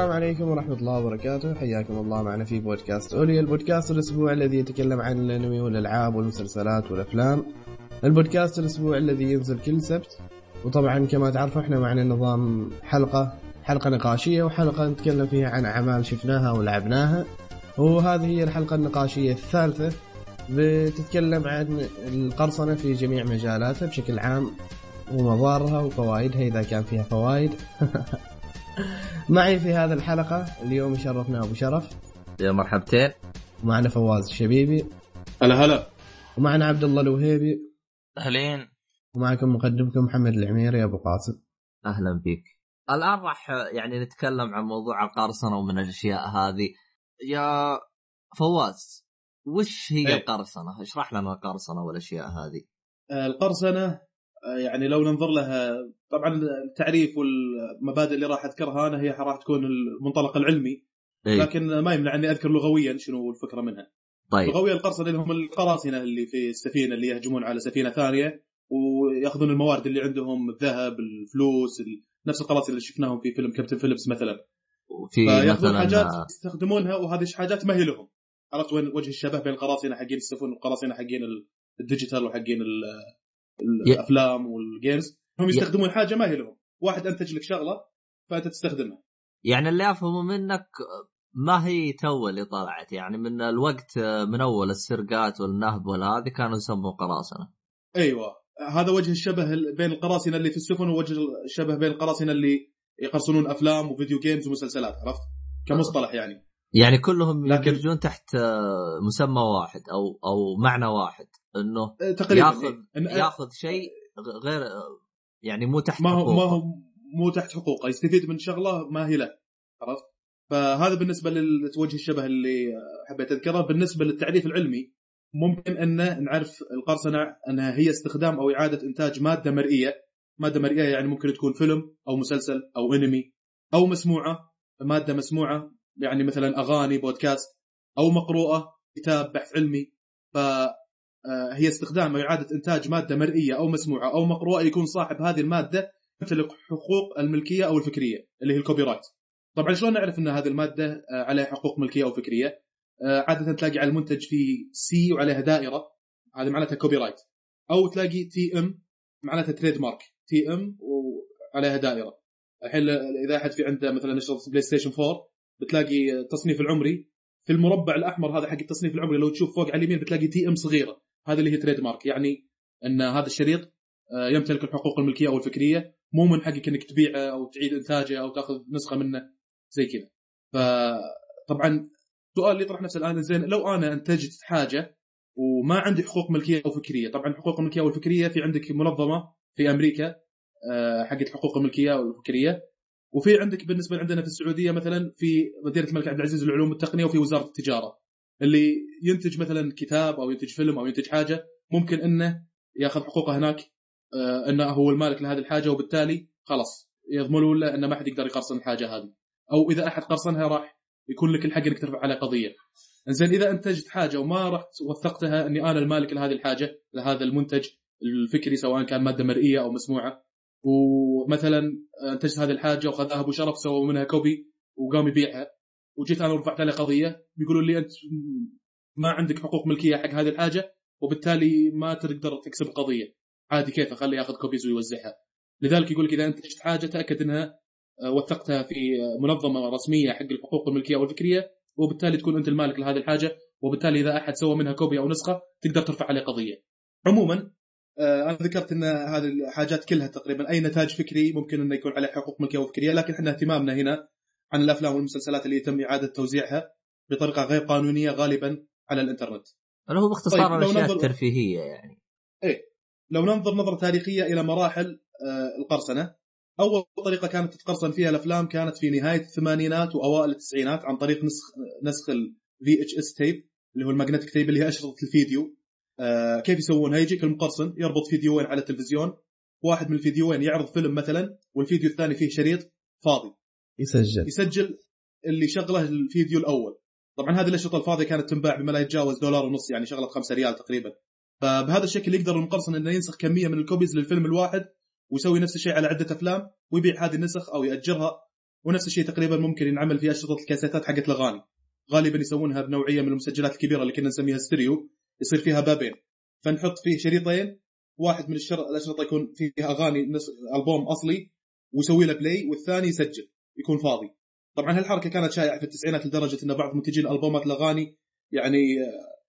السلام عليكم ورحمة الله وبركاته. حياكم الله معنا في بودكاست أولي البودكاست الأسبوع الذي يتكلم عن الأنمي والألعاب والمسلسلات والأفلام. البودكاست الأسبوع الذي ينزل كل سبت. وطبعا كما تعرفوا إحنا معنا نظام حلقة حلقة نقاشية وحلقة نتكلم فيها عن أعمال شفناها ولعبناها. وهذه هي الحلقة النقاشية الثالثة بتتكلم عن القرصنة في جميع مجالاتها بشكل عام ومضارها وفوائدها إذا كان فيها فوائد. معي في هذه الحلقة اليوم يشرفنا أبو شرف. يا مرحبتين. ومعنا فواز الشبيبي هلا هلا. ومعنا عبد الله الوهيبي. أهلين. ومعكم مقدمكم محمد العميري أبو قاسم. أهلا بك الآن راح يعني نتكلم عن موضوع القرصنة ومن الأشياء هذه. يا فواز وش هي إيه. القرصنة؟ اشرح لنا القرصنة والأشياء هذه. القرصنة آه، يعني لو ننظر لها طبعا التعريف والمبادئ اللي راح أذكرها أنا هي راح تكون المنطلق العلمي إيه؟ لكن ما يمنع أني أذكر لغويا شنو الفكرة منها. طيب لغويا القرصنة اللي هم القراصنة اللي في السفينة اللي يهجمون على سفينة ثانية ويأخذون الموارد اللي عندهم الذهب، الفلوس، ال- نفس القراصنة اللي شفناهم في فيلم كابتن فيليبس مثلا. في فيأخذون مثلا حاجات يستخدمونها وهذه حاجات ما هي لهم. عرفت وين وجه الشبه بين القراصنة حقين السفن والقراصنة حقين ال- ال digital وحقين الأفلام وال games هم يستخدمون حاجة ما هي لهم. واحد انتج لك شغلة فأنت تستخدمها. يعني اللي أفهمه منك ما هي تو اللي طلعت. يعني من الوقت من أول السرقات والنهب والهذه كانوا يسموا قراصنة. أيوه. هذا وجه الشبه ال- بين القراصنة اللي في السفن ووجه الشبه بين القراصنة اللي يقرصنون أفلام و video games ومسلسلات عرفت؟ كمصطلح يعني. يعني كلهم لكن- يدرجون تحت آه، مسمى واحد أو أو معنى واحد. إنه أه، تقريبا ياخذ إيه. ياخذ شيء غير يعني مو تحت ما هو حقوقه. ما هو مو تحت حقوقه يستفيد من شغله ما هي له عرفت فهذا بالنسبة لوجه الشبه اللي حبيت أذكره بالنسبة للتعريف العلمي ممكن أن نعرف القرصنة أنها هي استخدام أو إعادة إنتاج مادة مرئية مادة مرئية يعني ممكن تكون فيلم أو مسلسل أو أنمي أو مسموعة مادة مسموعة يعني مثلا أغاني بودكاست أو مقروءة كتاب بحث علمي ف آه، هي استخدام أو إعادة إنتاج مادة مرئية أو مسموعة أو مقروءة يكون صاحب هذه المادة يمتلك حقوق الملكية أو الفكرية اللي هي ال copyright. طبعا شلون نعرف إن هذه المادة آه، عليها حقوق ملكية أو فكرية؟ آه، عادة تلاقي على المنتج في C وعليها دائرة هذه معناتها copyright أو تلاقي TM معناتها trademark TM وعليها دائرة. الحين إذا أحد في عنده مثلا نشره PlayStation 4 بتلاقي التصنيف العمري في المربع الأحمر هذا حق التصنيف العمري لو تشوف فوق على اليمين بتلاقي TM صغيرة هذه اللي هي trademark يعني إن هذا الشريط آه، يمتلك الحقوق الملكية أو الفكرية مو من حقك انك تبيعه أو تعيد إنتاجه أو تأخذ نسخة منه زي كذا. فطبعا السؤال اللي يطرح نفسه الآن زين لو أنا أنتجت حاجة وما عندي حقوق ملكية أو فكرية طبعا حقوق الملكيه والفكريه في عندك منظمة في أمريكا آه، حقت حقوق الملكية والفكريه وفي عندك بالنسبة عندنا في السعودية مثلا في مدينه الملك عبد العزيز للعلوم والتقنية وفي وزارة التجارة. اللي ينتج مثلا كتاب أو ينتج فيلم أو ينتج حاجة ممكن إنه يأخذ حقوقه هناك آه، إنه هو المالك لهذه الحاجة وبالتالي خلاص يضمنون له انه ما حد يقدر يقرصن الحاجة هذه. أو إذا أحد قرصنها راح يكون لك الحق إنك ترفع عليه قضية. زين إذا أنتجت حاجة وما رحت وثقتها إني أنا المالك لهذه الحاجة لهذا المنتج الفكري سواء كان مادة مرئية أو مسموعة ومثلا أنتجت هذه الحاجة وخذها أبو شرف سوى منها copy وقام يبيعها. وجيت أنا ورفعت عليه قضية بيقولوا لي أنت ما عندك حقوق ملكية حق هذه الحاجة وبالتالي ما تقدر تكسب القضية عادي كيف؟ اخليه ياخذ copies ويوزعها لذلك يقول لك إذا انتجت حاجة تأكد أنها آه، وثقتها في منظمة رسمية حق الحقوق الملكية والفكرية وبالتالي تكون أنت المالك لهذه الحاجة وبالتالي إذا أحد سوى منها كوبي أو نسخة تقدر ترفع عليه قضية. عموما آه، أنا ذكرت إن هذه الحاجات كلها تقريبا أي نتاج فكري ممكن إنه يكون عليه حقوق ملكية وفكرية لكن إحنا اهتمامنا هنا عن الأفلام والمسلسلات اللي يتم إعادة توزيعها بطريقة غير قانونية غالبا على الإنترنت. اللي هو باختصار طيب، الأشياء ننظر- الترفيهية يعني. لو ننظر نظرة تاريخية إلى مراحل آه، القرصنة أول طريقة كانت تتقرصن فيها الأفلام كانت في نهاية الثمانينات وأوائل التسعينات عن طريق نسخ نسخ ال VHS tape اللي هو ال magnetic tape اللي هي أشرطة الفيديو آه، كيف يسوونها يجيك المقرصن يربط فيديوين على التلفزيون واحد من الفيديوين يعرض فيلم مثلا والفيديو الثاني فيه شريط فاضي يسجل. يسجل اللي شغله الفيديو الأول. طبعا هذه الاشرطه الفاضية كانت تنباع بما لا يتجاوز دولار ونص يعني شغلة 5 ريال تقريبا. فبهذا الشكل يقدر المقرصن إنه ينسخ كمية من ال copies للفيلم الواحد ويسوي نفس الشيء على عدة أفلام ويبيع هذه النسخ أو يأجرها ونفس الشيء تقريبا ممكن ينعمل في أشرطة الكاسيتات حقت الأغاني. غالبا يسوونها بنوعية من المسجلات الكبيرة اللي كنا نسميها ستيريو يصير فيها بابين. فنحط فيه شريطين واحد من الشر... الأشرطة يكون فيه أغاني. ألبوم أصلي ويسوي له play والثاني يسجل. يكون فاضي. طبعا هالحركة كانت شائعة في التسعينات لدرجة إن بعض منتجين البومات الأغاني يعني آه،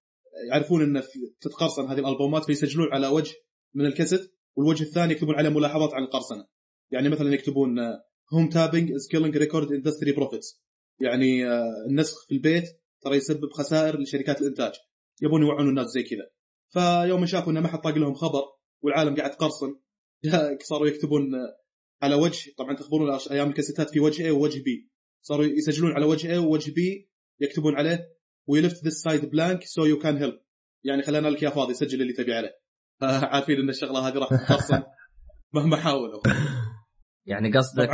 يعرفون إن تتقرصن هذه الألبومات فيسجلون على وجه من الكاسيت والوجه الثاني يكتبون عليه ملاحظات عن القرصنة. يعني مثلا يكتبون home taping is killing record industry profits يعني آه، النسخ في البيت ترى يسبب خسائر لشركات الإنتاج. يبون يوعون الناس زي كذا. فيوم شافوا انه ما حد طاق لهم خبر والعالم قاعد تقرصن صاروا يكتبون آه، على وجه طبعا تخبرون أيام الكاسيتات في وجه A ووجه B صاروا يسجلون على وجه A ووجه B يكتبون عليه we left this side blank so you can help يعني خلينا لك اياه فاضي سجل اللي تبي عليه عارفين إن الشغلة هذه راح تتقرصن مهما حاولوا يعني قصدك.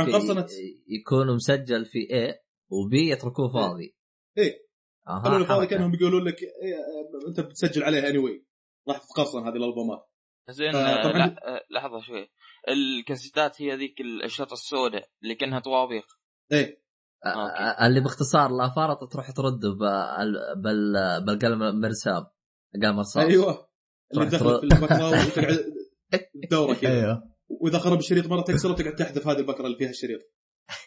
ي- يكون مسجل في A وB يتركوه فاضي إيه. أها خلوا الفاضي حركة. كأنهم بيقولون لك إيه، أنت بتسجل عليه any anyway. راح تتقرصن هذه الألبومات زين آه، آه، لحظة شوي الكاسيتات هي ذيك الأشرطة السوداء اللي كانها طوابيق إيه. آه، أوكي. آه، اللي باختصار لا فرط تروح ترده بال- بال- بالقلم مرسام قلم رصاص أيوه. اللي ترو- في البكرة وتقعد دوره كذا. أيوه. وإذا خرب الشريط مرة تكسره وتقعد تحذف هذه البكرة اللي فيها الشريط.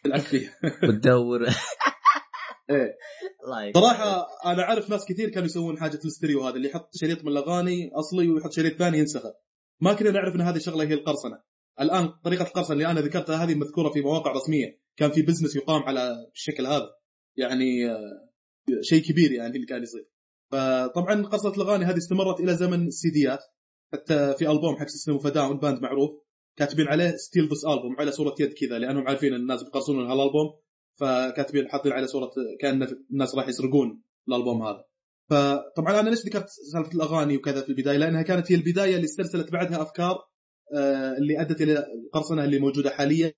تلعب فيها. وتدور. إيه. صراحة أنا أعرف ناس كثير كانوا يسوون حاجة الاستريو هذا اللي يحط شريط من الأغاني أصلي ويحط شريط ثاني ينسخه. ما كنا نعرف إن هذه الشغلة هي القرصنة. الآن طريقة القرصنه اللي أنا ذكرتها هذه مذكورة في مواقع رسمية. كان في business يقام على الشكل هذا. يعني آه، شيء كبير يعني اللي كان يصير. فطبعا قصه الأغاني هذه استمرت إلى زمن السيديات حتى في ألبوم حق System of a Down باند معروف. كاتبين عليه Steal This Album على صورة يد كذا لأنهم عارفين إن الناس بيقرصنون هالألبوم. فكاتبين حاطين عليه صورة كأن الناس راح يسرقون الألبوم هذا. فطبعا أنا ليش ذكرت سالفة الأغاني وكذا في البداية؟ لأنها كانت هي البداية اللي استرسلت بعدها أفكار. اللي أدت إلى القرصنه اللي موجودة حاليا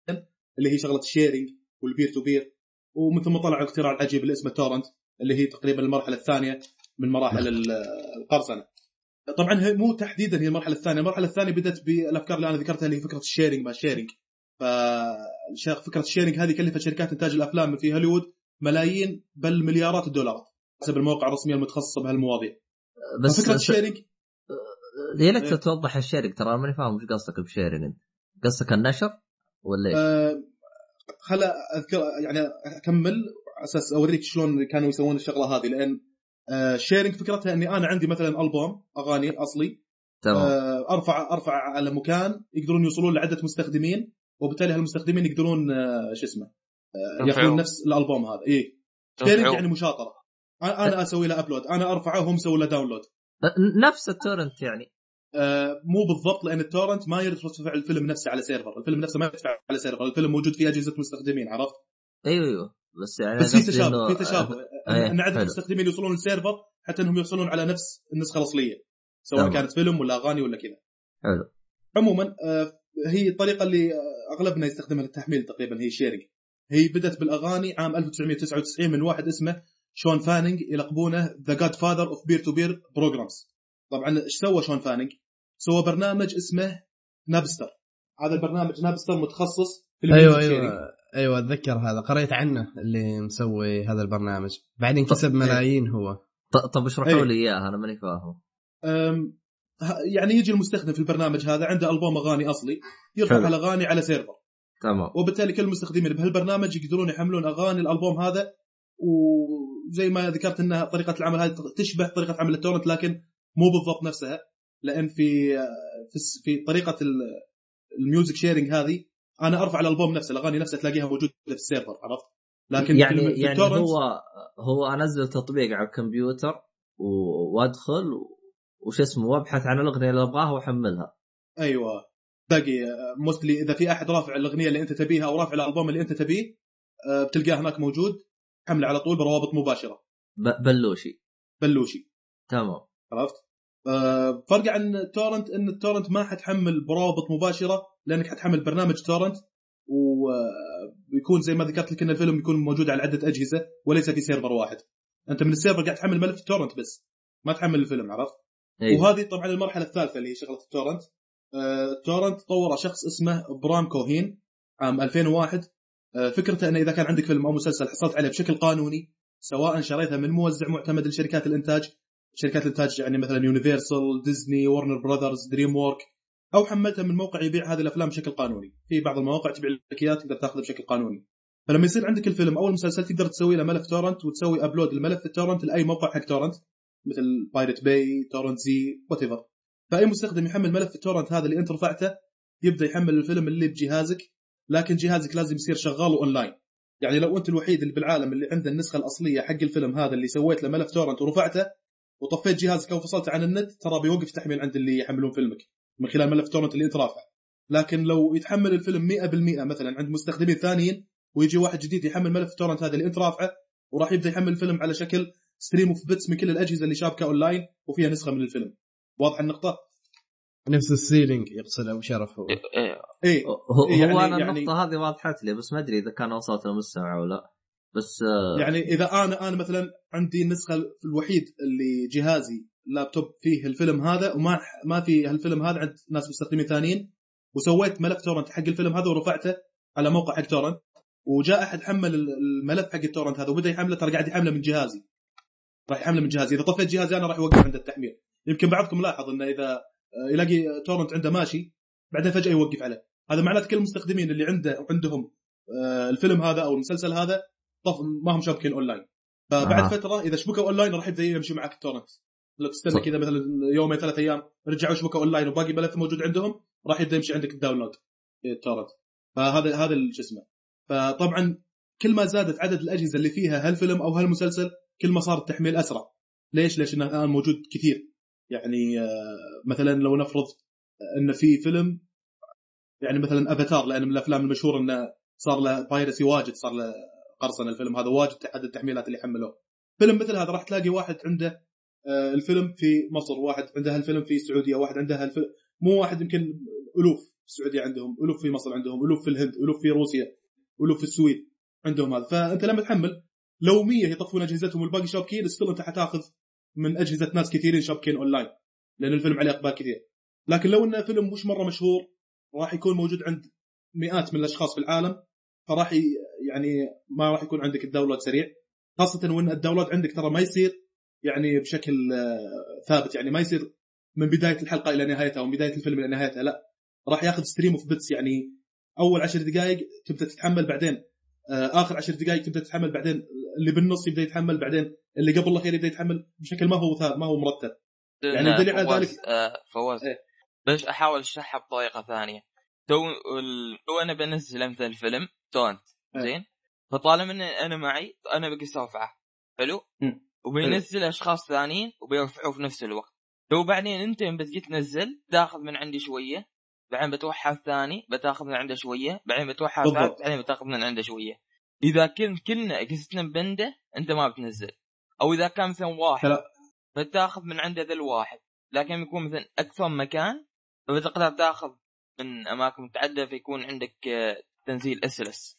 اللي هي شغلة ال sharing وال peer to peer ومن ثم طلع الاختراع العجيب اللي اسمه torrent اللي هي تقريبا المرحلة الثانية من مراحل ال- القرصنة. طبعا هي مو تحديدا هي المرحلة الثانية. المرحلة الثانية بدأت بالأفكار اللي أنا ذكرتها اللي هي فكرة ال sharing ما ال sharing ففكره ال sharing هذه كلفت شركات إنتاج الأفلام في هوليوود ملايين بل مليارات الدولارات حسب المواقع الرسميه المتخصصه بهالمواضيع. بس فكرة ال sharing يا ليت إيه. توضح ال sharing ترى ماني فاهم وش قصدك ب sharing أنت قصدك النشر ولا إيش؟ آه، خل أذكر يعني أكمل على أساس أوريك شلون كانوا يسوون الشغلة هذه لأن sharing فكرتها إني أنا عندي مثلا ألبوم أغاني أصلي تمام آه، أرفع أرفع على مكان يقدرون يوصلون لعدة مستخدمين وبالتالي هالمستخدمين يقدرون آه، شو اسمه آه،. ياخذون نفس الألبوم هذا اي sharing. يعني مشاطرة أنا أنا أسوي له upload أنا أرفعه وهم يسوون له download نفس ال torrent يعني. آه، مو بالضبط لأن ال torrent ما يرفع الفيلم نفسه على سيرفر. الفيلم نفسه ما يرفع على سيرفر. الفيلم موجود في أجهزة مستخدمين عرفت؟ أيوه أيوه. بس يعني بس في تشابه في تشابه. ان عدد حلو. المستخدمين يوصلون للسيرفر حتى إنهم يحصلون على نفس النسخة الأصلية سواء. كانت فيلم ولا أغاني ولا كذا. حلو. عموما آه، هي الطريقة اللي أغلبنا يستخدمها للتحميل تقريبا هي sharing هي بدأت بالأغاني عام 1999 من واحد اسمه Shawn Fanning يلقبونه the godfather of peer to peer programs طبعا إيش سوى Shawn Fanning؟ سوى برنامج اسمه Napster هذا البرنامج Napster متخصص في أيوه. أيوه أيوه أتذكر هذا قريت عنه اللي مسوي هذا البرنامج بعدين كسب ملايين هو ط- طب اشرحوا إيه. لي إياه أنا ماني فاهم يعني يجي المستخدم في البرنامج هذا عنده ألبوم أغاني أصلي يرفع. الأغاني على سيرفر تمام وبالتالي كل المستخدمين بهالبرنامج يقدرون يحملون أغاني الألبوم هذا وزي ما ذكرت إنها طريقة العمل هذه تشبه طريقة عمل ال torrent لكن مو بالضبط نفسها لأن في في, الس- في طريقة ال- ال music sharing هذه أنا أرفع الألبوم نفسه الأغاني نفسها تلاقيها موجودة في السيرفر عرفت؟ لكن يعني يعني هو هو أنزل تطبيق على الكمبيوتر وأدخل وش اسمه وأبحث عن الأغنية اللي أبغاها وأحملها. أيوه. باقي mostly إذا في أحد رافع الأغنية اللي أنت تبيها أو رافع الألبوم اللي أنت تبيه آه، بتلقاه هناك موجود. حمله على طول بروابط مباشرة ب- بلوشي بلوشي تمام عرفت؟ آه، فرق عن ال torrent إن ال torrent ما حتحمل بروابط مباشرة لأنك حتحمل برنامج torrent وبيكون زي ما ذكرت لك إن الفيلم يكون موجود على عدة أجهزة وليس في سيرفر واحد. أنت من السيرفر قاعد تحمل ملف torrent بس ما تحمل الفيلم عرفت؟ أيوه. وهذه طبعا المرحلة الثالثة اللي هي شغلة ال torrent. آه، ال torrent طوره شخص اسمه Bram Cohen عام 2001 آه، فكرته أنه إذا كان عندك فيلم أو مسلسل حصلت عليه بشكل قانوني سواء شريتها من موزع معتمد لشركات الإنتاج شركات الإنتاج يعني مثلا Universal Disney Warner Brothers DreamWorks أو حملتها من موقع يبيع هذه الأفلام بشكل قانوني. في بعض المواقع تبيع لك اياها تقدر تاخذه بشكل قانوني. فلما يصير عندك الفيلم أو المسلسل تقدر تسوي له ملف torrent وتسوي upload الملف ال torrent لأي موقع حق torrent مثل Pirate Bay Torrentz what فأي مستخدم يحمل ملف ال torrent هذا اللي أنت رفعته يبدأ يحمل الفيلم اللي بجهازك لكن جهازك لازم يصير شغال اونلاين يعني لو أنت الوحيد اللي بالعالم اللي عنده النسخة الأصلية حق الفيلم هذا اللي سويت له ملف torrent ورفعته وطفيت جهازك أو فصلت عن النت ترى بيوقف تحميل عند اللي يحملون فيلمك من خلال ملف torrent اللي انت رافعه لكن لو يتحمل الفيلم 100% مثلا عند مستخدمين ثانيين ويجي واحد جديد يحمل ملف torrent هذا اللي انت رافعه وراح يبدأ يحمل الفيلم على شكل stream of bits من كل الأجهزة اللي شابكة أونلاين وفيها نسخة من الفيلم. واضح النقطة؟ نفس ال seeding يقصد أبو شرف هو. إيه، إيه. إيه هو, يعني- أنا يعني- النقطة هذه وضحت لي بس ما أدري إذا كان وصلت للمستمع أو لا. بس آه، يعني إذا أنا أنا مثلا عندي النسخة الوحيد اللي جهازي لابتوب فيه الفيلم هذا وما ما في هالفيلم هذا عند ناس مستخدمين ثانيين وسويت ملف torrent حق الفيلم هذا ورفعته على موقع حق torrent وجاء أحد حمل الملف حق ال torrent هذا وبدأ يحمله ترى قاعد يحمله من جهازي. راح يحمله من جهازي. إذا طفيت جهازي أنا راح يوقف عند التحميل. يمكن بعضكم لاحظ إنه إذا يلاقي torrent عنده ماشي بعدين فجأة يوقف عليه. هذا معناته كل المستخدمين اللي عنده عندهم آه، الفيلم هذا أو المسلسل هذا طف ما هم شابكين اونلاين فبعد آه. فترة إذا شبكوا اونلاين راح يبدأ يمشي معك ال torrent. لو تستنى. كذا مثلا يومين ثلاث أيام رجعوا شبكوا اونلاين وباقي ملف موجود عندهم راح يبدأ يمشي عندك ال download ال torrent. فهذا هذا شو اسمه. فطبعا كل ما زادت عدد الأجهزة اللي فيها هالفيلم أو هالمسلسل كل ما صار التحميل أسرع. ليش؟ ليش إنه الآن موجود كثير. يعني آه، مثلا لو نفرض إن في فيلم يعني مثلا افاتار لأن من الأفلام المشهورة إنه صار له بايرسي واجد صار له قرصنة الفيلم هذا واجد عدد التحميلات اللي حملوه فيلم مثل هذا راح تلاقي واحد عنده آه، الفيلم في مصر واحد عنده هالفيلم في السعودية واحد عنده هالفيلم مو واحد يمكن ألوف في السعودية عندهم ألوف في مصر عندهم ألوف في الهند ألوف في روسيا ألوف في السويد عندهم هذا. فأنت لما تحمل لو 100 يطفون أجهزتهم والباقي شابكين still أنت حتاخذ من أجهزة ناس كثيرين شابكين أونلاين لأن الفيلم عليه إقبال كثير. لكن لو إنه فيلم مش مرة مشهور راح يكون موجود عند مئات من الأشخاص في العالم فراح يعني ما راح يكون عندك ال download سريع. خاصة وإن ال download عندك ترى ما يصير يعني بشكل آه، ثابت يعني ما يصير من بداية الحلقة إلى نهايتها أو من بداية الفيلم إلى نهايتها لا. راح ياخذ stream of bits يعني أول عشر دقائق تبدأ تتحمل بعدين آه، آخر عشر دقائق تبدأ تتحمل بعدين اللي بالنص يبدأ يتحمل بعدين اللي قبل الأخير يبدأ يتحمل بشكل ما هو ما هو مرتب. يعني لأن الدليل على ذلك- آه، فواز. إيه. بس أحاول أشرحها بطريقة ثانية. تو ال- تو أنا بنزل مثلا فيلم تورنت. إيه. زين؟ فطالما إن أنا معي أنا بقيت ارفعه حلو. وبينزل أشخاص ثانيين وبيرفعوه في نفس الوقت. تو بعدين أنت بتجي تنزل تاخذ من عندي شوية بعدين بتوحى الثاني بتاخذ من عنده شوية بعدين بتوحى. الثالث بعدين بتاخذ من عنده شوية. إذا كن كلنا قستنا بنده أنت ما بتنزل. أو إذا كان مثلا واحد لا. بتاخذ من عنده ذا الواحد. لكن يكون مثلا أكثر من مكان فبتقدر تاخذ من أماكن متعددة فيكون عندك آه، تنزيل اسلس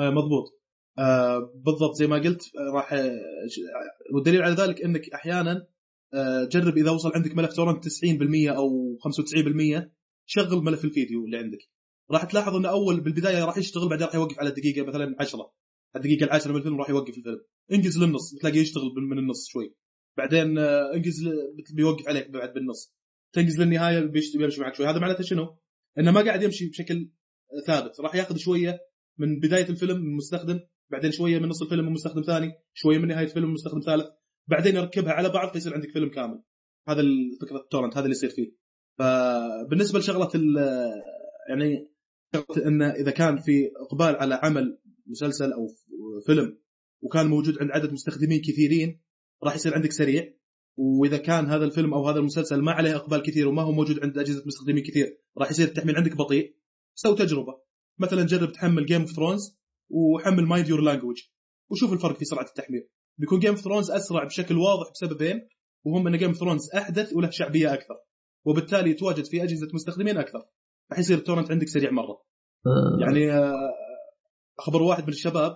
آه، مضبوط. آه بالضبط زي ما قلت آه، راح آه، والدليل على ذلك إنك أحيانا جرب إذا وصل عندك ملف torrent 90% أو 95% شغل ملف الفيديو اللي عندك. راح تلاحظ انه أول بالبداية راح يشتغل بعدين راح يوقف على الدقيقه مثلا 10 الدقيقة العاشرة من الفيلم راح يوقف الفيلم. انجز للنص بتلاقيه يشتغل من النص شوي. بعدين آه، انجز بيوقف عليك بعد بالنص. تنجز للنهاية بيمشي معك شوي. هذا معناته شنو؟ إنه ما قاعد يمشي بشكل ثابت. راح ياخذ شوية من بداية الفيلم من مستخدم بعدين شوية من نص الفيلم من مستخدم ثاني شوية من نهاية الفيلم من مستخدم ثالث بعدين يركبها على بعض فيصير عندك فيلم كامل. هذا فكره ال torrent هذا اللي يصير فيه. فبالنسبة لشغلة يعني انه إذا كان في إقبال على عمل مسلسل أو فيلم وكان موجود عند عدد مستخدمين كثيرين راح يصير عندك سريع. وإذا كان هذا الفيلم أو هذا المسلسل ما عليه إقبال كثير وما هو موجود عند أجهزة مستخدمين كثير راح يصير التحميل عندك بطيء. سوي تجربة. مثلا جرب تحمل Game of Thrones وحمل Mind Your Language وشوف الفرق في سرعة التحميل. بيكون Game of Thrones أسرع بشكل واضح بسببين وهم إن Game of Thrones أحدث وله شعبية أكثر. وبالتالي يتواجد في أجهزة مستخدمين أكثر. راح يصير ال torrent عندك سريع مرة. آه، يعني آه، خبر واحد من الشباب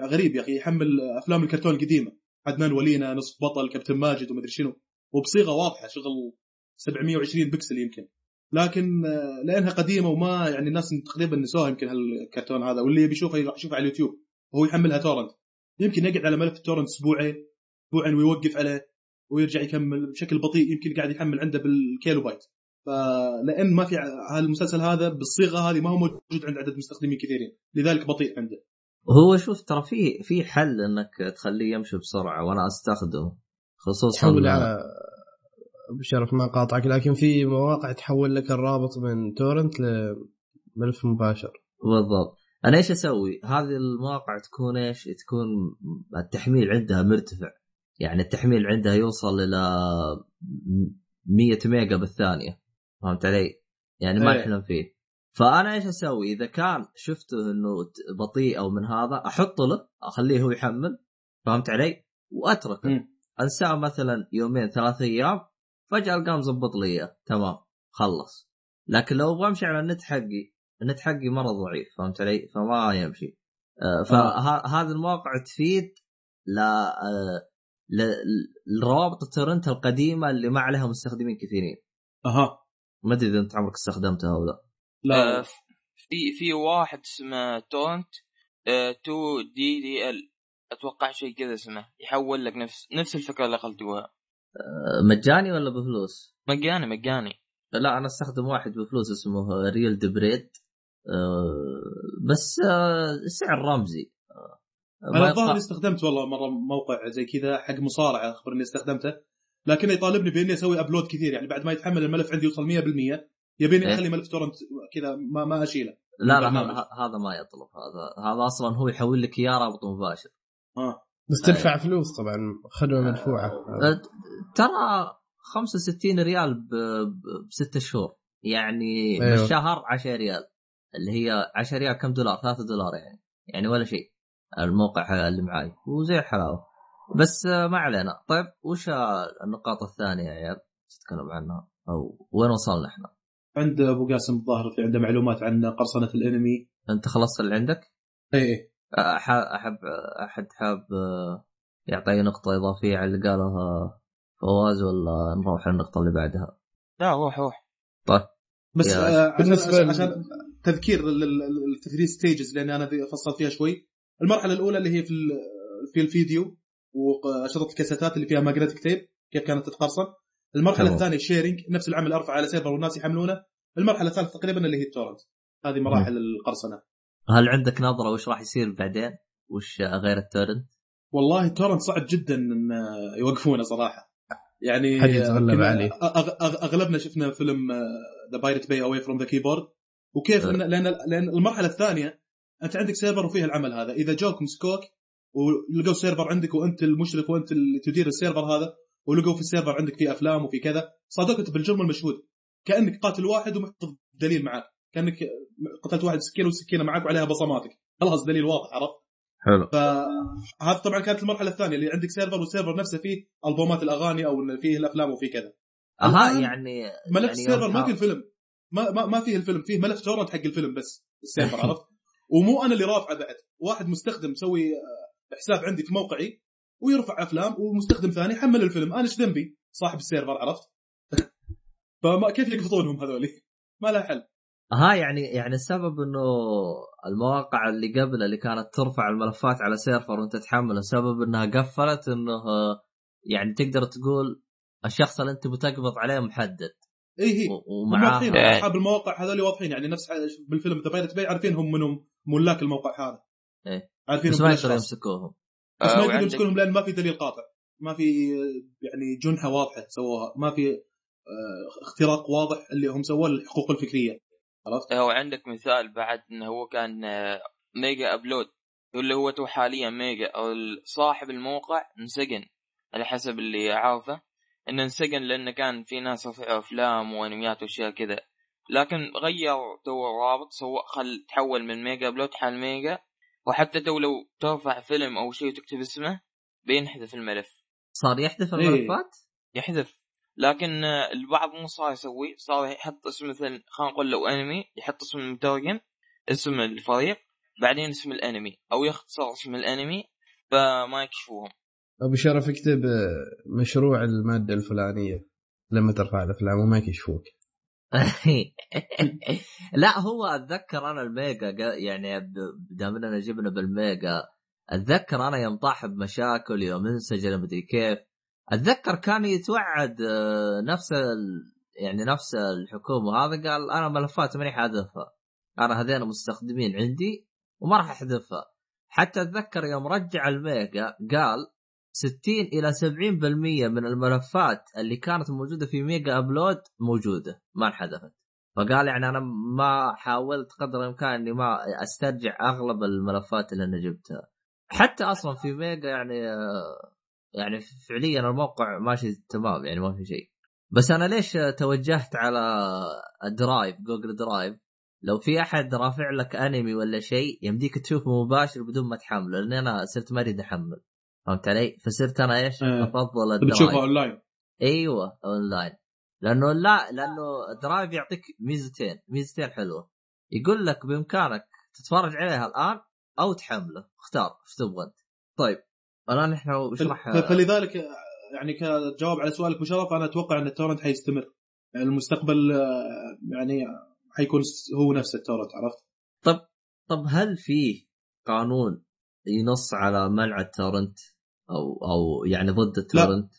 آه، غريب يا أخي يحمل أفلام الكرتون القديمة. عدنان ولينا قصة بطل كابتن ماجد ومدري شنو. وبصيغة واضحة شغل 720 بكسل يمكن. لكن لأنها قديمة وما يعني الناس تقريبا نسوها يمكن هالكرتون هذا. واللي يبي يشوفه يروح يشوفه على اليوتيوب. وهو يحملها torrent. يمكن يقعد على ملف ال torrent أسبوعين أسبوعين ويوقف عليه ويرجع يكمل بشكل بطيء يمكن قاعد يحمل عنده بالكيلو بايت. فلأن ما في هالمسلسل هذا بالصيغة هذه ما هو موجود عند عدد مستخدمين كثيرين لذلك بطيء عنده. هو شوف ترى في في حل إنك تخليه يمشي بسرعة وأنا أستخدمه خصوصا تحول على بشرف ما قاطعك لكن في مواقع تحول لك الرابط من تورنت لملف مباشر. بالضبط. أنا إيش أسوي؟ هذه المواقع تكون إيش؟ تكون التحميل عندها مرتفع. يعني التحميل عندها يوصل إلى 100 ميجا بالثانية. فهمت علي؟ يعني ما إيه. يحلم فيه فأنا إيش أسوي؟ إذا كان شفته إنه بطيء أو من هذا أحط له أخليه هو يحمل فهمت علي؟ وأتركه مم. أنساه مثلا يومين ثلاث أيام فجأة القاه مظبط لي إياه تمام خلص لكن لو أبغى أمشي على النت حقي النت حقي مرة ضعيف فهمت علي؟ فما يمشي آه، فهذه المواقع تفيد ل آه، ل- لروابط التورنت القديمة اللي ما عليها مستخدمين كثيرين أها ما أدري إذا أنت عمرك استخدمتها أو لا. لا. آه، في في واحد اسمه تورنت 2 DDL. أتوقع شيء كذا اسمه. يحول لك نفس نفس الفكرة اللي قلتوها آه، مجاني ولا بفلوس؟ مجاني مجاني. لا أنا أستخدم واحد بفلوس اسمه Real-Debrid بس آه، سعر رمزي. آه، أنا الظاهر استخدمت والله مرة موقع زي كذا حق مصارعة اخبر إني استخدمته. لكن يطالبني بإني أسوي upload كثير يعني بعد ما يتحمل الملف عندي يوصل 100% يبيني إيه. أخلي ملف torrent كذا ما, ما أشيله لا لا. هذا ما يطلب هذا هذا أصلا هو يحول لك إياه رابط مباشر آه بس تدفع فلوس طبعا خدمة مدفوعة أه، ترى 65 ريال ب- ب- بستة شهور يعني أيوه. بالشهر 10 ريال اللي هي 10 ريال كم دولار 3 دولار يعني يعني ولا شيء الموقع اللي معاي وزي الحلاوة بس ما علينا. طيب وش النقاط الثانية يا عيال؟ تتكلم عنها. أو وين وصلنا إحنا؟ عند أبو قاسم الظاهر في عنده معلومات عن قرصنة الإنمي. أنت خلصت اللي عندك؟ اي اي أح- أحب أحد حاب يعطي نقطة إضافية على اللي قاله آه، فواز ولا نروح للنقطه اللي بعدها؟ لا روح روح. طيب. بس آه عشان, عشان, تذكير ال three stages لأن أنا فصلت فيها شوي. المرحلة الأولى اللي هي في في الفيديو واشرطه الكاسيتات اللي فيها magnetic tape كيف كانت تتقرصن. المرحلة. الثانية sharing نفس العمل أرفع على server والناس يحملونه. المرحلة الثالثة تقريبا اللي هي ال torrent. هذه مراحل القرصنة. هل عندك نظرة وش راح يصير بعدين؟ وش غير ال torrent؟ والله ال torrent صعب جدا إن يوقفونه صراحة. يعني أغلبنا شفنا فيلم The Pirate Bay Away From Keyboard وكيف أه. إن لأن لأن المرحلة الثانية أنت عندك server وفيها العمل هذا. إذا جوك مسكوك ولقوا server عندك وأنت المشرف وأنت اللي تدير ال server هذا ولقوا في ال server عندك فيه أفلام وفي كذا صادوك انت بالجرم المشهود. كأنك قاتل واحد ومحفظ دليل معك. كأنك قتلت واحد سكينه والسكينه معك وعليها بصماتك. خلاص دليل واضح عرفت؟ حلو. فهذا طبعا كانت المرحلة الثانية اللي عندك server وال server نفسه فيه ألبومات الأغاني أو فيه الأفلام وفيه كذا. أها يعني ملف يعني ال server ما فيه الفيلم. ما ما, ما فيه الفيلم فيه ملف torrent حق الفيلم بس ال server عرفت؟ ومو أنا اللي رافعه بعد. واحد مستخدم مسوي حساب عندي في موقعي ويرفع أفلام ومستخدم ثاني حمل الفيلم. أنا إيش ذنبي؟ صاحب ال server عرفت؟ فما كيف يقفطونهم هذولي؟ ما لها حل. ها يعني يعني السبب إنه المواقع اللي قبل اللي كانت ترفع الملفات على server وأنت تحمل السبب إنها قفلت إنه يعني تقدر تقول الشخص اللي أنت بتقبض عليه محدد. اي هي ومعاه أصحاب المواقع هذول واضحين يعني نفس بالفيلم The Pirate Bay عارفين هم منهم ملاك الموقع هذا. إيه. عارفين بس ما يقدروا. يمسكوهم. بس آه، ما يقدروا وعندك- يمسكونهم لأن ما في دليل قاطع. ما في آه، يعني جنحة واضحة سووها. ما في آه، اختراق واضح اللي هم سووه الحقوق الفكرية. عرفت؟ هو عندك مثال بعد انه هو كان آه، Megaupload. اللي هو تو حاليا Mega. أو صاحب الموقع انسجن على حسب اللي عارفه إنه انسجن لأنه كان في ناس رفعوا أفلام وأنميات وأشياء كذا. لكن غير تو الرابط سوى خل تحول من Megaupload حال Mega وحتى تو لو ترفع فيلم أو شيء وتكتب اسمه بينحذف الملف. صار يحذف إيه. الملفات؟ يحذف. لكن البعض مو صار يسوي صار يحط اسم مثلا خلينا نقول لو انمي يحط اسم المترجم اسم الفريق بعدين اسم الانمي أو يختصر اسم الانمي فما يكشفوهم. أبو شرف اكتب آه، مشروع المادة الفلانية. لما ترفع الأفلام وما يكشفوك. لا هو أتذكر أنا الميجا يعني دام إننا جبنا بالميجا أتذكر أنا يوم طاح بمشاكل يوم انسجن مدري كيف. أتذكر كان يتوعد آه، نفس ال... يعني نفس الحكومة هذا قال أنا ملفات ماني حاذفها أنا هذين مستخدمين عندي وما راح أحذفها. حتى أتذكر يوم رجع ال Mega قال 60 إلى 70% من الملفات اللي كانت موجودة في Megaupload موجودة ما انحذفت. فقال يعني أنا ما حاولت قدر الإمكان إني ما أسترجع أغلب الملفات اللي أنا جبتها. حتى أصلا في Mega يعني يعني فعليا الموقع ماشي تمام يعني ما في شيء. بس أنا ليش توجهت على ال Drive Google Drive لو في أحد رافع لك أنمي ولا شيء يمديك تشوفه مباشر بدون ما تحمله لأن أنا صرت ما أريد أحمل. فهمت علي؟ فصرت أنا إيش؟ إيه. أفضل ال Drive online أيوه أونلاين لأنه لا لأنه ال Drive يعطيك ميزتين ميزتين حلوة يقول لك بإمكانك تتفرج عليها الآن أو تحمله اختار إيش تبغى أنت طيب الآن إحنا وشرح ف- فلذلك يعني كجواب على سؤالك مشرف أنا أتوقع إن ال torrent حيستمر يعني المستقبل يعني حيكون هو نفس ال torrent عرفت؟ طب هل فيه قانون ينص على منع ال torrent أو أو يعني ضد التورنت؟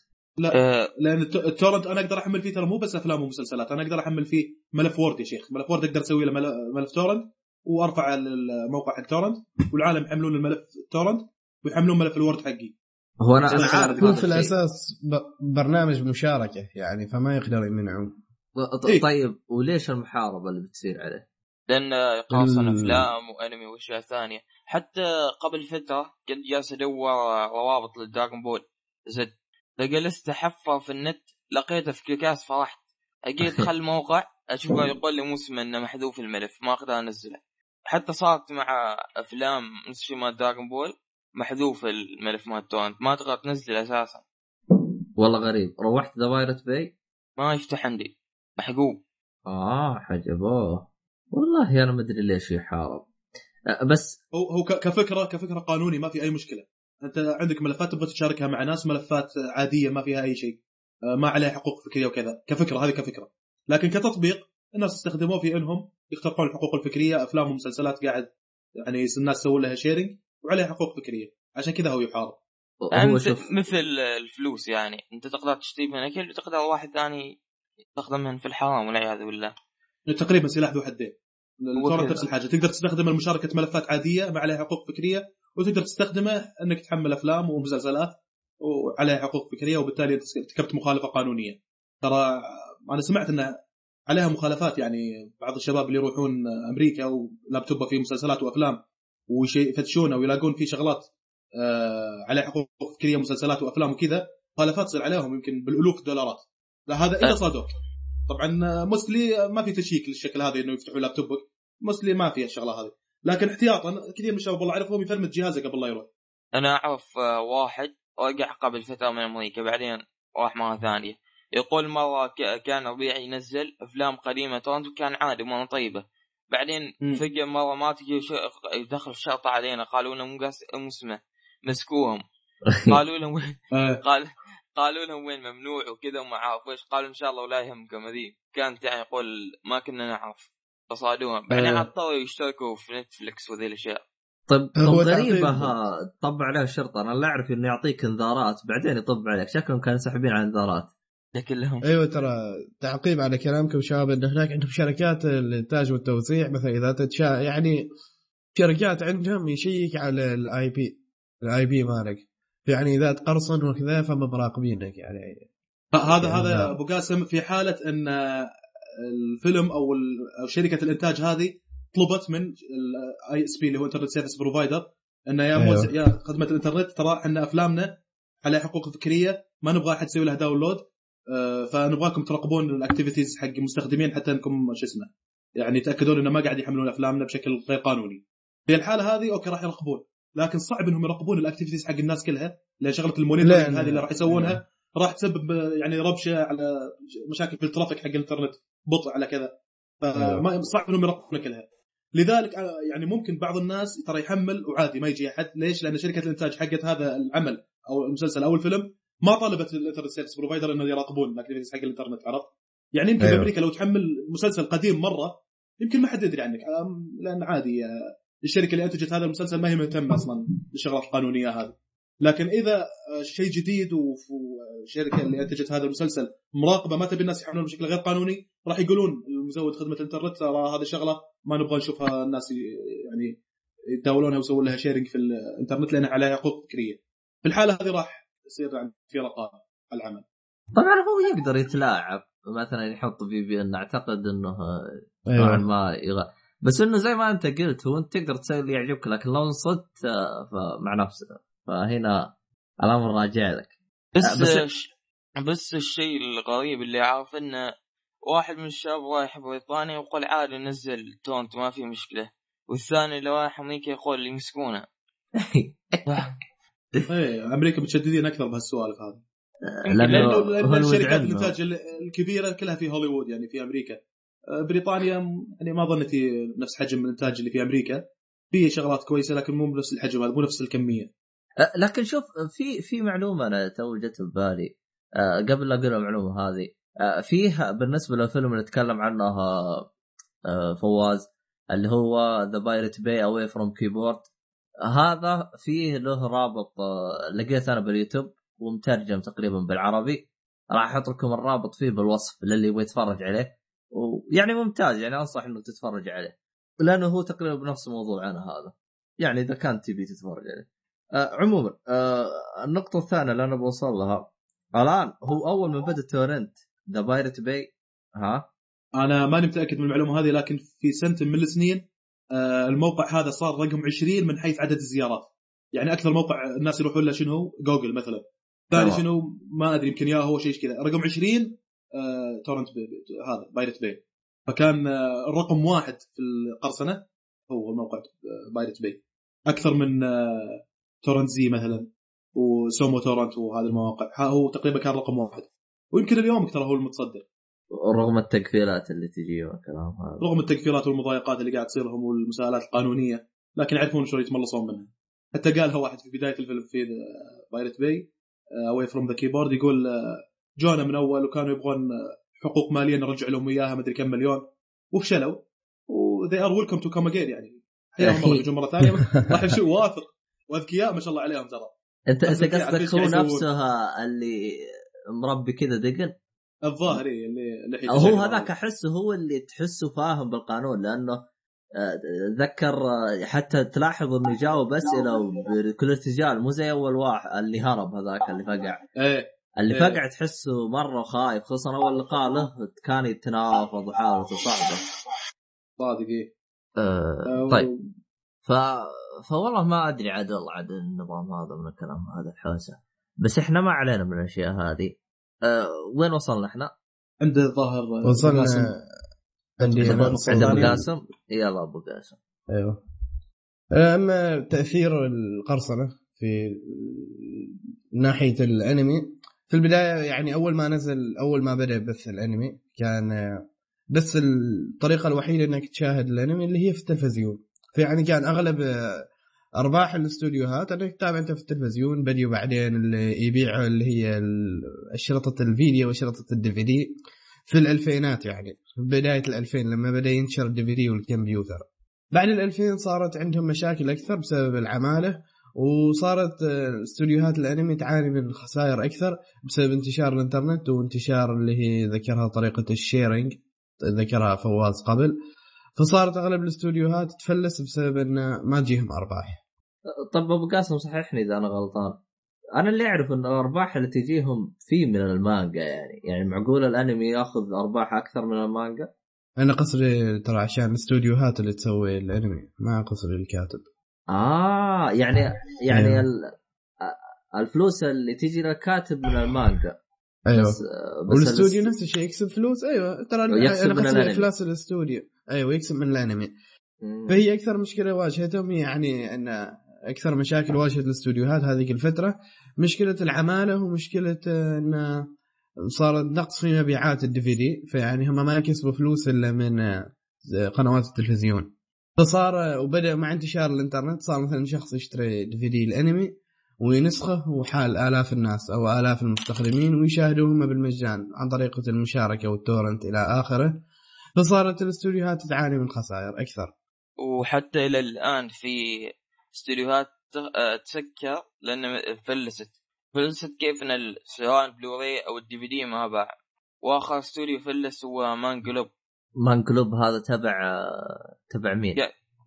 آه، لأن الت- ال torrent أنا أقدر أحمل فيه ترى مو بس أفلام ومسلسلات أنا أقدر أحمل فيه ملف Word يا شيخ. ملف Word أقدر أسوي له مل- ملف torrent وأرفع الموقع حق torrent والعالم يحملون الملف torrent ويحملون ملف ال Word حقي. هو أنا أنا عارف هو في. الأساس ب- برنامج مشاركة يعني فما يقدر يمنعون. ط- إيه. طيب وليش المحاربة اللي بتصير عليه؟ لأن ال- أفلام وأنمي وأشياء ثانية. حتى قبل فترة كنت جالس أدور روابط لل Dragon Ball. Z. فجلست احفر في النت لقيته في KickAss فرحت. أجي ادخل الموقع أشوفه يقول لي موسم إنه محذوف الملف ما أقدر أنزله. حتى صارت مع أفلام نفس مال Dragon Ball محذوف الملف مال ال torrent ما تقدر تنزله أساسا. والله غريب. روحت The Pirate Bay؟ ما يفتح عندي. محجوب آه حجبوه. والله أنا ما أدري ليش يحارب. بس هو هو ك- كفكرة كفكرة قانوني ما في أي مشكلة. أنت عندك ملفات تبغى تشاركها مع ناس ملفات عادية ما فيها أي شيء. ما عليها حقوق فكرية وكذا. كفكرة هذه كفكرة. لكن كتطبيق الناس استخدموه في إنهم يخترقون الحقوق الفكرية أفلام ومسلسلات قاعد يعني الناس سووا لها sharing وعليها حقوق فكرية. عشان كذا هو يحارب. هو يعني شوف مثل الفلوس يعني. أنت تقدر تشتري من اكل وتقدر واحد ثاني يستخدمهن في الحرام والعياذ بالله. تقريبا سلاح ذو حدين ال torrent. نفس الحاجة تقدر تستخدمه لمشاركة ملفات عادية ما عليها حقوق فكرية وتقدر تستخدمه إنك تحمل أفلام ومسلسلات وعليها حقوق فكرية وبالتالي ارتكبت مخالفة قانونية ترى أنا سمعت إن عليها مخالفات يعني بعض الشباب اللي يروحون أمريكا ولابتوبة فيه مسلسلات وأفلام ويفتشونه ويلاقون فيه شغلات آه، عليها حقوق فكرية مسلسلات وأفلام وكذا مخالفات تصير عليهم يمكن بالألوف الدولارات لا هذا اذا. صادوك طبعا مسلي ما في تشيك للشكل هذا إنه يفتحوا لابتوبك مسلي ما في الشغلة هذه. لكن احتياطا كثير من الشباب والله اعرفهم يفرمت جهازه قبل لا يروح. أنا أعرف آه، واحد رجع قبل فترة من أمريكا بعدين راح مرة ثانية. يقول مرة كان ربيع ينزل أفلام قديمة تورنت وكان عادي مره طيبة. بعدين. فجأة مرة ما تجي دخل الشرطه علينا قالوا لنا مو اسمه مسكوهم. قالوا لهم آه، قال قالوا لهم وين ممنوع وكذا وما عارف إيش قالوا إن شاء الله ولا يهمكم هذي. كانت يعني يقول ما كنا نعرف. فصادوهم. بعدين آه. عطوا يشتركوا في نتفلكس وذي الأشياء. طب هو. ها طب عليه الشرطة. أنا لا أعرف إنه يعطيك انذارات. بعدين يطب عليك. شكلهم كانوا ساحبين على انذارات. كلهم أيوه ترى تعقيب على كلامكم شباب إن هناك عندهم شركات الإنتاج والتوزيع مثلا إذا تتشا يعني شركات عندهم يشيك على ال IP ال IP مالك. يعني إذا تقرصن وكذا فهم مراقبينك يعني هذا يعني هذا. أبو قاسم في حالة أن الفيلم أو أو شركة الإنتاج هذه طلبت من ال ISP اللي هو internet service provider انه يا أيوه. يا خدمة الإنترنت ترى إحنا أفلامنا عليها حقوق فكرية ما نبغى أحد يسوي لها download آه، فنبغاكم تراقبون ال activities حق المستخدمين حتى أنكم شو اسمه يعني تاكدون إنه ما قاعد يحملون أفلامنا بشكل غير قانوني. في الحالة هذه أوكي راح يراقبون لكن صعب انهم يراقبون ال activities حق الناس كلها لأن شغلة ال monitoring. هذه اللي راح يسوونها راح تسبب يعني ربشة على مشاكل في ال traffic حق الانترنت بطء على كذا فما صعب انهم يراقبون كلها لذلك آه، يعني ممكن بعض الناس ترى يحمل وعادي ما يجي أحد ليش؟ لأن شركة الإنتاج حقت هذا العمل أو المسلسل أو الفيلم ما طالبت ال internet service provider إنه يراقبون ال activities حق الإنترنت عرفت؟ يعني يمكن أيوة. في أمريكا لو تحمل مسلسل قديم مرة يمكن ما حد يدري عنك لأن عادي الشركة اللي انتجت هذا المسلسل ما هي مهتمة أصلا بالشغلات القانونية هذه. لكن إذا شيء جديد والشركة اللي انتجت هذا المسلسل مراقبة ما تبي الناس يحملون بشكل غير قانوني راح يقولون المزود خدمة الإنترنت ترى هذه شغله ما نبغى نشوفها الناس يعني يتداولونها ويسوون لها sharing في الإنترنت لأن عليها حقوق فكرية. في الحالة هذه راح يصير يعني في رقابة على العمل. طبعا هو يقدر يتلاعب مثلا يحط VPN أعتقد إنه نوعا أيوه ما يغ... بس إنه زي ما أنت قلت هو أنت تقدر تسوي اللي يعجبك لكن لو انصدت آه، فمع نفسك. فهنا الأمر راجع لك. بس آه، بس- بس, بس الشيء الغريب اللي عارف إنه واحد من الشباب رايح بريطانيا وقال عادي نزل تونت ما في مشكلة. والثاني اللي رايح أمريكا يقول يمسكونه. إيه أمريكا متشددين أكثر بهالسوالف هذه. لأنه لأنه لأن هوليوود شركات عنده. الانتاج ال- الكبيرة كلها في هوليوود يعني في أمريكا. آه، بريطانيا م- يعني ما ظنيتي نفس حجم الإنتاج اللي في أمريكا. في شغلات كويسة لكن مو بنفس الحجم هذا مو نفس الكمية. أه، لكن شوف في في معلومة أنا تو جت ببالي. أه، قبل لا أقول المعلومة هذه أه، فيه بالنسبة للفيلم اللي تكلم عنه فواز اللي هو The Pirate Bay Away From Keyboard هذا فيه له رابط لقيت أنا باليوتيوب ومترجم تقريبا بالعربي. راح أحط لكم الرابط فيه بالوصف للي يبغى يتفرج عليه. ويعني ممتاز يعني أنصح إنك تتفرج عليه. لأنه هو تقريبا بنفس موضوعنا هذا. يعني إذا كان تبي تتفرج عليه. آه عموما آه النقطة الثانية اللي أنا بوصل لها الآن هو أول ما بدأ torrent The Pirate Bay ها؟ أنا ماني متأكد من المعلومة هذه لكن في سنة من السنين آه، الموقع هذا صار رقم 20 من حيث عدد الزيارات. يعني أكثر موقع الناس يروحون له شنو؟ جوجل مثلا. ثاني تمام. شنو؟ ما أدري يمكن ياهو شيء كذا. رقم 20 آه، torrent بي بي- هذا Pirate Bay. فكان آه، الرقم واحد في القرصنة هو موقع آه، Pirate Bay. أكثر من آه، torrent زي مثلا وسومو تورنت وهذه المواقع. هو تقريبا كان رقم واحد. ويمكن اليوم ترى هو المتصدر. رغم التقفيلات اللي تجي والكلام هذا. رغم التقفيلات والمضايقات اللي قاعد تصير لهم والمساءلات القانونية لكن يعرفون شلون يتملصون منها. حتى قالها واحد في بداية الفيلم في Pirate Bay away from the keyboard يقول جونا من أول وكانوا يبغون آه، حقوق مالية نرجع لهم إياها مدري كم مليون. وفشلوا. و they are welcome to come again يعني. حياهم الله يجون مرة ثانية. راح يمشوا واثق. واذكياء ما شاء الله عليهم ترى. أنت أنت قصدك هو؟ نفسه اللي مربي كذا دقن؟ الظاهر إيه، اللي اللي هو هذاك أحسه هو اللي تحسه فاهم بالقانون لأنه آه، ذكر آه، حتى تلاحظ إنه يجاوب أسئلة بكل ارتجال مو زي أول واحد اللي هرب هذاك اللي فقع. إيه. اللي إيه. فقع تحسه مرة خايف خصوصا أول لقاء له كان يتنافض وحاول تصعده صادق إيه. آه آه، طيب. ف... فوالله ما أدري عاد والله عاد النظام هذا من الكلام هذا الحوسة. بس إحنا ما علينا من الأشياء هذه. آه وين وصلنا إحنا؟ عنده الظاهر وصلنا عند عند ابو. قاسم يلا أبو قاسم. أيوه. أما تأثير القرصنة في ناحية الأنمي في البداية يعني أول ما نزل أول ما بدأ بث الأنمي كان بس الطريقة الوحيدة إنك تشاهد الأنمي اللي هي في التلفزيون. فيعني كان أغلب أرباح الاستوديوهات إنك تتابع أنت في التلفزيون بديوا بعدين اللي يبيعوا اللي هي اشرطه الفيديو واشرطه الدي في دي في الألفينات يعني في بداية الألفين لما بدأ ينشر ال DVD والكمبيوتر. بعد ال 2000 صارت عندهم مشاكل أكثر بسبب العمالة. وصارت آه، استوديوهات الانمي تعاني من خسائر أكثر بسبب انتشار الإنترنت وانتشار اللي هي ذكرها طريقة ال sharing ذكرها فواز قبل. فصارت أغلب الاستوديوهات تفلس بسبب انه ما تجيهم أرباح. طب أبو قاسم صححني إذا أنا غلطان. أنا اللي أعرف إن الأرباح اللي تجيهم في من المانجا يعني. يعني معقول الأنمي ياخذ أرباح أكثر من المانجا؟ أنا قصدي ترى عشان الاستوديوهات اللي تسوي الأنمي ما قصدي الكاتب. آه يعني يعني أيوه. ال- آه، الفلوس اللي تجي للكاتب من المانجا. أيوه. بس آه، بس والاستوديو الاس- نفس الشيء يكسب فلوس؟ أيوه. ترى أنا قصدي. افلاس الاستوديو أيوه يكسب من الأنمي. فهي أكثر مشكلة واجهتهم يعني إن أكثر مشاكل واجهت الاستوديوهات هذيك الفترة. مشكلة العمالة ومشكلة إن صار نقص في مبيعات الدي في دي فيعني هم ما كسبوا فلوس إلا من قنوات التلفزيون. فصار وبدأ مع انتشار الإنترنت صار مثلا شخص يشتري دي في دي الانمي وينسخه وحال آلاف الناس أو آلاف المستخدمين ويشاهدوهم بالمجان عن طريقة المشاركة والتورنت إلى آخره. فصارت الاستوديوهات تعاني من خسائر أكثر. وحتى إلى الآن في استديوهات ت- آه، تسكر لأن فلست. فلست كيف إن سواء بلوراي أو ال DVD ما باع. وآخر استوديو فلس هو Manglobe Manglobe هذا تبع تبع مين؟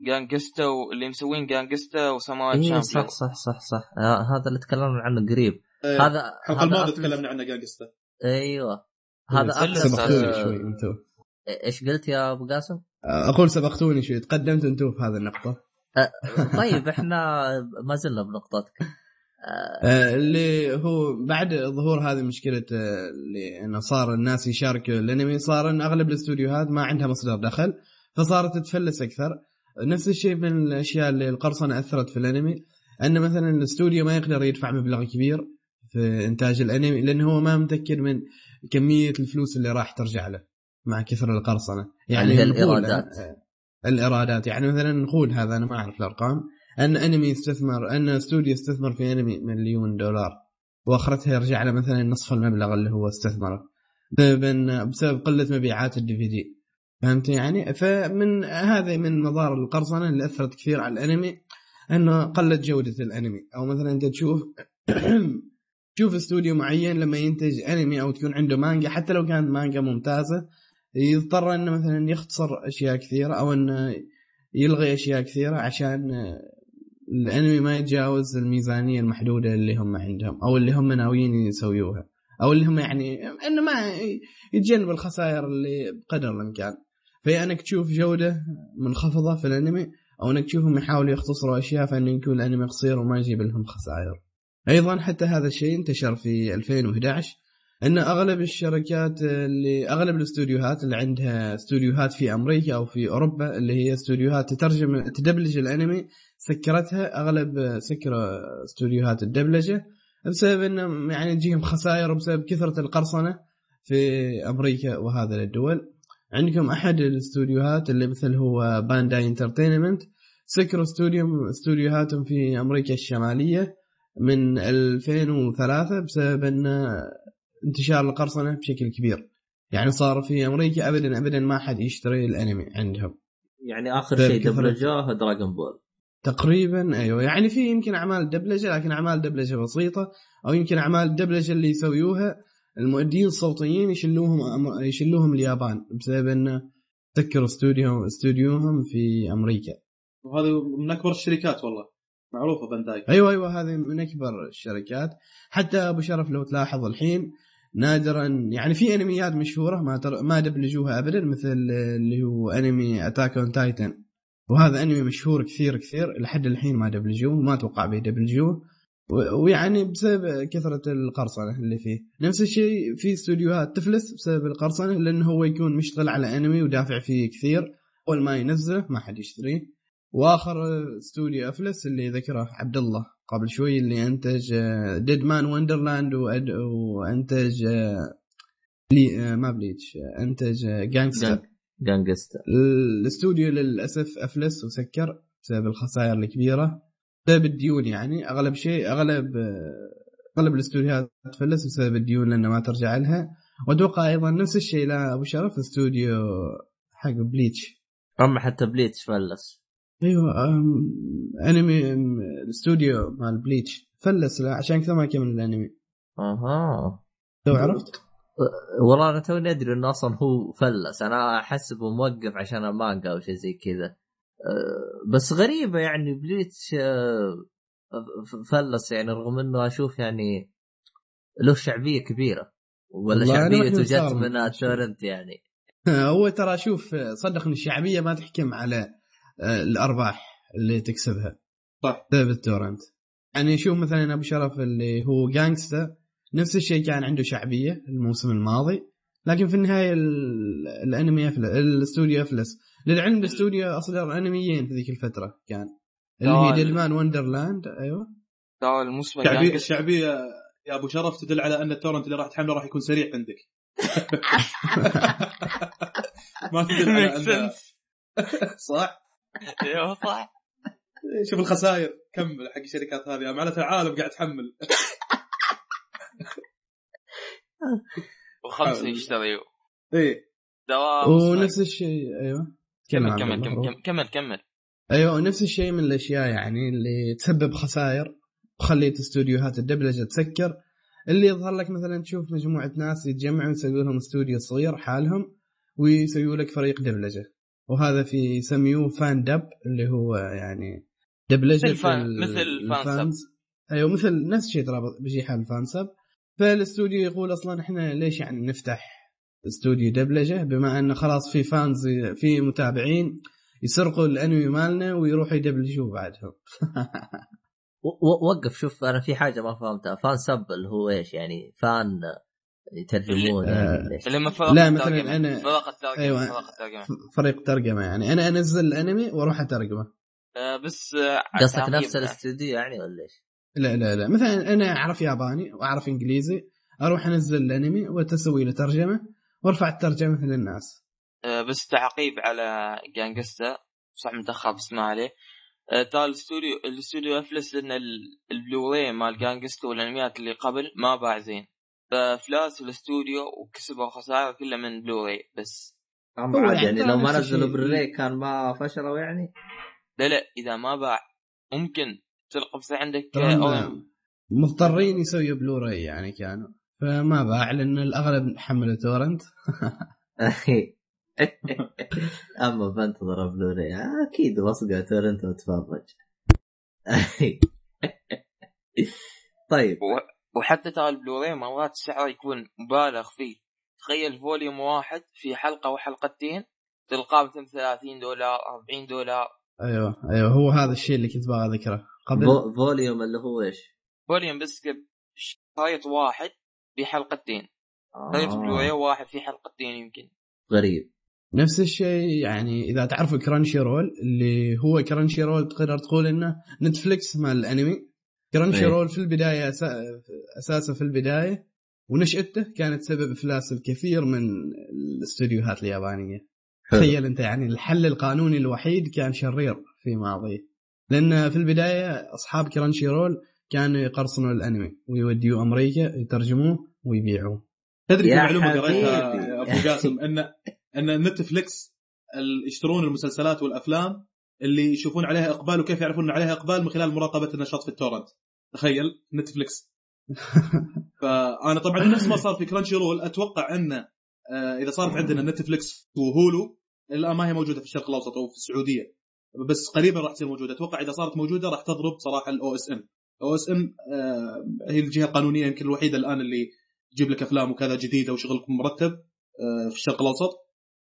جانجستا اللي مسوين جانجستا وسماوات إيه شامبيون صح صح صح صح. آه، هذا اللي تكلمنا عنه قريب. آه، هذا الحلقة الماضيه تكلمنا عنه Gangsta. أيوه. هذا أتلس، سبقتوني آه، شوي أنتم إيش قلت يا أبو قاسم؟ أقول سبقتوني شوي تقدمت أنتم في هذه النقطه طيب إحنا ما زلنا بنقطتك. آه، اللي هو بعد ظهور هذه مشكلة آه، اللي انه صار الناس يشاركوا الانمي صار إن أغلب الاستوديوهات ما عندها مصدر دخل فصارت تفلس أكثر. نفس الشيء من الأشياء اللي القرصنة أثرت في الأنمي إن مثلا الاستوديو ما يقدر يدفع مبلغ كبير في إنتاج الأنمي لأنه هو ما متأكد من كمية الفلوس اللي راح ترجع له مع كثر القرصنة. يعني. آه، الإيرادات. يعني مثلا نقول هذا أنا ما أعرف الأرقام. أن أنمي يستثمر أن استوديو يستثمر في أنمي مليون دولار وآخرتها يرجع له مثلا نصف المبلغ اللي هو استثمره بسبب بسبب قلة مبيعات الدي في دي فهمت يعني فمن هذا من مظاهر القرصنة اللي أثرت كثير على الأنمي انه قلت جودة الأنمي. أو مثلا أنت تشوف تشوف استوديو معين لما ينتج أنمي أو تكون عنده مانجا حتى لو كانت مانجا ممتازة يضطر أنه مثلا يختصر أشياء كثيرة أو أنه يلغي أشياء كثيرة عشان الانمي ما يتجاوز الميزانية المحدودة اللي هم عندهم أو اللي هم ناويين يسويوها أو اللي هم يعني إنه ما يتجنب الخسائر اللي بقدر الإمكان. فيا أنك تشوف جودة منخفضة في الأنمي أو أنك تشوفهم يحاولوا يختصروا أشياء فانه يكون الأنمي قصير وما يجيب لهم خسائر. أيضا حتى هذا الشيء انتشر في 2011 إن أغلب الشركات اللي أغلب الاستوديوهات اللي عندها استوديوهات في أمريكا أو في أوروبا اللي هي استوديوهات تترجم تدبلج الأنمي سكرتها أغلب سكر استوديوهات الدبلجة بسبب إنه يعني تجيهم خسائر بسبب كثرة القرصنة في أمريكا وهذا الدول. عندكم أحد الاستوديوهات اللي مثل هو Bandai Entertainment سكروا استوديو استوديوهاتهم في أمريكا الشمالية من 2003 بسبب ان انتشار القرصنة بشكل كبير. يعني صار في أمريكا ابدا ابدا ما حد يشتري الأنمي عندهم. يعني آخر شيء دبلجوه دراغون Ball. تقريبا أيوه. يعني في يمكن أعمال دبلجة لكن أعمال دبلجة بسيطة أو يمكن أعمال الدبلجه اللي يسويوها المؤدين الصوتيين يشلوهم يشلوهم اليابان بسبب انه سكروا استوديو استوديوهم في أمريكا. وهذا من أكبر الشركات والله. معروفة Bandai أيوه أيوه. هذه من أكبر الشركات. حتى أبو شرف لو تلاحظ الحين نادرا يعني في أنميات مشهورة ما تر... ما دبلجوها ابدا مثل اللي هو anime Attack on Titan وهذا أنمي مشهور كثير كثير لحد الحين ما دبلجوه وما أتوقع بيدبلجوه. و- ويعني بسبب كثرة القرصنة اللي فيه. نفس الشيء في استوديوهات تفلس بسبب القرصنة لأنه هو يكون مشتغل على أنمي ودافع فيه كثير. أول ما ينزله ما حد يشتريه. وآخر استوديو أفلس اللي ذكره عبد الله قبل شوي اللي انتج Deadman Wonderland وانتج Blea- ما Bleach انتج Gangster Gangsta الاستوديو للأسف أفلس وسكر بسبب الخسائر الكبيرة. بسبب الديون يعني. أغلب شيء أغلب أغلب الاستوديوهات تفلس بسبب الديون لأنه ما ترجع لها. وأتوقع أيضا نفس الشيء لا أبو شرف استوديو حق Bleach. أما حتى Bleach فلس. أيوه أنمي الاستوديو مال Bleach. فلس عشان كذا ما كمل الأنمي. أها. لو عرفت؟ والله أنا توني أدري إنه أصلا هو فلس. أنا احسبه موقف عشان المانجا أو شيء زي كذا. أه، بس غريبة يعني Bleach أه، فلس يعني رغم إنه أشوف يعني له شعبية كبيرة. ولا شعبيته جت من. ال torrent يعني. هو ترى شوف صدقني الشعبية ما تحكم على الأرباح اللي تكسبها. صح. بسبب ال torrent يعني شوف مثلا أبو شرف اللي هو Gangsta نفس الشيء كان عنده شعبية الموسم الماضي لكن في النهاية ال- الأنمي أفلس الأستوديو أفلس. للعلم الأستوديو أصدر أنميين في ذيك الفترة كان. اللي هي. ديدمان وندرلاند أيوه. ترى الموسم الشعبيه الشعبيه يا أبو شرف تدل على أن التورنت اللي راح تحمله راح يكون سريع عندك. ما تدل على sense. صح؟ أيوه صح. شوف الخسائر. كمل حق الشركات هذه. معناته العالم قاعد تحمل وخمسة. يشتريوا إيه دوام. ونفس الشيء. أيوه. كمل كمل. كمل كمل كمل أيوه نفس الشيء من الأشياء يعني اللي تسبب خسائر. وخليت استوديوهات الدبلجة تسكر. اللي يظهر لك مثلا تشوف مجموعة ناس يتجمعوا يسوي لهم استوديو صغير حالهم ويسووا لك فريق دبلجة. وهذا في يسميوه fandub اللي هو يعني دبلجه مثل fan- ال- مثل fansub. ال fans. أيوه مثل نفس الشيء ترى بيجي حال fansub فالاستوديو يقول أصلا إحنا ليش يعني نفتح استوديو دبلجه بما انه خلاص في فانز في متابعين يسرقوا الأنمي مالنا ويروحوا يدبلجوه بعدهم. وقف شوف أنا في حاجة ما فهمتها. فان سب اللي هو إيش يعني؟ فان يترجمون آه، يعني من فرق لا، الترجمة. مثلاً أنا- فرق الترجمة أيوة. فرق الترجمة. فريق ترجمة يعني. أنا أنزل الانمي وأروح أترجمه. آه، بس آه، قصدك. نفس الاستوديو يعني ولا إيش؟ لا لا لا. مثلا أنا أعرف ياباني وأعرف إنجليزي. أروح أنزل الأنمي وتسوي له ترجمة وأرفع الترجمة للناس آه، بس تعقيب على جانجستا. صح متأخر بس ما عليه. آه، ترى الاستوديو الاستوديو أفلس لأن ال- البلوراي مال جانجستا والأنميات اللي قبل ما باع زين. فافلاس الاستوديو وكسبوا خسائر كلها من بلوراي بس. عاد يعني يعني لو ما نزلوا. بالري كان ما فشلوا يعني؟ لا لا إذا ما باع ممكن. تلقى بس عندك أو- مضطرين يسويوا بلوراي يعني كانوا. فما باع لأن الأغلب حملوا torrent. أما بنتظر بلوري أكيد بصقع torrent واتفرج طيب. وحتى ترى البلوراي مرات سعره يكون مبالغ فيه. تخيل volume واحد في حلقة وحلقتين تلقاه مثلا 30 دولار 40 دولار. أيوه أيوه هو هذا الشيء اللي كنت باغي أذكره. قبل vo- volume اللي هو إيش؟ volume بس كب- شريط واحد في حلقتين. شريط بلوراي آه واحد في حلقتين يمكن. غريب. نفس الشيء يعني إذا تعرفوا Crunchyroll اللي هو Crunchyroll تقدر تقول إنه Netflix مال الأنمي. Crunchyroll في البداية أساسه في البداية ونشأته كانت سبب إفلاس الكثير من الاستديوهات اليابانية. تخيل أنت يعني الحل القانوني الوحيد كان شرير في ماضيه لأن في البداية أصحاب Crunchyroll كانوا يقرصنوا الأنمي ويوديوه أمريكا يترجموه ويبيعوه تدري في معلومة. قريتها أبو جاسم ان إن Netflix يشترون المسلسلات والأفلام اللي يشوفون عليها إقبال وكيف يعرفون إن عليها إقبال من خلال مراقبة النشاط في ال torrent. تخيل Netflix فأنا طبعا نفس ما صار في Crunchyroll أتوقع انه آه، إذا صارت عندنا Netflix و Hulu الآن ما هي موجودة في الشرق الأوسط أو في السعودية. بس قريبا راح تصير موجودة. أتوقع إذا صارت موجودة راح تضرب صراحة ال OSN OSN هي الجهة القانونية يمكن الوحيدة الآن اللي تجيب لك أفلام وكذا جديدة وشغلكم مرتب آه، في الشرق الأوسط.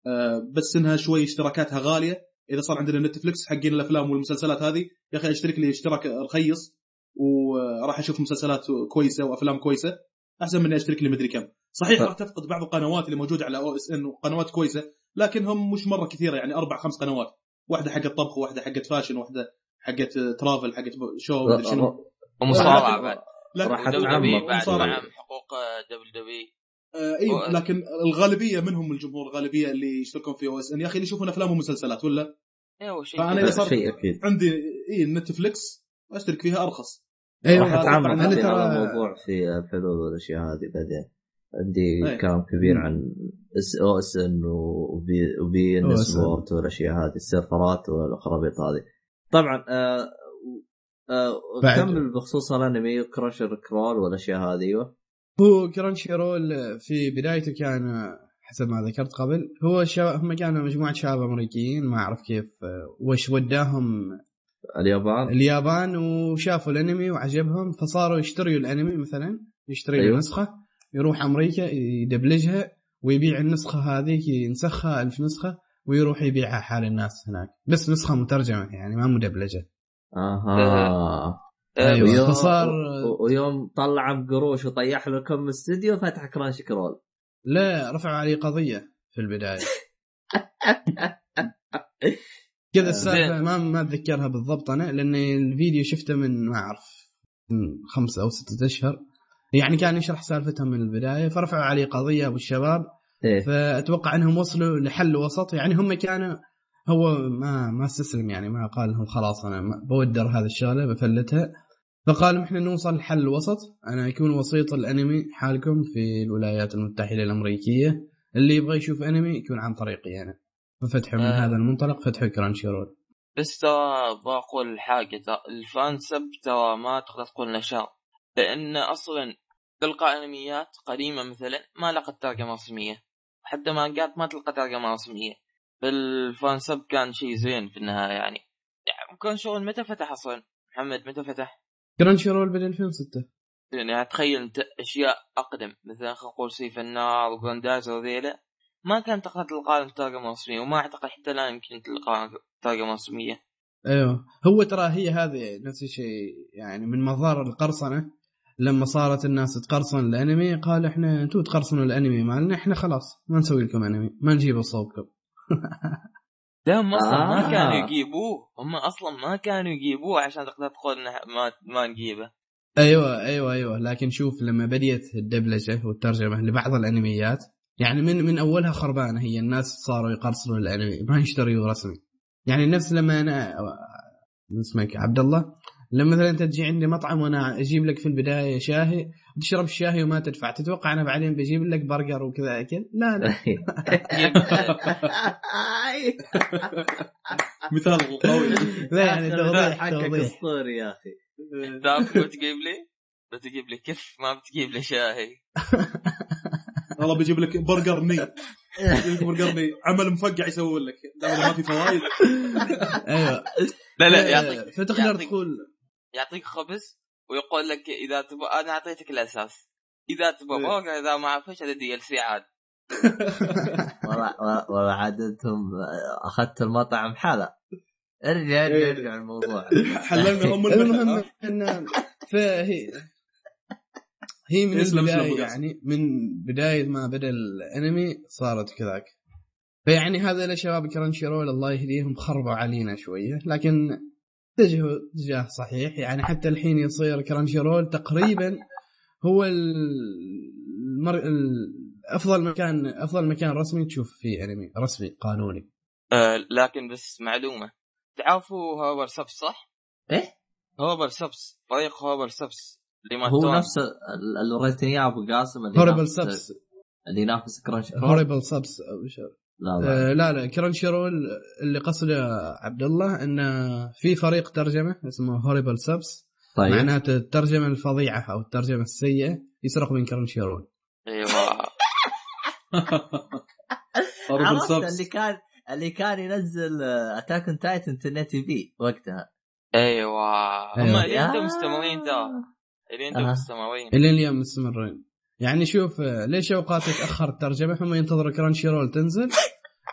آه، بس إنها شوي اشتراكاتها غالية. إذا صار عندنا Netflix حقين الأفلام والمسلسلات هذه يا أخي أشترك لي اشتراك رخيص وراح أشوف مسلسلات كويسة وأفلام كويسة أحسن من اني أشترك لي مدري كم. صحيح راح تفقد بعض القنوات اللي موجودة على OSN وقنوات كويسة لكنهم مش مرة كثيرة يعني أربع خمس قنوات. واحدة حقت طبخ واحدة حقت fashion واحدة حقت travel حقت show مدري شنو. ومصارعه لكن- بعد. لكن راح ومصارعة. نعم حقوق WW آه اي لكن الغالبية منهم الجمهور الغالبيه اللي يشتركون في OSN يا أخي اللي يشوفون أفلام ومسلسلات ولا أيوه شيء فأنا كذا. إذا صار- عندي اي نتفلكس أشترك فيها أرخص أيوه راح في ترى- هذا الموضوع في الحلول والأشياء هذه بعدين عندي أي. كلام كبير عن اس أو اس ان وبي وبي ان. سبورت والأشياء هذه السيرفرات والخرابيط هذه طبعا آه آه بعد. كمل بخصوص الأنمي كراشر كرول والأشياء هذه أيوه هو كرانشي رول في بدايته كان حسب ما ذكرت قبل هو شا... هم كانوا مجموعة شباب أمريكيين ما أعرف كيف وش وداهم اليابان اليابان وشافوا الأنمي وعجبهم فصاروا يشتروا الأنمي مثلا يشتري. أيوه. نسخه يروح أمريكا يدبلجها ويبيع النسخة هذيك ينسخها ألف نسخة ويروح يبيعها حال الناس هناك بس نسخة مترجمة يعني ما مدبلجة أها ويوم, فصار- ويوم طلع بقروش وطيح لكم استديو فتح كرانش كرول. لا رفعوا عليه قضية في البداية. كذا السالفة زين. ما ما أتذكرها بالضبط أنا لأن الفيديو شفته من ما أعرف من خمسة أو ستة أشهر. يعني كان يشرح سالفتها من البداية فرفعوا عليه قضية أبو الشباب. إيه. فأتوقع إنهم وصلوا لحل وسط. يعني هم كانوا هو ما ما استسلم يعني ما قال لهم خلاص أنا بودر هذه الشغلة بفلتها. فقال إحنا نوصل لحل وسط أنا يكون وسيط الأنمي حالكم في الولايات المتحدة الأمريكية. اللي يبغى يشوف أنمي يكون عن طريقي أنا. ففتحه من آه. هذا المنطلق فتحه Crunchyroll بس ترى بقول ترى ال fansub ترى ما تقدر تقول نشاط لأن أصلا تلقى أنميات قديمة مثلا ما لقت ترجمة رسمية. حتى مانجات ما تلقى ترجمة رسمية. فال fansub كان شيء زين في النهاية يعني. يعني كان شغل متى فتح أصلا؟ محمد متى فتح؟ Crunchyroll بدا 2006 يعني تخيل أنت أشياء أقدم. مثلا خلينا نقول سيف النار و Grendizer وذيلا. ما كان تقدر تلقى لهم ترجمه رسميه وما أعتقد حتى الآن يمكن تلقى ترجمه رسميه أيوه. هو ترى هي هذه نفس الشيء يعني من مظاهر القرصنة. لما صارت الناس تقرصن الأنمي قال إحنا أنتوا تقرصنوا الأنمي مالنا إحنا خلاص ما نسوي لكم أنمي ما نجيبه صوبكم لا هم أصلا آه. ما كانوا يجيبوه هم أصلا ما كانوا يجيبوه عشان تقدر تقول ما ما نجيبه. أيوه أيوه أيوه. لكن شوف لما بديت الدبلجة والترجمة لبعض الأنميات يعني من من أولها خربانة هي الناس صاروا يقرصنوا الأنمي ما يشتروا رسمي. يعني نفس لما أنا اسمك عبد الله؟ لما مثلا أنت تجي عندي مطعم وأنا أجيب لك في البداية شاهي وتشرب الشاي وما تدفع تتوقع أنا بعدين بجيب لك برجر وكذا أكل؟ لا لا. مثال قوي. لا يعني توضيح حقك توضيح. اسطوري يا أخي. تعرف لو تجيب لي؟ لو تجيب لي كيف؟ ما بتجيب لي شاهي. والله بيجيب لك برجر ني برجر ني عمل مفقع يسوي لك. لا ما في فوائد. أيوه. لا لا يعطيك فتقدر تقول يعطيك خبز ويقول لك إذا تبغى أنا أعطيتك الأساس. إذا تبغى إيه. برجر إذا ما اعرف هذا دي إل سي عاد. والله والله عاد أنتم أخذت المطعم حلا ارجع ارجع إيه. ارجع الموضوع. حللنا ام المهم ان فهي هي. من البداية يعني من بداية ما بدأ الأنمي صارت كذاك. فيعني هذا شباب Crunchyroll الله يهديهم خربوا علينا شوية. لكن اتجاه صحيح يعني حتى الحين يصير Crunchyroll تقريبا هو المر... ال- افضل مكان أفضل مكان رسمي تشوف فيه أنمي رسمي قانوني. آه لكن بس معلومة. تعرفوا هوبر سبس صح؟ إيه؟ هوبر سبس فريق هوبر سبس اللي ما هو توان. نفس ال- اللي وريتني اياه ابو قاسم اللي هوريبل ينافس- سبس. اللي ينافس كرانش كرول هوريبل سبس لا لا. آه، لا لا. كرانشي رول اللي قصده عبد الله إنه في فريق ترجمة اسمه هوريبل سبس طيب. معناته الترجمة الفظيعة أو الترجمة السيئة يسرق من كرانشي رول أيوه عرفت سبس اللي كان اللي كان ينزل Attack on Titan TV وقتها. أيوه. هم أيوة. اللي عندهم مستمرين ترى. اللي عندهم آه. مستمرين. إلى اليوم مستمرين. يعني شوف آه، ليش اوقات تتاخر الترجمه هم ينتظروا كرانشي رول تنزل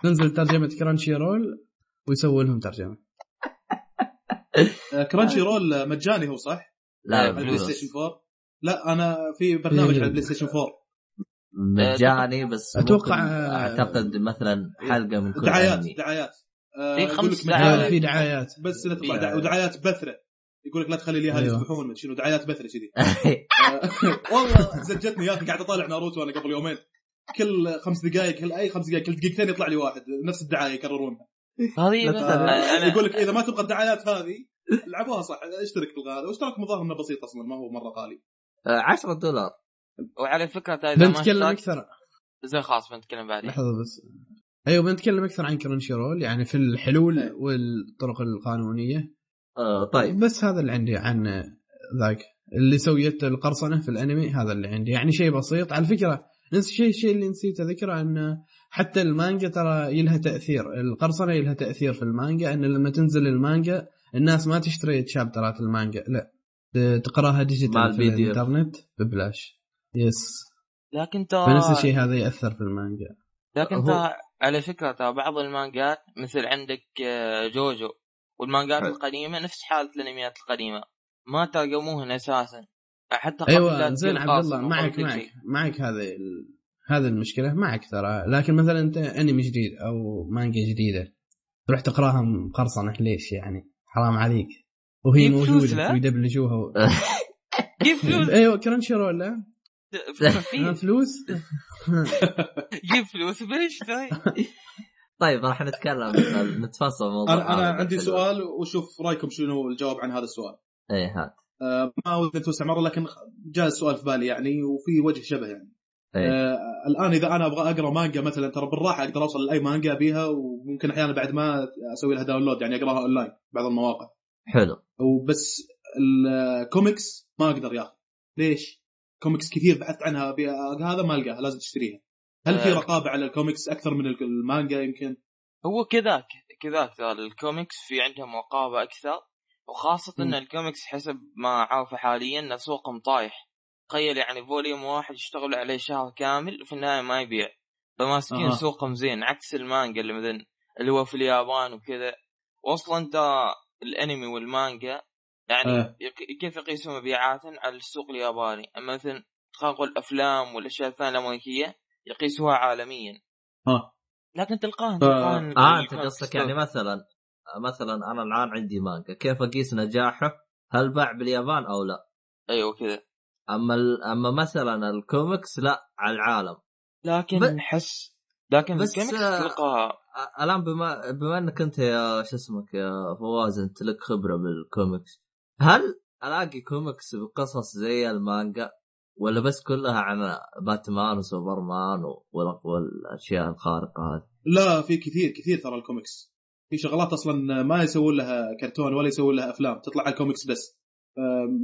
تنزل ترجمة كرانشي رول ويسووا لهم ترجمة آه، كرانشي رول مجاني هو صح؟ لا على بفلوس. ستيشن 4 لا أنا في برنامج إيه. على البلاي ستيشن 4 مجاني بس أتوقع- ممكن أعتقد مثلا حلقة من كل دعايات. دعايات آه، في يقول خمس لك دعايات. مجاني في دعايات بس ودعايات بثرة يقول لك لا تخلي اليهال أيوه. يسبحون شنو دعايات بثره كذي. آه، والله زجتني يا أخي قاعد أطالع ناروتو أنا قبل يومين. كل خمس دقائق كل أي خمس دقائق كل دقيقتين يطلع لي واحد نفس الدعاية يكررونها. آه، أنا يقول لك إذا ما تبغى الدعايات هذه العبوها صح اشترك في هذا واشتراك مظاهر انه بسيط أصلا ما هو مرة غالي. 10 دولار. وعلى فكرة إذا ما بنتكلم أكثر. زين خلاص بنتكلم بعدين. لحظة بس. أيوه بنتكلم أكثر عن كرانشي رول يعني في الحلول إيه. والطرق القانونية. آه طيب. بس هذا اللي عندي عن ذاك اللي سويت القرصنة في الأنمي هذا اللي عندي. يعني شيء بسيط. على فكرة نفس الشيء الشيء اللي نسيت أذكره أن حتى المانجا ترى يلها تأثير. القرصنة يلها تأثير في المانجا أن لما تنزل المانجا الناس ما تشتري chapterات المانجا. لا تقراها digital في. الإنترنت ببلاش. yes لكن ترى فنفس الشيء هذا يأثر في المانجا. لكن هو- ترى على فكرة ترى بعض المانجات مثل عندك آه، جوجو. والمانجات حلو. القديمة نفس حالة الأنميات القديمة. ما ترجموهن أساسا. حتى أيوه زين عبد الله معك معك. معك هذه ال... هذه المشكلة معك ترى. لكن مثلا أنت أنمي جديد أو مانجا جديدة تروح تقراها مقرصنه ليش يعني؟ حرام عليك. وهي موجودة. ويدبلجوها و... جيب فلوس. أيوه كرانشي رول لا فلوس. جيب فلوس بلشتري طيب راح نتكلم نتفصل موضوع أنا أنا هذا عندي. سؤال وشوف رأيكم شنو الجواب عن هذا السؤال. إيه هات. آه، ما ودي نتوسع مرة لكن جاء السؤال في بالي يعني وفي وجه شبه يعني. إيه. آه الآن إذا أنا أبغى أقرأ مانجا مثلا ترى بالراحة أقدر أوصل لأي مانجا أبيها وممكن أحيانا بعد ما أسوي لها download يعني أقرأها اونلاين بعض المواقع. حلو. وبس الكوميكس ما أقدر يا أخي. ليش؟ كوميكس كثير بحثت عنها هذا ما ألقاها لازم تشتريها. هل في آه. رقابة على الكوميكس أكثر من المانجا يمكن؟ هو كذاك كذاك الكوميكس في عندهم رقابة أكثر وخاصة إن مم. الكوميكس حسب ما عارفه حاليا إن سوقهم طايح تخيل يعني volume واحد يشتغلوا عليه شهر كامل وفي النهاية ما يبيع فماسكين أها. سوقهم زين عكس المانجا اللي مثلا اللي هو في اليابان وكذا واصلا ترى الأنمي والمانجا يعني آه. كيف يقيسون مبيعات على السوق الياباني مثلا خلينا نقول الافلام والاشياء الثانية الامريكيه يقيسوها عالميا. ها. لكن تلقاهن ف- آه أنت قصدك يعني مثلا مثلا أنا الآن عندي مانجا كيف أقيس نجاحه؟ هل باع باليابان أو لا؟ أيوه كذا. أما ال... أما مثلا الكوميكس لا على العالم. لكن ب- نحس لكن بس، الكوميكس آه، تلقاها آه، الآن بما بما إنك أنت يا شو اسمك يا فواز أنت لك خبرة بالكوميكس هل ألاقي كوميكس بقصص زي المانجا؟ ولا بس كلها عن باتمان وسوبرمان وال- والأشياء الخارقة هذه؟ لا في كثير كثير ترى الكوميكس في شغلات أصلا ما يسوون لها كرتون ولا يسوون لها أفلام تطلع على الكوميكس بس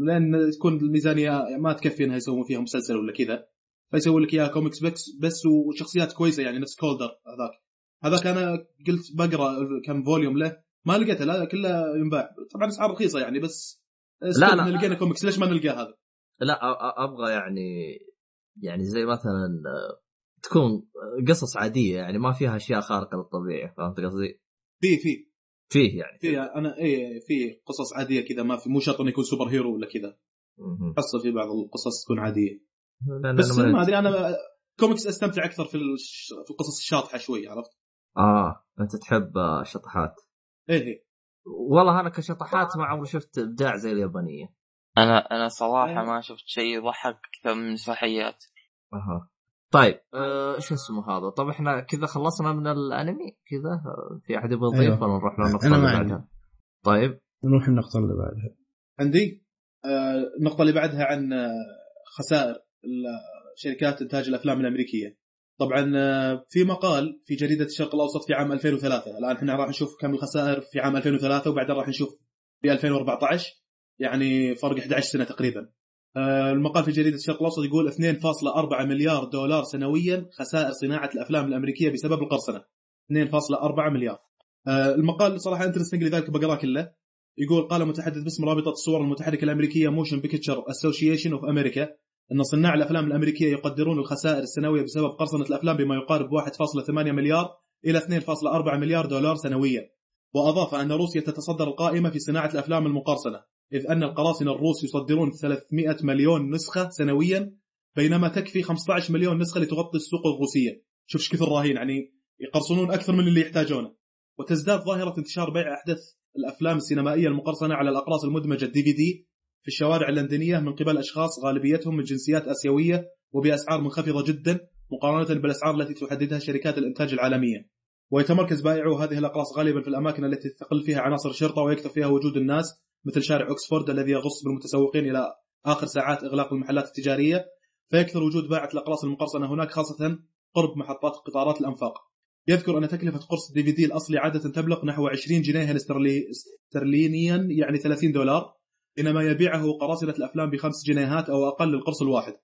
لأن تكون الميزانية ما تكفي إنها يسوون فيها مسلسل ولا كذا فيسوون لك إياها كوميكس بس بس وشخصيات كويسة يعني نفس كولدر هذاك هذاك أنا قلت بقرأ كم volume له ما لقيته لا كله ينباع طبعا أسعار رخيصة يعني بس لا. لا لقينا كوميكس ليش ما نلقاه هذا؟ لا أبغى يعني يعني زي مثلا تكون قصص عادية يعني ما فيها أشياء خارقة للطبيعة فهمت قصدي؟ في في. فيه يعني. في أنا إيه في قصص عادية كذا ما في مو شرط إنه يكون superhero ولا كذا. تحصل في بعض القصص تكون عادية. بس أنا ما أدري أنا كوميكس أستمتع أكثر في الش... في القصص الشاطحة شوي عرفت؟ آه أنت تحب شطحات. إيه إيه. والله أنا كشطحات ما عمري شفت إبداع زي اليابانية. أنا أنا صراحة أيوة. ما شفت شيء يضحك أكثر من مسرحيات. أها. طيب شو اسمه هذا؟ طب إحنا كذا خلصنا من الأنمي؟ كذا؟ في أحد يبغى يضيف أيوة. ولا نروح للنقطه اللي. بعدها؟ طيب. نروح النقطة اللي بعدها. عندي؟ آه النقطة اللي بعدها عن آه، خسائر شركات إنتاج الأفلام الأمريكية. طبعا آه، في مقال في جريدة الشرق الأوسط في عام 2003 الآن إحنا راح نشوف كم الخسائر في عام 2003 وبعدين راح نشوف في 2014 يعني فرق 11 سنة تقريبا. آه، المقال في جريدة الشرق الأوسط يقول 2.4 مليار دولار سنويا خسائر صناعة الأفلام الأمريكية بسبب القرصنة. 2.4 مليار. آه، المقال صراحة interesting لذلك بقرأه كله. يقول قال متحدث باسم رابطة الصور المتحركة الأمريكية Motion Picture Association of America إن صناع الأفلام الأمريكية يقدرون الخسائر السنوية بسبب قرصنة الأفلام بما يقارب 1.8 مليار إلى 2.4 مليار دولار سنويا. وأضاف أن روسيا تتصدر القائمة في صناعة الأفلام المقرصنة. إذ أن القراصنة الروس يصدرون 300 مليون نسخة سنويا بينما تكفي 15 مليون نسخة لتغطي السوق الروسية. شوف كثر راهين يعني يقرصنون أكثر من اللي يحتاجونه. وتزداد ظاهرة انتشار بيع أحدث الأفلام السينمائية المقرصنة على الأقراص المدمجة ال DVD في الشوارع اللندنية من قبل أشخاص غالبيتهم من جنسيات آسيوية وبأسعار منخفضة جدا مقارنة بالأسعار التي تحددها شركات الإنتاج العالمية. ويتمركز بائعو هذه الأقراص غالبا في الأماكن التي تقل فيها عناصر الشرطة ويكثر فيها وجود الناس. مثل شارع اوكسفورد الذي يغص بالمتسوقين إلى آخر ساعات إغلاق المحلات التجارية فيكثر وجود باعة الاقراص المقرصنة هناك خاصة قرب محطات قطارات الأنفاق. يذكر أن تكلفة قرص الدي في دي الأصلي عادة تبلغ نحو 20 جنيها استرلي- استرلينيا يعني 30 دولار بينما يبيعه قراصنة الأفلام بخمس جنيهات أو أقل للقرص الواحد.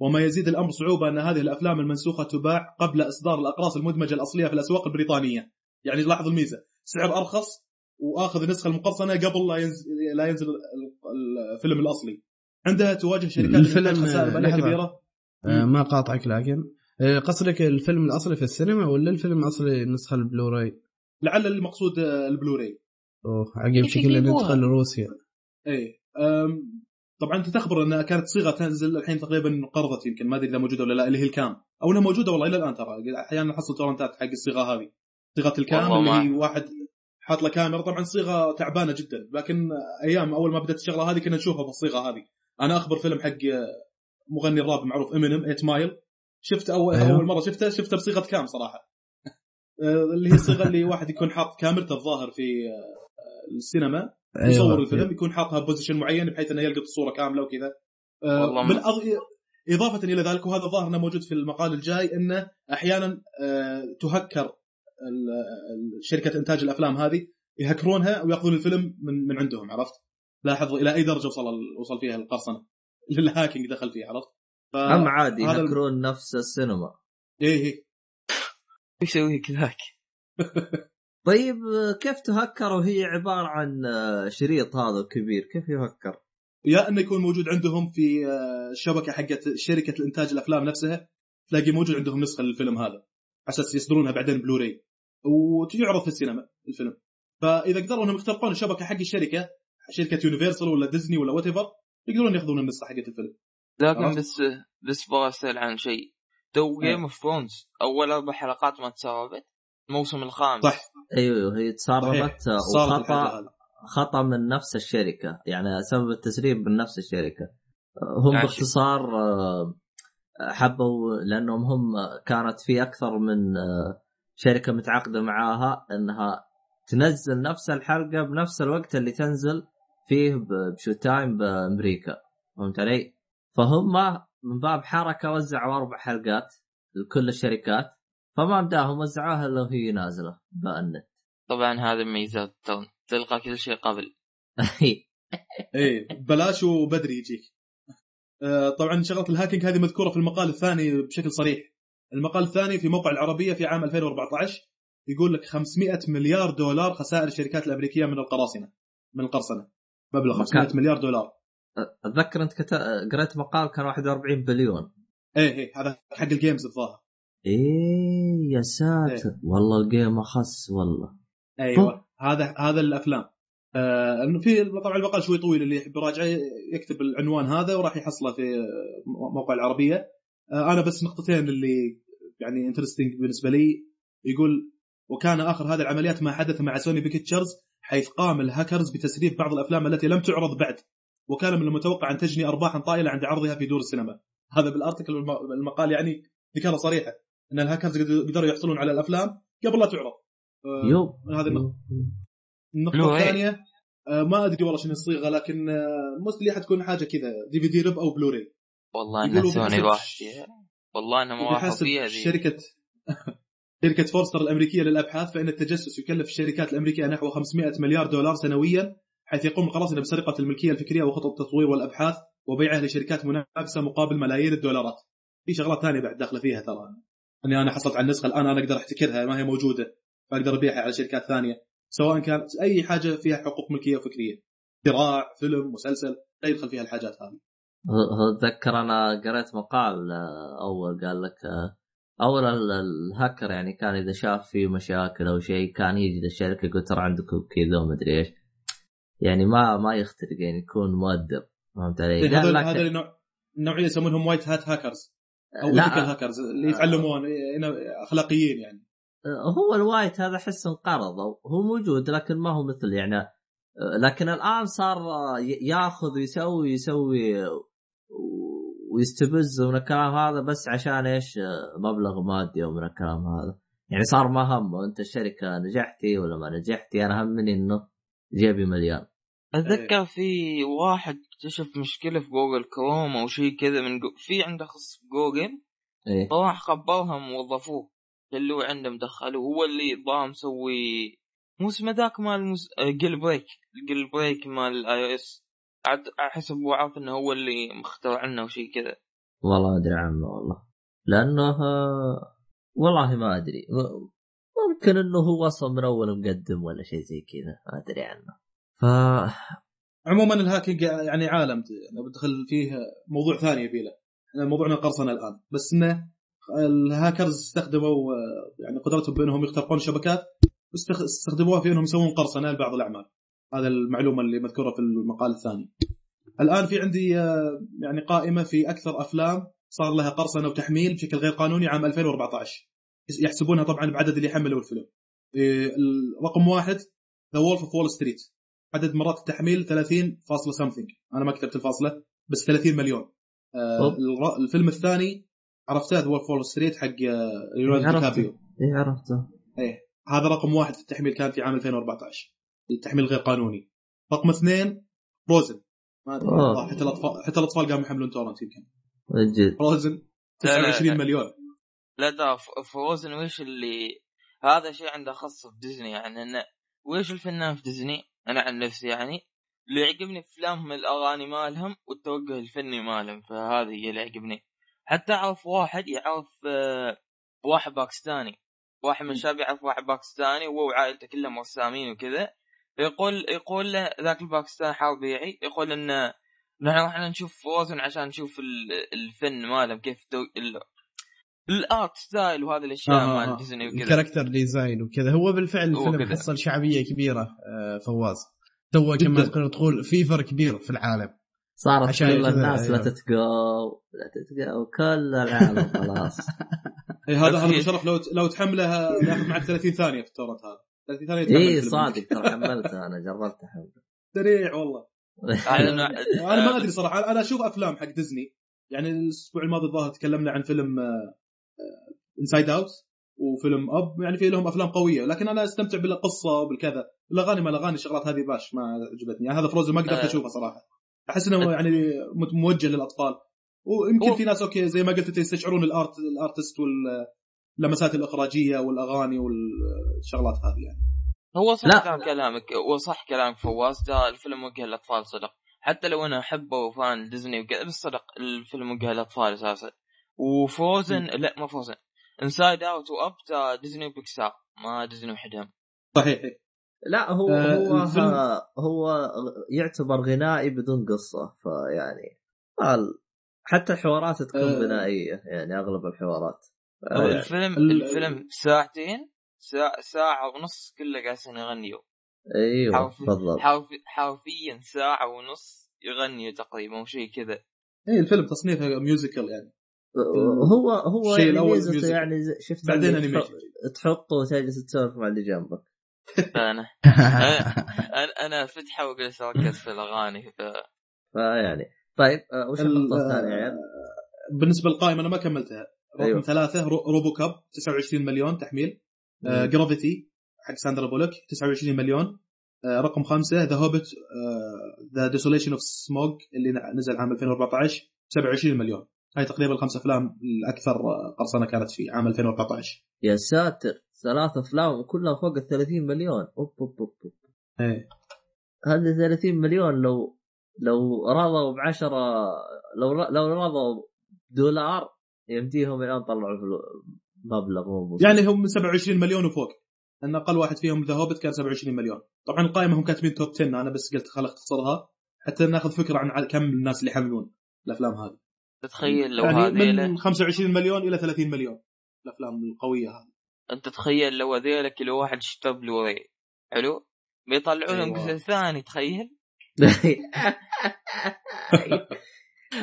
وما يزيد الأمر صعوبة أن هذه الأفلام المنسوخة تباع قبل إصدار الأقراص المدمجة الأصلية في الأسواق البريطانية. يعني لاحظ الميزة، سعر أرخص وآخذ النسخة المقرصنه قبل لا ينزل لا ينزل ال- الفيلم الأصلي. عندها تواجه شركات الفيلم- خسائر. كبيرة. آه ما قاطعك لكن آه قصدك الفيلم الأصلي في السينما ولا الفيلم الأصلي النسخة البلوراي؟ لعل المقصود آه، البلوراي. أوه عقب يجيبوها؟ ندخل روسيا إيه طبعا أنت تخبر انها كانت صيغة تنزل الحين تقريبا قرضت يمكن ما أدري إذا موجودة ولا لا اللي هي الكام أو إنها موجودة والله إلى الآن ترى أحيانا نحصل تورنتات حق الصيغة هذه صيغة ال cam اللي هي واحد حاط له كاميرا. طبعا صيغة تعبانة جدا لكن أيام أول ما بدأت الشغلة هذه كنا نشوفها بالصيغه هذه. أنا أخبر فيلم حق مغني الراب معروف امينيم 8 Mile شفت اول أيوه. أول مرة شفته؟ شفته بصيغة cam صراحة؟ آه، اللي هي الصيغة اللي واحد يكون حاط كاميرته الظاهر في آه، السينما. يصور أيوة. الفيلم يكون حاطها position معين بحيث إنه يلقط الصورة كاملة وكذا. آه، بالأض... إضافة إلى ذلك وهذا ظاهر انه موجود في المقال الجاي إنه أحيانا تهكر شركة إنتاج الأفلام هذه يهكرونها ويأخذون الفيلم من من عندهم عرفت؟ لاحظ إلى أي درجة وصل وصل فيها القرصنة الهاكينج دخل فيه عرفت؟ ف... هم عادي يهكرون نفس السينما إيه إيه إيش يسوي كذاك؟ طيب كيف تهكر وهي عبارة عن آه، شريط هذا كبير كيف يهكر؟ يا إنه يكون موجود عندهم في آه، الشبكة حقت شركة الانتاج الأفلام نفسها تلاقي موجود عندهم نسخة للفيلم هذا على أساس يصدرونها بعدين بلوراي وتعرض في السينما الفيلم. فإذا قدروا أنهم يخترقون الشبكة حق الشركة شركة يونيفرسال ولا ديزني ولا وات يقدرون يأخذون النسخة حقت الفيلم. لكن عرفت؟ بس بس بغى أسأل عن شيء. تو إيه. Game of Thrones أول أربع حلقات ما تسربت الموسم الخامس. صح. أيوه أيوه هي تسربت الحاجة وخطأ خطأ من نفس الشركة. يعني سبب التسريب من نفس الشركة. هم ماشي. باختصار آه، حبوا لأنهم هم كانت في أكثر من آه، شركة متعاقدة معاها إنها تنزل نفس الحلقة بنفس الوقت اللي تنزل فيه بشو تايم بأمريكا. فهمت علي؟ فهم من باب حركة وزعوا أربع حلقات لكل الشركات. فما بداهم وزعوها إلا وهي نازلة بالنت طبعا هذه ميزات. التون تلقى كل شيء قبل. إيه بلاش وبدري يجيك. آه، طبعا شغلة ال hacking هذه مذكورة في المقال الثاني بشكل صريح. المقال الثاني في موقع العربية في عام 2014 يقول لك 500 مليار دولار خسائر الشركات الأمريكية من القراصنة من القرصنة. مبلغ 500 مليار دولار. أتذكر أنت كت... قريت مقال كان 41 بليون. إيه إيه هذا حق ال games الظاهر. إيه يا ساتر. والله ال game أخس والله. أيوه. هذا هذا الأفلام. آه إنه في طبعا المقال شوي طويل اللي يحب يراجعه يكتب العنوان هذا وراح يحصله في موقع العربية. أنا بس نقطتين اللي يعني interesting بالنسبة لي. يقول وكان آخر هذه العمليات ما حدث مع سوني بيكتشرز حيث قام الهاكرز بتسريب بعض الأفلام التي لم تعرض بعد وكان من المتوقع أن تجني ارباحا طائلة عند عرضها في دور السينما. هذا بال article المقال يعني ذكرها صريحة أن الهاكرز قدروا يحصلون على الأفلام قبل لا تعرض. آه، يب هذه النقطة. رايت. الثانية آه، ما أدري والله شنو الصيغة لكن mostly حتكون حاجة كذا دي في دي ر yep أو بلوراي. والله انها سوني واحد فيها. والله انها وبحسب فيها ذي. شركة شركة فورستر الأمريكية للأبحاث فإن التجسس يكلف الشركات الأمريكية نحو 500 مليار دولار سنويا حيث يقوم القراصنة بسرقة الملكية الفكرية وخطط التطوير والأبحاث وبيعها لشركات منافسة مقابل ملايين الدولارات. في شغلات ثانية بعد داخلة فيها ترى. إني أنا حصلت على النسخة الآن أنا أقدر أحتكرها ما هي موجودة. فأقدر أبيعها على شركات ثانية. سواء كانت أي حاجة فيها حقوق ملكية وفكرية. ذراع فيلم مسلسل لا يدخل فيها الحاجات هذه. اتذكر أنا قريت مقال آه، أول قال لك آه، أول ال- الهاكر يعني كان إذا شاف في مشاكل أو شيء كان يجي للشركه يقول ترى عندكم كذا ومدري إيش. يعني ما ما يخترق يعني يكون مؤدب. فهمت علي؟ إيه، هذول لكن- هذول النوع النوعية يسمونهم white hat hackers أو ethical hackers اللي يتعلمون إيه، أخلاقيين يعني. هو ال white هذا أحس انقرض هو موجود لكن ما هو مثل يعني. لكن الآن صار ياخذ ويسوي يسوي و- ويستفز من الكلام هذا بس عشان إيش مبلغ مادي أو من الكلام هذا. يعني صار ما همه أنت الشركة نجحتي ولا ما نجحتي أنا همني إنه جيبي مليان. أتذكر في واحد اكتشف مشكلة في جوجل كروم أو شيء كذا من جو... في عنده خص جوجل إيه. فراح خبرهم ووظفوه خلوه عندهم دخلوه هو اللي ضام مسوي مو اسمه ذاك مال مز... جيل بريك الجيل بريك مال الاي أو اس عاد احسب هو عارف إنه هو اللي مخترع عنه وشيء كذا. والله ما أدري عنه والله. لأنه والله ما أدري. ممكن إنه هو أصلا من أول مقدم ولا شيء زي كذا. ما أدري عنه. ف عموما ال hacking يعني عالم. لو بدخل فيه موضوع ثاني يبي له. إحنا موضوعنا قرصنة الآن. بس إنه الهاكرز استخدموا يعني قدرتهم بأنهم يخترقون شبكات استخدموها في أنهم يسوون قرصنة لبعض الأعمال. هذا المعلومة اللي مذكورة في المقال الثاني. الآن في عندي آه، يعني قائمة في أكثر أفلام صار لها قرصنة وتحميل بشكل غير قانوني عام 2014 يحسبونها طبعا بعدد اللي حملوا الفيلم. إيه، رقم واحد The Wolf of Wall Street عدد مرات التحميل 30 فاصلة something أنا ما كتبت الفاصلة بس 30 مليون. آه الفيلم الثاني عرفته The Wolf of Wall Street حق آه، ليوناردو عرفته. ديكابريو. إيه عرفته. هذا رقم واحد في التحميل كان في عام 2014 التحميل غير قانوني. رقم اثنين Frozen ما أدري. أوه. حتى الاطفال حتى الأطفال قاموا يحملون torrent يمكن جد. لا، لا، 29 لا. مليون. لا ف- فروزن وش اللي هذا شيء عنده خاص في ديزني يعني انه وش الفنان في ديزني؟ أنا عن نفسي يعني اللي يعجبني في أفلامهم الأغاني مالهم والتوجه الفني مالهم فهذه هي اللي يعجبني. حتى أعرف واحد يعرف آه، واحد باكستاني. واحد من الشباب يعرف واحد باكستاني وهو وعائلته كلهم رسامين وكذا. يقول يقول له ذاك الباكستاني حربيعي يقول انه نحن رحنا نشوف فروزن عشان نشوف ال- الفن مالهم كيف تو... ال... الآرت ستايل وهذه الأشياء آه، آه، مال آه. ديزني وكذا. الكاركتر ديزاين وكذا. هو بالفعل هو الفيلم. حصل شعبية كبيرة آه، فواز. تو كما تقول في فرق كبير في العالم. صارت عشان كل الناس لا أيوه. تتقو لا تتقو كل العالم خلاص. إيه، هذا هذا بشرف لو لو تحمله ياخذ معك 30 ثانية في التورنت هذا. 30 ثانية يتحمل اي. صادق ترى حملته أنا جربت احمله سريع والله. أنا ما أدري صراحة أنا أشوف أفلام حق ديزني. يعني الأسبوع الماضي الظاهر تكلمنا عن فيلم آه، Inside Out وفيلم Up. يعني في لهم أفلام قوية لكن أنا أستمتع بالقصة وبالكذا. الأغاني ما الأغاني الشغلات هذه باش ما عجبتني. يعني هذا Frozen ما قدرت آه. أشوفه صراحة. أحس إنه يعني مت- موجه للأطفال. ويمكن في ناس okay زي ما قلت أنت يستشعرون ال art ال artist واللمسات الإخراجية والأغاني والشغلات هذه يعني. هو صح لا. كلام كلامك هو صح كلامك فواز ده الفيلم وجه للاطفال صدق. حتى لو أنا احبه و fan ديزني وكذا بس صدق الفيلم وجه للاطفال أساسا. و Frozen لا ما Frozen. Inside Out و Up ديزني وبيكسار ما ديزني وحدهم. صحيح. لا هو آه، هو الفيلم- هو يعتبر غنائي بدون قصة فيعني حتى الحوارات تكون آه. غنائية يعني أغلب الحوارات. آه، الفيلم ال- الفيلم ساعتين ساعة, ساعة ونص كله جالسين يغنيوا أيوه بالضبط حرف- حرفيا ساعة ونص يغنيوا تقريبا وشيء كذا. اي الفيلم تصنيفه musical يعني. هو هو الشيء يعني ميزته. يعني شفت بعدين animation تحط- تحطه وتجلس تسولف مع اللي جنبك. أنا. أنا أنا فتحة وجلس أركز في الأغاني ف... فيعني. طيب آه، وش ال- النقطه الثانية عيال؟ بالنسبة للقائمة أنا ما كملتها. رقم أيوه. ثلاثة Ro- RoboCop 29 مليون تحميل آه،. Gravity حق ساندرا بولوك 29 مليون آه، رقم خمسة The Hobbit The Desolation of Smaug اللي نزل عام 2014 27 مليون هاي تقريبا الخمس أفلام الأكثر قرصنة كانت في عام 2014 يا ساتر ثلاث أفلام وكلها فوق ال 30 مليون أوب أوب أوب أوب. إيه هذه 30 مليون لو لو رضوا ب 10 لو لو رضوا دولار يمديهم الآن طلعوا مبلغ مو. يعني هم من 27 مليون وفوق. أن أقل واحد فيهم ذا هوبت كان 27 مليون. طبعا القائمه هم كاتبين توب 10 أنا بس قلت خل أختصرها حتى ناخذ فكرة عن كم الناس اللي يحملون الأفلام هذه. تتخيل لو يعني هذيله من 25 مليون إلى 30 مليون الأفلام القوية هذه. أنت تخيل لو هذيلا كل واحد اشترى بلوراي حلو؟ بيطلعوا لهم أيوة. جزء ثاني تخيل.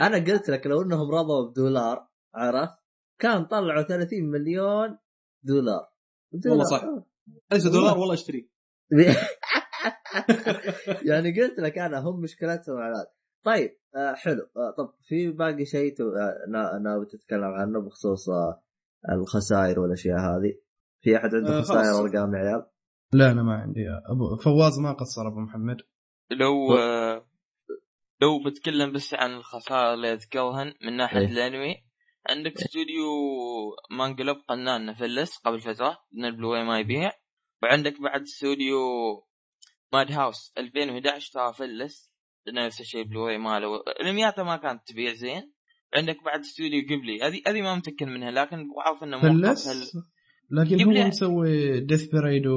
أنا قلت لك لو إنهم رضوا بدولار عرفت كان طلعوا 30 مليون دولار. والله صح. ليس دولار والله. أشتري. يعني قلت لك أنا هم مشكلتهم على طيب آه حلو. آه طب في باقي شيء تو- آه، نا- ناوي تتكلم عنه بخصوص آه الخسائر والأشياء هذه؟ في أحد عنده آه، خسائر. أرقام يا عيال؟ لا أنا ما عندي. أبو فواز ما قصر أبو محمد. لو آه، لو بتكلم بس عن الخسائر اللي اذكرهن من ناحية إيه. الأنمي عندك استوديو Manglobe قنان فلس قبل فترة لأن البلوراي ما يبيع. وعندك بعد استوديو Madhouse 2011 ترى فلس نفس الشيء البلوراي ماله انمياته ما كانت تبيع زين. عندك بعد استوديو قبلي هذه هذه ما متاكد منها لكن عارف إنه فلس؟ هال- لكن هو مسوي Death Parade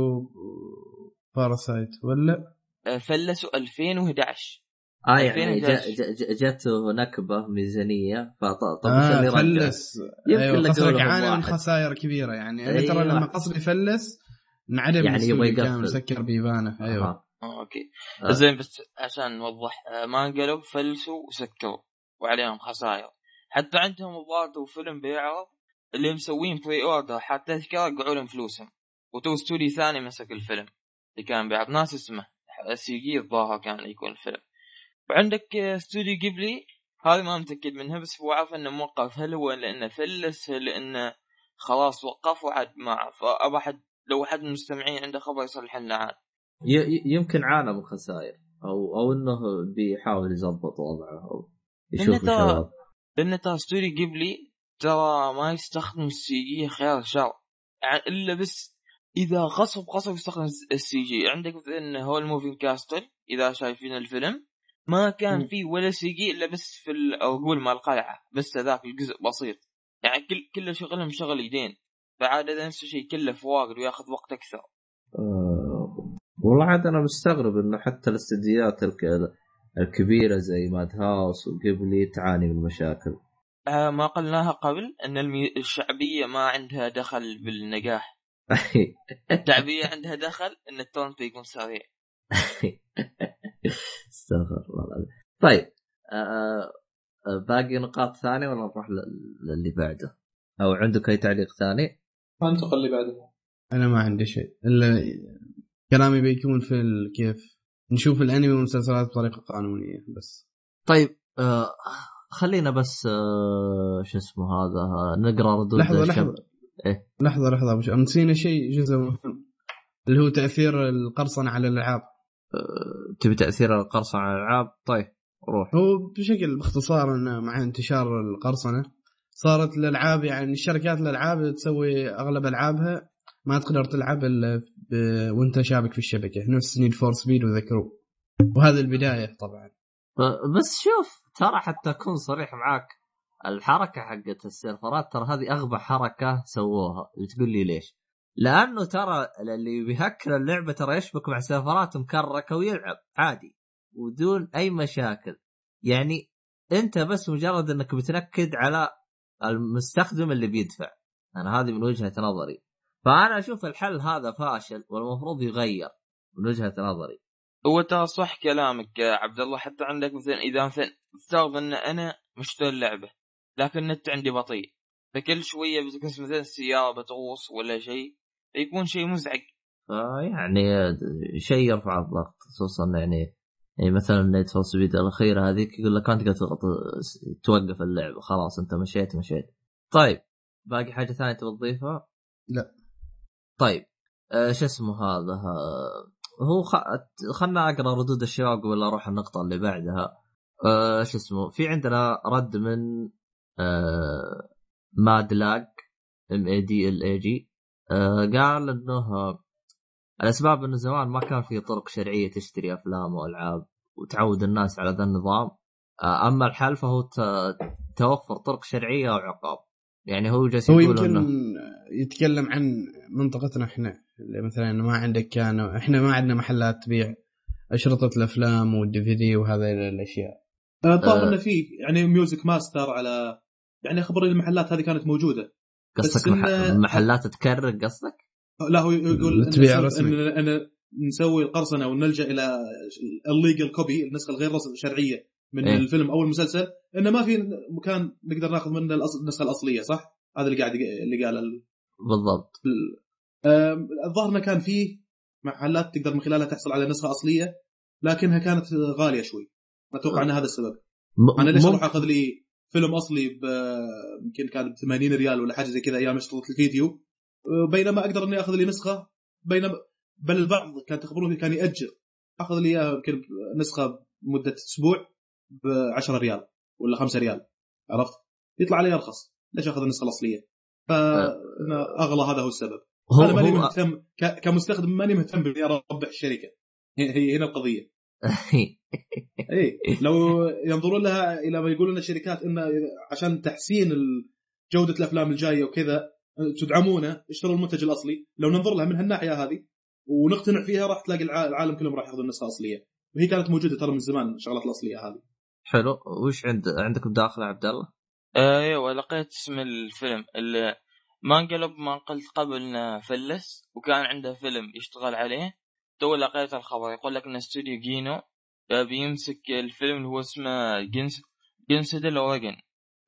و Parasyte ولا؟ آه، فلسوا 2011 آه يعني جا- 2011. جا- جا- جاته نكبة ميزانية فطب طب آه؟ فلس يمكن أيوه لهم عانى من. خسائر كبيرة يعني أنا ترى أيوة. لما قصدي فلس انعدم يعني يبغى يقفل. سكر بيبانه أيوه آه. أوكي آه. زين بس عشان نوضح آه، Manglobe فلسوا وسكروا وعليهم خسائر حتى عندهم الظاهر فيلم بيعرض اللي مسوين pre-order حتى تذكره قعوا لهم فلوسهم وتو استوديو ثاني مسك الفيلم اللي كان بيعرض ناس اسمه سيجي الظاهر كان يكون الفيلم وعندك استوديو قبلي؟ هذا ما متأكد منها بس هو عارف إنه موقف هل هو لأنه فلس هل لأنه خلاص وقفوا؟ عاد ما فابى أحد لو حد من المستمعين عنده خبر يصلح لنا عاد. يمكن عانى من خسائر أو أو إنه بيحاول يظبط وضعه أو يشوف ترى- لأن ترى ستوري قبلي ترى ما يستخدم ال CG خيار شر. يعني إلا بس إذا غصب غصب يستخدم ال CG. عندك مثلا Howl's Moving Castle إذا شايفين الفيلم. ما كان. فيه ولا CG إلا بس في العقول مال القلعة بس ذاك الجزء بسيط. يعني كل كل شغلهم شغل يدين. فعادة نفس الشيء يكلف واجد وياخذ وقت أكثر. آه، والله عاد أنا مستغرب إنه حتى الاستديوهات الك- الكبيرة زي ماد هاوس وقبلي تعاني من مشاكل. آه ما قلناها قبل إن المي... الشعبية ما عندها دخل بالنجاح. الشعبية عندها دخل إن التورنت يكون سريع. استغفر الله العظيم. طيب آه، آه، باقي نقاط ثانية ولا نروح لل- للي بعده؟ أو عندك أي تعليق ثاني؟ أنتقل اللي بعده. أنا ما عندي شيء. إلا كلامي بيكون في ال- كيف؟ نشوف الأنمي والمسلسلات بطريقة قانونية بس. طيب آه خلينا بس آه شو اسمه هذا آه، نقرأ ردود لحظة لحظة. إيه؟ لحظة لحظة. نسينا شيء جزء مهم اللي هو تأثير القرصنة على الألعاب. آه تبي تأثير القرصنه على الألعاب؟ طيب روح. هو بشكل باختصار انه مع انتشار القرصنه صارت الألعاب يعني الشركات الألعاب تسوي أغلب ألعابها ما تقدر تلعب إلا ب- وأنت شابك في الشبكة نفس Need for Speed وذكروا. وهذه البداية طبعا. آه، بس شوف ترى حتى أكون صريح معاك الحركة حقت السيرفرات ترى هذه أغبى حركة سووها. تقول لي ليش؟ لأنه ترى اللي بيهكر اللعبة ترى يشبك مع سيرفرات مكركه ويلعب عادي ودون أي مشاكل. يعني أنت بس مجرد إنك بتنكد على المستخدم اللي بيدفع. أنا هذه من وجهة نظري. فأنا أشوف الحل هذا فاشل والمفروض يغير من وجهة نظري. هو ترى صح كلامك يا عبد الله حتى عندك مثلا إذا مثلا افترض إن أنا مشتري اللعبة لكن النت عندي بطيء فكل شوية مثلا السياره بتغوص ولا شيء يكون شيء مزعج. فيعني شيء يرفع الضغط خصوصا يعني يعني مثلا Need for Speed الأخيرة هذيك يقول لك أنت تضغط توقف اللعبه خلاص أنت مشيت مشيت. طيب باقي حاجة ثانية تبغى تضيفها؟ لا. طيب آه شو اسمه هذا؟ آه هو خ... خلنا أقرأ ردود الشباب قبل أروح النقطة اللي بعدها. آه شو اسمه؟ في عندنا رد من آه Madlag M A D L A G قال إنه آه، الأسباب انه زمان ما كان في طرق شرعية تشتري أفلام وألعاب وتعود الناس على ذا النظام. آه، أما الحل فهو توفر طرق شرعية وعقاب يعني هو جالس هو يقول يمكن إنه يتكلم عن منطقتنا إحنا. اللي مثلا ما عندك كان إحنا ما عندنا محلات تبيع أشرطة الأفلام والدي في دي وهذه الاشياء الظاهر آه. إنه في يعني ميوزك ماستر على يعني خبر المحلات هذه كانت موجودة. قصدك بس مح... محلات تكرر قصدك؟ لا هو يقول تبيع إن- رسمي. ان ان نسوي القرصنة ونلجا إلى الليجل كوبي النسخة الغير رسم- شرعية من إيه. الفيلم أو المسلسل إنه ما في مكان نقدر ناخذ منه النسخة الأصلية صح؟ هذا اللي قاعد اللي قال ال- بالضبط الظاهر إنه كان فيه محلات تقدر من خلالها تحصل على نسخة أصلية لكنها كانت غالية شوي أتوقع إن هذا السبب م... أنا ليش أروح آخذ لي فيلم أصلي ب يمكن كان ب 80 ريال ولا حاجة زي كذا أيام اشتريت الفيديو. بينما أقدر إني أخذ لي نسخة بينما بل البعض كان تخبروني كان يأجر. أخذ لي إياها يمكن نسخة مدة أسبوع ب 10 ريال ولا 5 ريال. عرفت؟ يطلع علي أرخص. ليش أخذ النسخة الأصلية؟ فاغلى هذا هو السبب. هو أنا ماني مهتم كمستخدم ماني مهتم بإني أربح الشركة هي هنا القضية. اي لو ينظرون لها إلى ما يقولون الشركات إنه عشان تحسين جودة الأفلام الجاية وكذا تدعمونه اشتروا المنتج الأصلي. لو ننظر لها من هالناحية هذه ونقتنع فيها راح تلاقي الع- العالم كلهم راح ياخذون النسخه الاصليه وهي كانت موجودة ترى من زمان الشغلات الأصلية هذه. حلو. وش عند عندك مداخله يا عبد الله؟ أيوه لقيت اسم الفيلم. اللي Manglobe ما قلت قبل إنه فلس وكان عنده فيلم يشتغل عليه. تو لقيت الخبر يقول لك إن استوديو Geno آه، بيمسك الفيلم اللي هو اسمه Geno- Genocidal Organ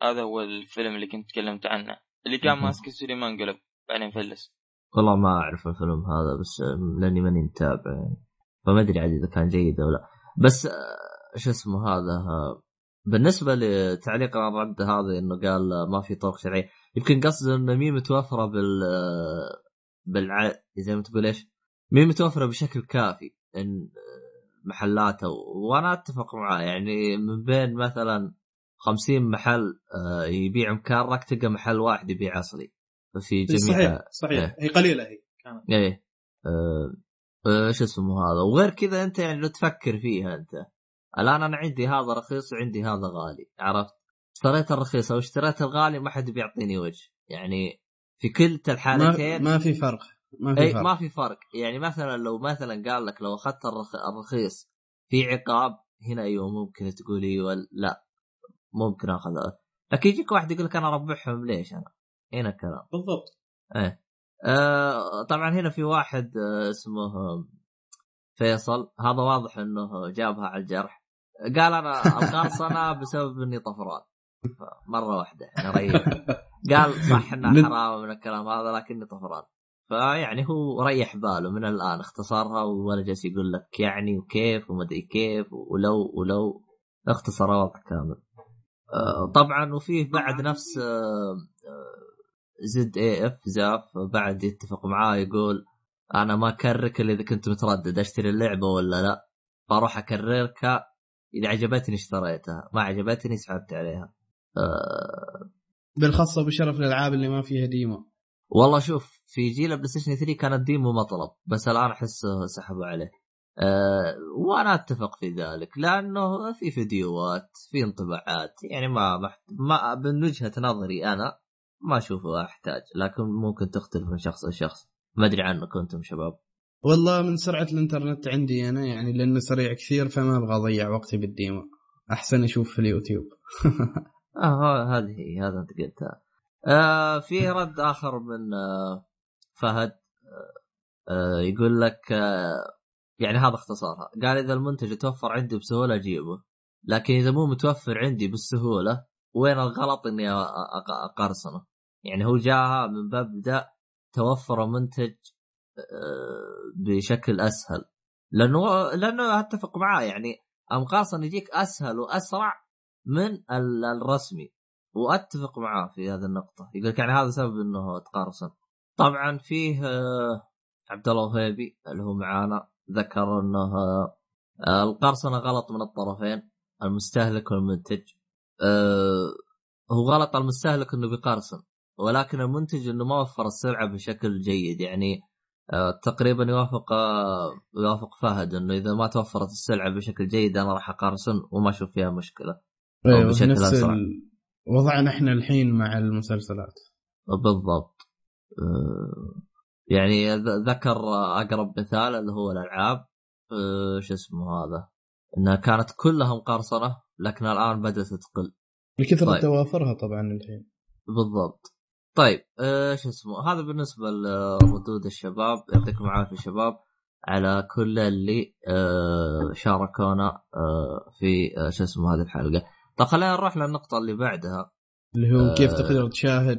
هذا هو الفيلم اللي كنت تكلمت عنه. اللي كان. ماسك استوديو Manglobe بعدين فلس. والله ما أعرف الفيلم هذا بس لأني ماني متابع. يعني فما أدري عاد إذا كان جيد أو لا. بس شو اسمه هذا؟ بالنسبة لتعليق الرد هذا إنه قال ما في طرق شرعية. يمكن قصده إنه مي متوفره بال بالع... زي ما تقول إيش؟ مي متوفره بشكل كافي. إن محلات أو وأنا أتفق معاه. يعني من بين مثلا 50 محل آه، يبيع مكرك تلقى محل واحد يبيع أصلي. في جميع صحيح صحيح. إيه. هي قليلة هي كانت. إيه آه، آه، إيش اسمه هذا؟ وغير كذا أنت يعني لو تفكر فيها أنت. الآن أنا عندي هذا رخيص وعندي هذا غالي عرفت؟ اشتريت الرخيص أو اشتريت الغالي ما حد بيعطيني وجه. يعني في كلتا ما, الحالتين ما في فرق. ما في اي فرق. ما في فرق. يعني مثلا لو مثلا قال لك لو أخذت الرخ... الرخيص في عقاب هنا أيوه ممكن تقول أيوه لا ممكن أخذ لكن يجيك واحد يقول لك أنا أربحهم ليش أنا؟ هنا الكلام. بالضبط. إيه. آه طبعا هنا في واحد آه اسمه فيصل. هذا واضح إنه جابها على الجرح. قال أنا القرصنه بسبب إني طفران. مره واحدة يعني قال صح انها من- حرام من الكلام هذا لكني طفران. فيعني هو ريح باله من الآن اختصرها ولا جالس يقول لك يعني وكيف ومدري كيف ولو ولو اختصر الوضع كامل. آه، طبعا وفيه بعد نفس آه، آه، Z A F Zaf بعد يتفق معاه يقول أنا ما أكررك إلا إذا كنت متردد أشتري اللعبة ولا لا؟ فأروح أكررك إذا عجبتني اشتريتها ما عجبتني سحبت عليها. بالخاصة بشرف الالعاب اللي ما فيها demo. والله شوف في جيل ال PlayStation 3 كان ال demo مطلب بس الآن أحس سحبوا عليه. أه وأنا أتفق في ذلك لأنه في فيديوهات في انطباعات يعني ما ما, ما من وجهة نظري أنا ما أشوفه أحتاج لكن ممكن تختلف من شخص لشخص ما أدري عنكم أنتم شباب. والله من سرعة الإنترنت عندي أنا يعني لأنه سريع كثير فما أبغى أضيع وقتي بالديمو. أحسن أشوف في اليوتيوب. آه هذه هي هذا أنت قلتها. آه في رد آخر من آه فهد. آه آه يقول لك آه يعني هذا اختصارها. قال إذا المنتج يتوفر عندي بسهولة أجيبه لكن إذا مو متوفر عندي بالسهولة وين الغلط إني أقرصنه؟ يعني هو جاها من مبدا توفر منتج آه، بشكل أسهل. لأنه لأنه أتفق معاه يعني المقارصن يجيك أسهل وأسرع من ال- الرسمي. وأتفق معاه في هذه النقطة. يقول يعني هذا سبب إنه تقارصن طبعا فيه آه، عبد الله وهيبي اللي هو معانا ذكر إنه آه، آه، القرصنه غلط من الطرفين المستهلك والمنتج. هو غلط المستهلك إنه بيقرصن ولكن المنتج إنه ما وفر السلعة بشكل جيد. يعني تقريبا يوافق يوافق فهد إنه إذا ما توفرت السلعة بشكل جيد أنا راح اقرصن وما أشوف فيها مشكلة. أيوة، بشكل. ال- وضعنا إحنا الحين مع المسلسلات. بالضبط. يعني ذكر أقرب مثال اللي هو الألعاب. شو اسمه هذا؟ إنها كانت كلها مقرصنة لكن الآن بدأت تقل. لكثرة طيب. توافرها طبعا الحين. بالضبط. طيب شو اسمه؟ هذا بالنسبة لردود الشباب. يعطيكم العافية شباب. على كل اللي آه، شاركونا آه، في آه، شو اسمه هذه الحلقة. طيب خلينا نروح للنقطة اللي بعدها. اللي هو كيف آه. تقدر تشاهد.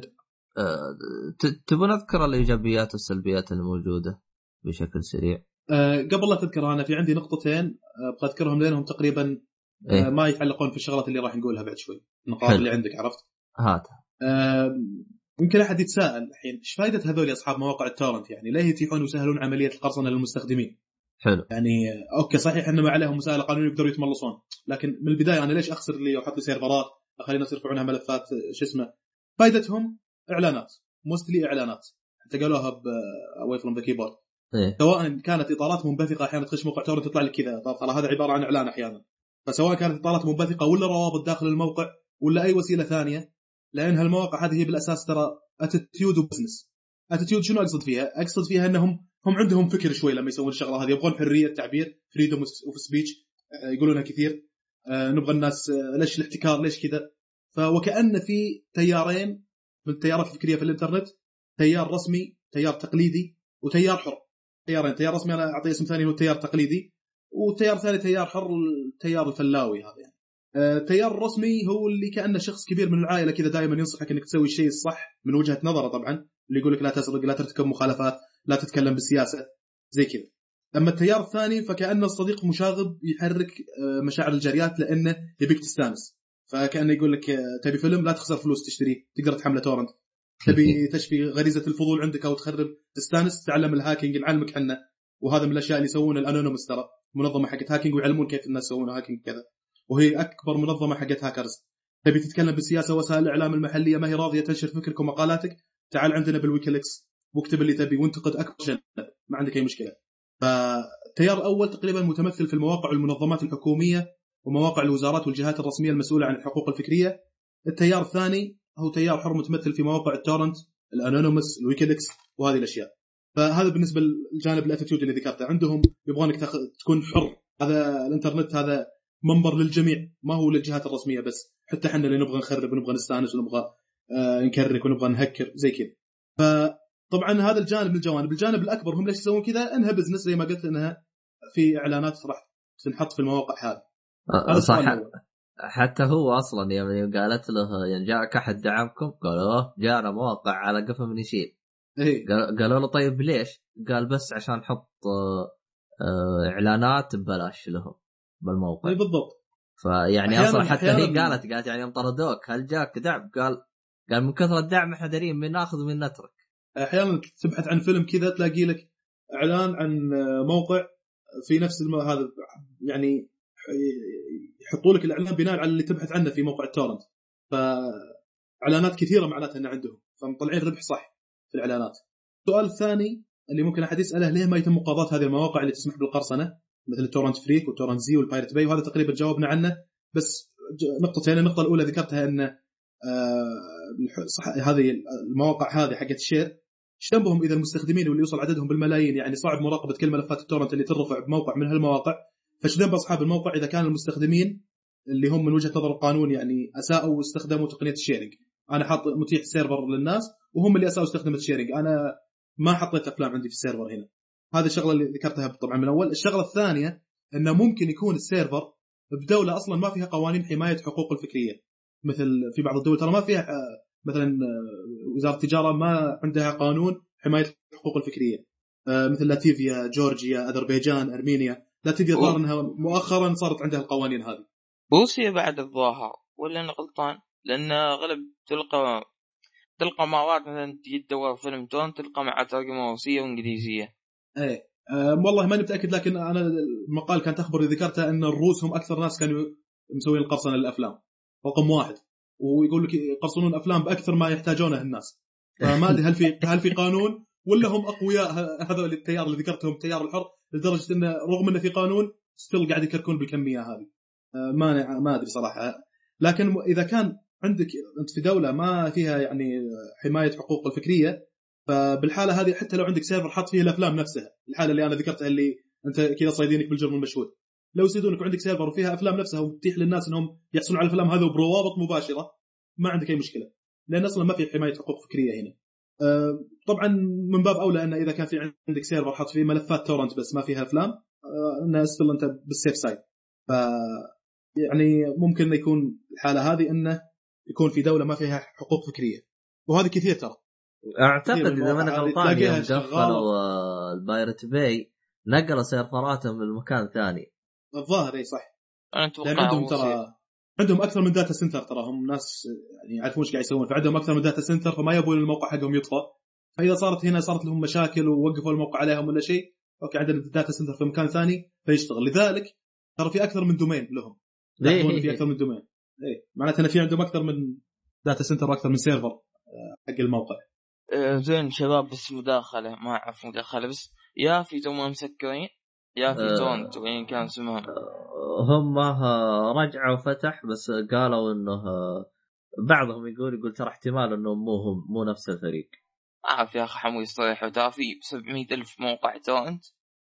ت- تبون نذكر الإيجابيات والسلبيات الموجودة بشكل سريع؟ آه، قبل لا تذكر أنا في عندي نقطتين آه، أبغى أذكرهم لأنهم تقريبا آه، إيه؟ ما يتعلقون في الشغلات اللي راح نقولها بعد شوي. النقاط. اللي عندك عرفت؟ هات. يمكن أحد يتساءل الحين إيش فائده هذول أصحاب مواقع ال torrent يعني؟ ليه يتيحون ويسهلون عملية القرصنة للمستخدمين؟ حلو. يعني أوكي صحيح إنه ما عليهم مساءله قانونيه يقدروا يتملصون. لكن من البداية أنا ليش أخسر لي واحط لي سيرفرات؟ اخلي الناس يرفعونها ملفات شو اسمه؟ فائدتهم إعلانات mostly إعلانات. حتى قالوها away from the keyboard سواء كانت إطارات منبثقة أحيانا تخش موقع torrent تطلع لك كذا. طب ترى هذا عبارة عن إعلان أحيانا. فسواء كانت إطارات منبثقة ولا روابط داخل الموقع ولا أي وسيلة ثانية لأن هالمواقع هذه هي بالأساس ترى attitude و business attitude شنو أقصد فيها؟ أقصد فيها إنهم هم عندهم فكر شوي لما يسوون الشغلة هذه. يبغون حرية تعبير freedom of speech يقولونها كثير. آه، نبغى الناس آه، ليش الاحتكار ليش كذا؟ فوكأن في تيارين من التيارات الفكرية في الإنترنت. تيار رسمي تيار تقليدي وتيار حر. تيارين تيار رسمي أنا اعطيه اسم ثاني هو التيار التقليدي وتيار ثاني تيار حر التيار الفلاوي هذا يعني. آه، التيار الرسمي هو اللي كأنه شخص كبير من العائلة كذا دائما ينصحك إنك تسوي الشيء الصح من وجهة نظره طبعا. اللي يقول لك لا تسرق لا ترتكب مخالفات. لا تتكلم بالسياسة. زي كذا. أما التيار الثاني فكانه الصديق مشاغب يحرك آه، مشاعر الجاريات لأنه يبيك تستانس. فكانه يقول لك آه، تبي فيلم؟ لا تخسر فلوس تشتريه. تقدر تحمله torrent. تبي تشفي غريزة الفضول عندك أو تخرب. تستانس تعلم ال hacking نعلمك حنا وهذا من الأشياء اللي يسوونه ال Anonymous ترى. منظمة حقت hacking ويعلمون كيف الناس يسوون hacking كذا. وهي أكبر منظمة حقت هاكرز. تبي تتكلم بالسياسة وسائل الإعلام المحلية ما هي راضية تنشر فكرك ومقالاتك؟ تعال عندنا بالويكيليكس. واكتب اللي تبي وانتقد أكبر شنب ما عندك أي مشكلة. فالتيار الأول تقريبا متمثل في المواقع والمنظمات الحكومية ومواقع الوزارات والجهات الرسمية المسؤولة عن الحقوق الفكرية. التيار الثاني هو تيار حر متمثل في مواقع ال torrent ال Anonymous الويكيليكس وهذه الأشياء. فهذا بالنسبة للجانب ال attitude اللي ذكرته. عندهم يبغونك تاخذ تكون حر. هذا الإنترنت هذا منبر للجميع ما هو للجهات الرسمية بس. حتى إحنا اللي نبغى نخرب ونبغى نستأنس ونبغى آه، نكرك ونبغى نهكر زي كذا. فطبعا هذا الجانب من الجوانب الجانب الأكبر هم ليش يسوون كذا؟ إنها بزنس زي ما قلت إنها في إعلانات راح تنحط في المواقع هذه. آه، صح. حتى هو أصلا يوم قالت له يعني جاءك احد دعمكم؟ قالوا أوه جانا مواقع على قفا من يشيل. إيه. قالوا له طيب ليش؟ قال بس عشان نحط آه، إعلانات ببلاش لهم بالموقع. اي بالضبط. فيعني أصلا حتى هي قالت قالت يعني يوم طردوك هل جاك دعم؟ قال قال من كثر الدعم إحنا دارين من ناخذ ومن نترك. أحيانا تبحث عن فيلم كذا تلاقي لك إعلان عن موقع في نفس. هذا يعني يحطوا لك الإعلان بناء على اللي تبحث عنه في موقع التورنت. فإعلانات كثيرة معناتها ان عندهم فمطلعين ربح صح في الإعلانات. السؤال الثاني اللي ممكن أحد يسأله ليه ما يتم مقاضاة هذه المواقع اللي تسمح بالقرصنة؟ مثل ال TorrentFreak وال Torrentz وال Pirate Bay وهذا تقريبا جاوبنا عنه. بس نقطتين. النقطة الأولى ذكرتها إن آه، هذه المواقع هذه حقت ال share إيش ذنبهم إذا المستخدمين واللي يوصل عددهم بالملايين يعني صعب مراقبة كل ملفات ال torrent اللي ترفع بموقع من هالمواقع. فايش ذنب أصحاب الموقع؟ إذا كان المستخدمين اللي هم من وجهة نظر القانون يعني أساءوا واستخدموا تقنية ال sharing أنا حاط متيح server للناس وهم اللي أساءوا استخدموا ال sharing أنا ما حطيت أفلام عندي في ال server هنا. هذه الشغلة اللي ذكرتها طبعا من اول الشغلة الثانية إنه ممكن يكون ال server بدولة أصلا ما فيها قوانين حماية حقوق الفكرية. مثل في بعض الدول ترى ما فيها آه، مثلا آه، وزارة التجارة ما عندها قانون حماية الحقوق الفكرية. آه، مثل لاتفيا جورجيا أذربيجان أرمينيا. لاتفيا. ظهر إنها مؤخرا صارت عندها القوانين هذه. روسيا بعد الظاهر ولا أنا غلطان؟ لأن غلب تلقى تلقى مرات مثلا تجي تدور فيلم تون تلقى مع ترجمه روسية وإنجليزية. إيه. أه والله ماني متأكد لكن أنا المقال كانت اخبر اللي ذكرتها إن الروس هم أكثر ناس كانوا مسوين القرصنة للأفلام. رقم واحد. ويقول لك يقرصنون أفلام بأكثر ما يحتاجونه الناس. فما أدري هل في هل في قانون ولا هم أقوياء هذول التيار اللي ذكرتهم التيار الحر لدرجة إنه رغم إنه في قانون ستيل قاعد يكركون بالكمية هذه. أه ما ما أدري صراحة. لكن إذا كان عندك أنت في دولة ما فيها يعني حماية حقوق الفكرية فبالحالة هذه حتى لو عندك server حط فيه الأفلام نفسها الحالة اللي أنا ذكرتها اللي أنت كذا صيدينك بالجرم المشهود. لو يصيدونك وعندك server وفيها أفلام نفسها وتتيح للناس إنهم يحصلون على الأفلام هذه بروابط مباشرة ما عندك أي مشكلة. لأن أصلا ما في حماية حقوق فكرية هنا. طبعا من باب أولى أن إذا كان في عندك server حط فيه ملفات torrent بس ما فيها أفلام انه still أنت بال safe side. ف يعني ممكن يكون الحالة هذه أنه يكون في دولة ما فيها حقوق فكرية. وهذه كثير ترى. أعتقد إذا ماني هذه غلطان يوم آه، ال Pirate Bay نقلوا سيرفراتهم لمكان ثاني. الظاهر إي صح. أنا لأن أتوقع عندهم. ترى عندهم أكثر من data center ترى هم ناس يعني يعرفون إيش قاعد يسوون فعندهم أكثر من data center فما يبون الموقع حقهم يطفى فإذا صارت هنا صارت لهم مشاكل ووقفوا الموقع عليهم ولا شيء okay عندنا ال data center في مكان ثاني فيشتغل. لذلك ترى في أكثر من domain لهم. في أكثر من domain إي معناته إن في عندهم أكثر من data center وأكثر من server آه، حق الموقع. آه، زين شباب بس مداخلة ما أعرف مداخلة بس يا في توهم مسكرين. يا في آه. torrent وين كان اسمهم هم آه، رجعوا فتح بس قالوا إنه آه، بعضهم يقول يقول ترى احتمال إنه مو هم مو نفس الفريق. ما اعرف يا أخي حمو يصيح ترى في 700 ألف موقع torrent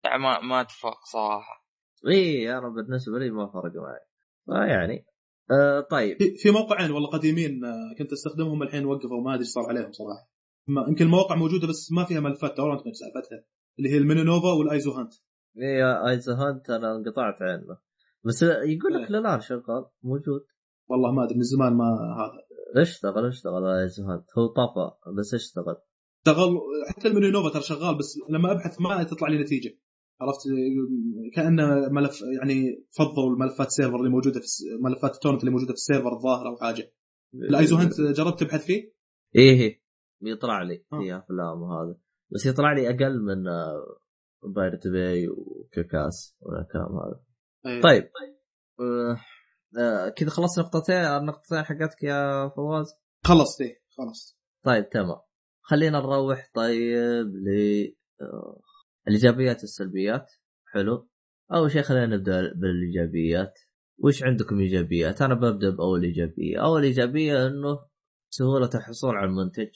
يعني ما ما تفرق صراحة. إي أنا بالنسبة لي ما فرق معي. فيعني آه طيب. في, في موقعين والله قديمين كنت أستخدمهم الحين وقفوا ما أدري إيش صار عليهم صراحة. ما- يمكن المواقع موجودة بس ما فيها ملفات torrent من سالفتها. اللي هي ال Mininova وال isoHunt اي isoHunt أنا انقطعت عنه. بس يقول إيه. لك الان شغال موجود. والله ما أدري من زمان ما هذا اشتغل؟ اشتغل isoHunt؟ هو طفى بس اشتغل؟ اشتغل حتى ال Mininova ترى شغال بس لما أبحث ما تطلع لي نتيجة. عرفت؟ كانه ملف يعني فضوا الملفات server اللي موجودة في ملفات ال torrent اللي موجودة في ال server الظاهر أو حاجة. ال isoHunt جربت تبحث فيه؟ إيه بيطلع لي. آه. في افلام وهذا بس يطلع لي أقل من Pirate Bay و KickAss والكلام هذا. إيه. طيب. آه، آه، كذا خلصت نقطتين النقطتين حقتك يا فواز؟ خلصت إيه خلصت. طيب تمام. خلينا نروح طيب ل آه، الإيجابيات والسلبيات. حلو. أول شيء خلينا نبدأ بالإيجابيات. وش عندكم إيجابيات؟ أنا ببدأ بأول إيجابية. أول إيجابية إنه سهولة الحصول على المنتج.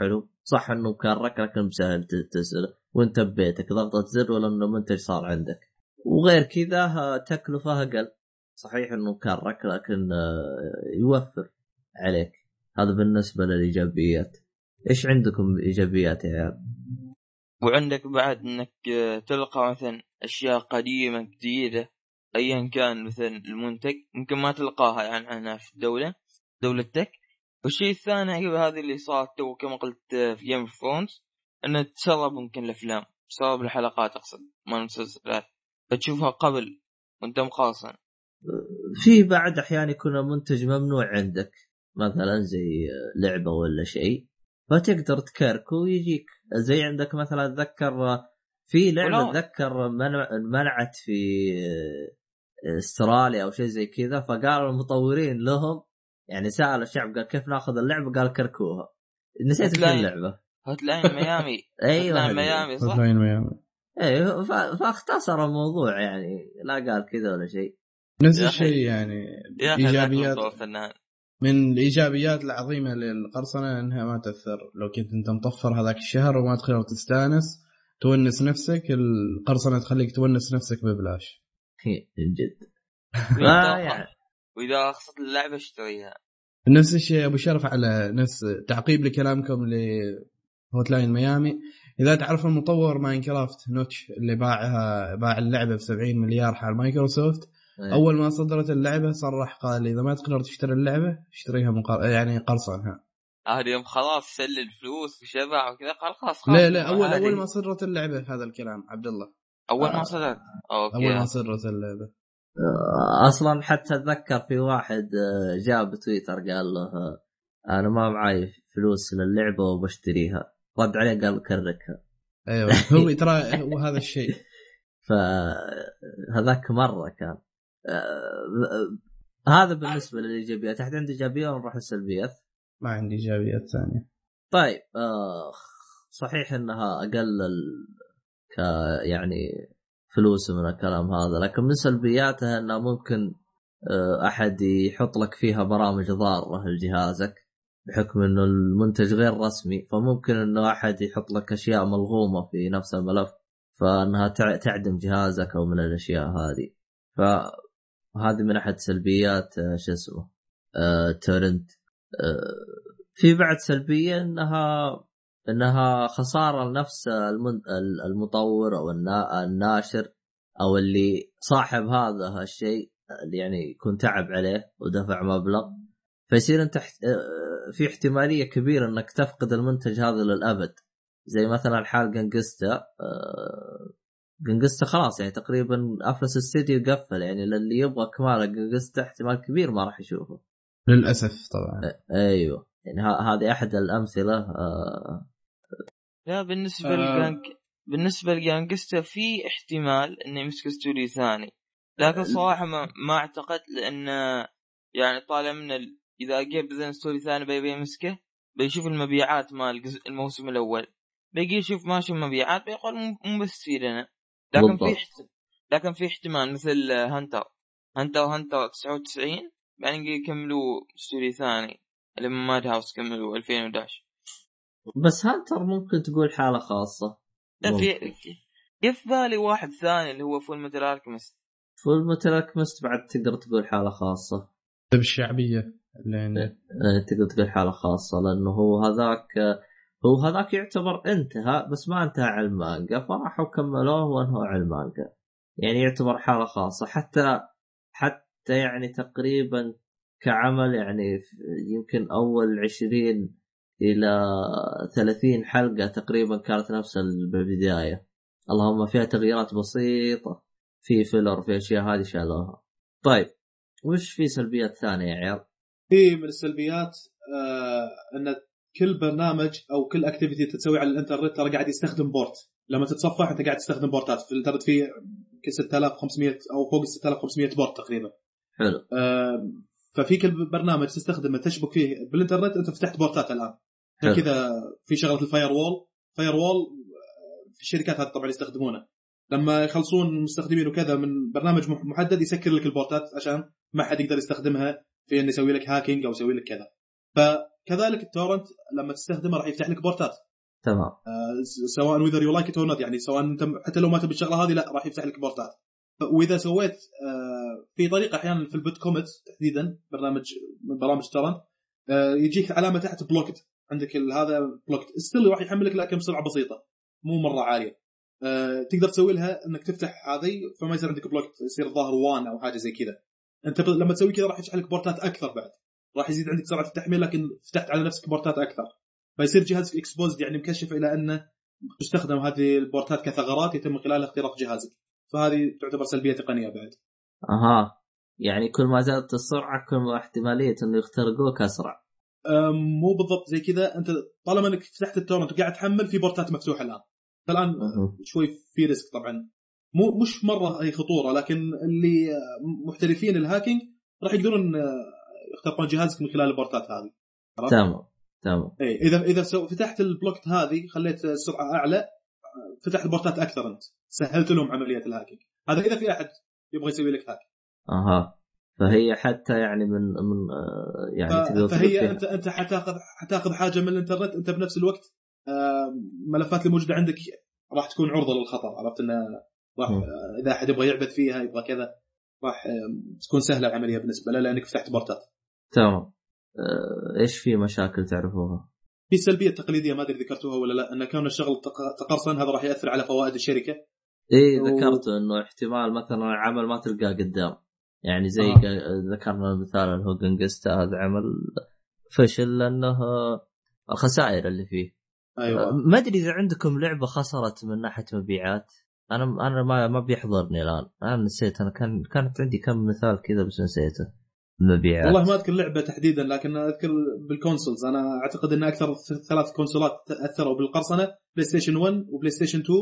حلو. صح انه مكرك لكن بسهل ت- تسأل وانت ببيتك ضغطة زر ولا انه منتج صار عندك؟ وغير كذا تكلفة أقل صحيح انه مكرك لكن آه، يوفر عليك. هذا بالنسبة للإيجابيات. إيش عندكم إيجابيات يا عيال؟ وعندك بعد إنك آه، تلقى مثلا أشياء قديمة جديدة ايا كان مثلا المنتج ممكن ما تلقاها يعني هنا في الدولة دولتك والشيء الثاني عقب هذه اللي صارت تو كما قلت آه، في Game of Thrones إنه تسرب ممكن الأفلام تسرب الحلقات أقصد ما المسلسلات. فتشوفها قبل وأنت مخاصن في بعد أحيانا يكون المنتج ممنوع عندك مثلا زي لعبة ولا شيء فتقدر تكركه ويجيك. زي عندك مثلا أتذكر في لعبة أتذكر منع منعت في استراليا أو شيء زي كذا فقالوا المطورين لهم يعني سالوا الشعب قال كيف ناخذ اللعبة؟ قال كركوها نسيت إيش هتلاقي- اللعبة. Hotline Miami. أيوه Hotline. Miami صح؟ Hotline Miami. أيوه ف- فاختصر الموضوع يعني لا قال كذا ولا شيء. نفس الشيء يعني إيجابيات. من الإيجابيات العظيمة للقرصنة إنها ما تأثر. لو كنت أنت مطفر هذاك الشهر وما تقدر تستأنس تونس نفسك القرصنة تخليك تونس نفسك ببلاش. من جد. وإذا أخصت اللعبة اشتريها. نفس الشيء أبو شرف على نفس تعقيب لكلامكم ل Hotline Miami. إذا تعرف المطور Minecraft نوتش اللي باعها باع اللعبة ب 70 مليار حال مايكروسوفت إيه. أول ما صدرت اللعبة صرح قال إذا ما تقدر تشتري اللعبة اشتريها مقر... يعني قرصنها. هذا يوم خلاص سلل فلوس وشبع وكذا قال خلاص خلاص. لا لا أول. أول ما صدرت اللعبة هذا الكلام عبد الله. أول آه. ما صدرت؟ أوكي. أول ما صدرت اللعبة. أصلا حتى أتذكر في واحد آه، جاء بتويتر قال له آه، أنا ما معي فلوس للعبة وبشتريها. رد عليه قال كركها. أيوه هو ترى هو هذا الشيء. فهذاك مرة كان. آه، هذا بالنسبة للإيجابيات. أحد عنده إيجابية؟ ونروح للسلبيات. ما عندي إيجابيات ثانية. طيب آه صحيح إنها أقل ال... ك يعني فلوس من الكلام هذا. لكن من سلبياتها انها ممكن آه أحد يحط لك فيها برامج ضارة لجهازك بحكم إنه المنتج غير رسمي. فممكن إنه أحد يحط لك أشياء ملغومة في نفس الملف فإنها تع- تعدم جهازك أو من الأشياء هذه. فهذه من أحد سلبيات آه، شو اسمه آه تورنت. في بعد سلبية إنها انها خسارة لنفس المطور أو النا- الناشر أو اللي صاحب هذا الشيء اللي يعني يكون تعب عليه ودفع مبلغ. فيصير أنت في احتمالية كبيرة إنك تفقد المنتج هذا للأبد. زي مثلا حال جنجستا آه، جنجستا خلاص يعني تقريبا أفلس الاستديو قفل يعني للي يبغى كمال جنجستا احتمال كبير ما راح يشوفه. للأسف طبعا. أيوه. يعني ه- هذه أحد الأمثلة آه لا بالنسبة آه. لجانك بالنسبة لجانجستا في احتمال إنه يمسك استوديو ثاني. لكن صراحة ما, ما أعتقد لأن يعني طالع من ال... إذا جيب مثلا استوديو ثاني بيبي يمسكه بيشوف المبيعات مال الموسم الأول. بيجي يشوف ماشي المبيعات بيقول مو مو بس في لنا لكن في. احت... لكن في احتمال مثل هانتر. Hunter Hunter 99 بعدين يكملوا استوديو ثاني. اللي من Madhouse كملوا 2011 بس Hunter ممكن تقول حالة خاصة؟ لا في. جه في بالي واحد ثاني اللي هو فول ميتال الكيمست فول ميتال الكيمست بعد تقدر تقول حالة خاصة. بالشعبيه اللي عنده آه، تقدر تقول حالة خاصة لأنه هو هذاك هو هذاك يعتبر انتهى بس ما انتهى على المانجا فراحوا كملوه وانهوا على المانجا. يعني يعتبر حالة خاصة حتى حتى يعني تقريبا كعمل يعني يمكن أول 20 إلى 30 حلقة تقريبا كانت نفس البداية. اللهم فيها تغييرات بسيطة في filler في أشياء هذه شالوها. طيب وش في سلبيات ثانية يا عيال؟ في من السلبيات آه أن كل برنامج أو كل activity تسوي على الإنترنت ترى قاعد يستخدم port. لما تتصفح أنت قاعد تستخدم port ات. في الانترنت في يمكن 6500 أو فوق ال 6500 port تقريبا. حلو. آم، ففي كل برنامج تستخدمه تشبك فيه بالإنترنت أنت فتحت port ات الآن. كذا في شغلة ال firewall firewall في الشركات هذه طبعا يستخدمونه. لما يخلصون المستخدمين وكذا من برنامج مح- محدد يسكر لك ال port ات عشان ما حد يقدر يستخدمها في إنه يسوي لك hacking أو يسوي لك كذا. فكذلك ال torrent لما تستخدمه راح يفتح لك port ات. تمام. آه، سواء whether you like it يعني سواء أنت حتى لو ما تبي الشغلة هذه لا راح يفتح لك port ات. وإذا سويت آه، في طريقة أحيانا في ال BitComet تحديدا برنامج من برامج torrent آه، يجيك علامة تحت blocked عندك هذا blocked still راح يحمل لك لكن بسرعة بسيطة. مو مرة عالية. آه، تقدر تسوي لها إنك تفتح هذه فما يصير عندك blocked يصير الظاهر one أو حاجة زي كذا. أنت لما تسوي كذا راح يفتح لك port ات أكثر بعد. راح يزيد عندك سرعة التحميل لكن فتحت على نفسك port ات أكثر. فيصير جهازك exposed يعني مكشف إلى أنه تستخدم هذه ال port ات كثغرات يتم خلالها اختراق جهازك. فهذه تعتبر سلبية تقنية بعد. أها. يعني كل ما زادت السرعة كل ما احتمالية إنه يخترقوك أسرع. مو بالضبط زي كذا. أنت طالما إنك فتحت ال torrent وقاعد تحمل في port ات مفتوحة الآن. فالان أها. شوي في risk طبعا. مو مش مرة اي خطورة لكن اللي محترفين ال hacking راح يقدرون آه، يخترقون جهازك من خلال ال port ات هذه؟ تمام تمام. اي إذا إذا فتحت ال blocked هذه خليت السرعة أعلى فتحت port ات أكثر أنت. سهلت لهم عملية ال hacking هذا إذا في أحد يبغى يسوي لك hack أها فهي حتى يعني من من آه، يعني تقدر ف- تقول فهي فيها. انت أنت حتاخذ حتاخذ حاجة من الإنترنت أنت بنفس الوقت آه، ملفات اللي موجوده عندك راح تكون عرضة للخطر عرفت انه راح. آه، إذا أحد يبغى يعبث فيها يبغى كذا راح تكون سهلة العملية بالنسبة له لأنك فتحت بورتات تمام آه، إيش في مشاكل تعرفوها؟ في السلبية التقليدية ما أدري ذكرتوها ولا لا أن كون الشغل تق- تقرصن هذا راح يأثر على فوائد الشركة إيه و- ذكرت إنه احتمال مثلا عمل ما تلقاه قدام. يعني زي آه. ذكرنا مثال جستا هذا عمل فشل لأنه الخسائر اللي فيه. أيوه. ما أدري إذا عندكم لعبة خسرت من ناحية مبيعات. أنا أنا ما ما بيحضرني الآن. أنا نسيت أنا كان كانت عندي كم مثال كذا بس نسيته. مبيعات. والله ما أذكر لعبة تحديدا لكن أذكر بال consoles أنا أعتقد إن أكثر ثلاث console ات اثروا بالقرصنة PlayStation 1 و PlayStation 2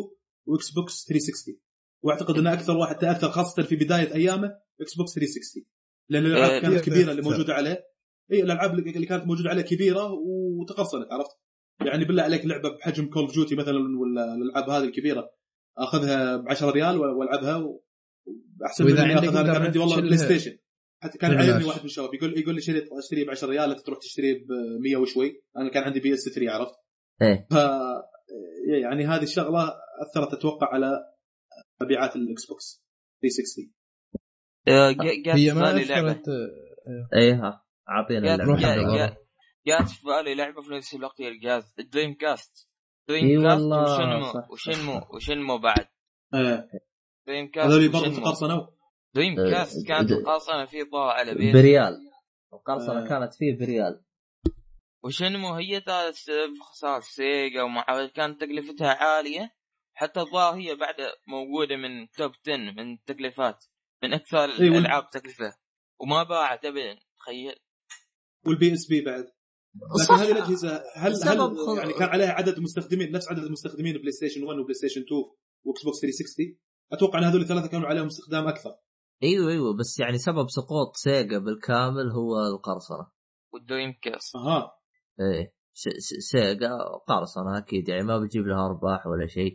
و Xbox 360 وأعتقد ان أكثر واحد تأثر خاصة في بداية أيامه Xbox 360 لأن الألعاب إيه، كانت كثير كبيرة اللي تأثر. موجودة عليه. اي الألعاب اللي اللي كانت موجودة عليه كبيرة وتقرصنت عرفت؟ يعني بالله عليك لعبة بحجم Call of Duty مثلا ولا الألعاب هذه الكبيرة. أخذها ب 10 ريال وألعبها احسن من اني عندك اخذ أنا كان عندي والله. PlayStation حتى كان. عايرني واحد من الشباب يقول يقول لي شريت اشتري ب 10 ريال انت تروح تشتري ب 100 وشوي. أنا كان عندي PS3 عرفت؟ إيه. ف يعني هذه الشغلة أثرت أتوقع على مبيعات ال Xbox 360 آه، جا- جات هي في ما اثرت آه، إيه. ها أعطينا جات اللعبة. في بالي لعبة في نفس الوقت هي الجهاز ال Dreamcast Dreamcast والله و Shenmue. و Shenmue. و Shenmue بعد. Dreamcast هذول برضه تقرصنوا Dreamcast كانت القرصنة فيه طالع على بيت بريال. القرصنة. كانت فيه بريال. و Shenmue هي ذات سبب خسارة Sega ومع كانت تكلفتها عالية حتى الظاهر هي بعد موجودة من top 10 من التكلفات من أكثر إي، وال- الألعاب تكلفة وما باعت أبدا تخيل. وال PSP بعد. لكن. هذه الأجهزة هل هل يعني كان عليها عدد مستخدمين نفس عدد المستخدمين PlayStation 1 و PlayStation 2 و Xbox 360 أتوقع إن هذول الثلاثة كانوا عليهم استخدام أكثر. أيوه أيوه بس يعني سبب سقوط Sega بالكامل هو القرصنة. وال Dreamcast أها. إيه Sega قرصنه أكيد يعني ما بتجيب لها أرباح ولا شيء.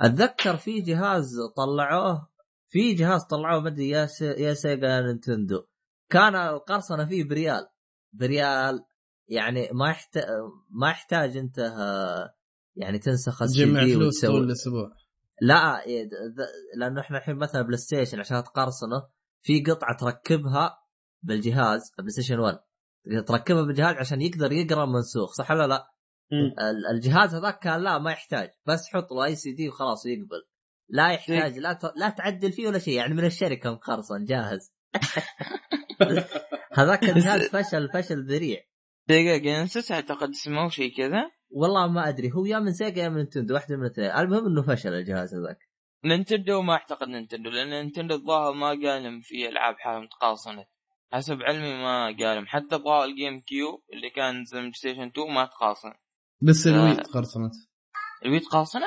أتذكر في جهاز طلعوه في جهاز طلعوه ما أدري يا سي- يا Sega يا Nintendo. كان القرصنة فيه بريال. بريال يعني ما يحتاج ما يحتاج أنت يعني تنسخ السي تجمع فلوس طول وتسوي الأسبوع. لا إيه، لأنه إحنا الحين مثلا PlayStation عشان تقرصنه في قطعة تركبها بالجهاز PlayStation 1 تركبها بالجهاز عشان يقدر يقرأ منسوخ صح ولا لا؟ مم. ال- الجهاز هذاك كان لا ما يحتاج بس حط له اي سي دي وخلاص يقبل لا يحتاج لا ت... لا تعدل فيه ولا شيء يعني من الشركة مقرصن جاهز. هذاك الجهاز فشل فشل ذريع. Sega Genesis أعتقد اسمه شيء كذا. والله ما أدري هو يا من Sega يا من Nintendo واحدة من الاثنين. المهم إنه فشل الجهاز هذاك. Nintendo ما أعتقد Nintendo لأن Nintendo الظاهر ما قالم في ألعاب حالهم تقرصنت حسب علمي ما قالهم. حتى أبغى الجيم كيو اللي كان نزل من ستيشن 2 ما تقاصن بس آه. الوي قرصنت الويت قاصنت؟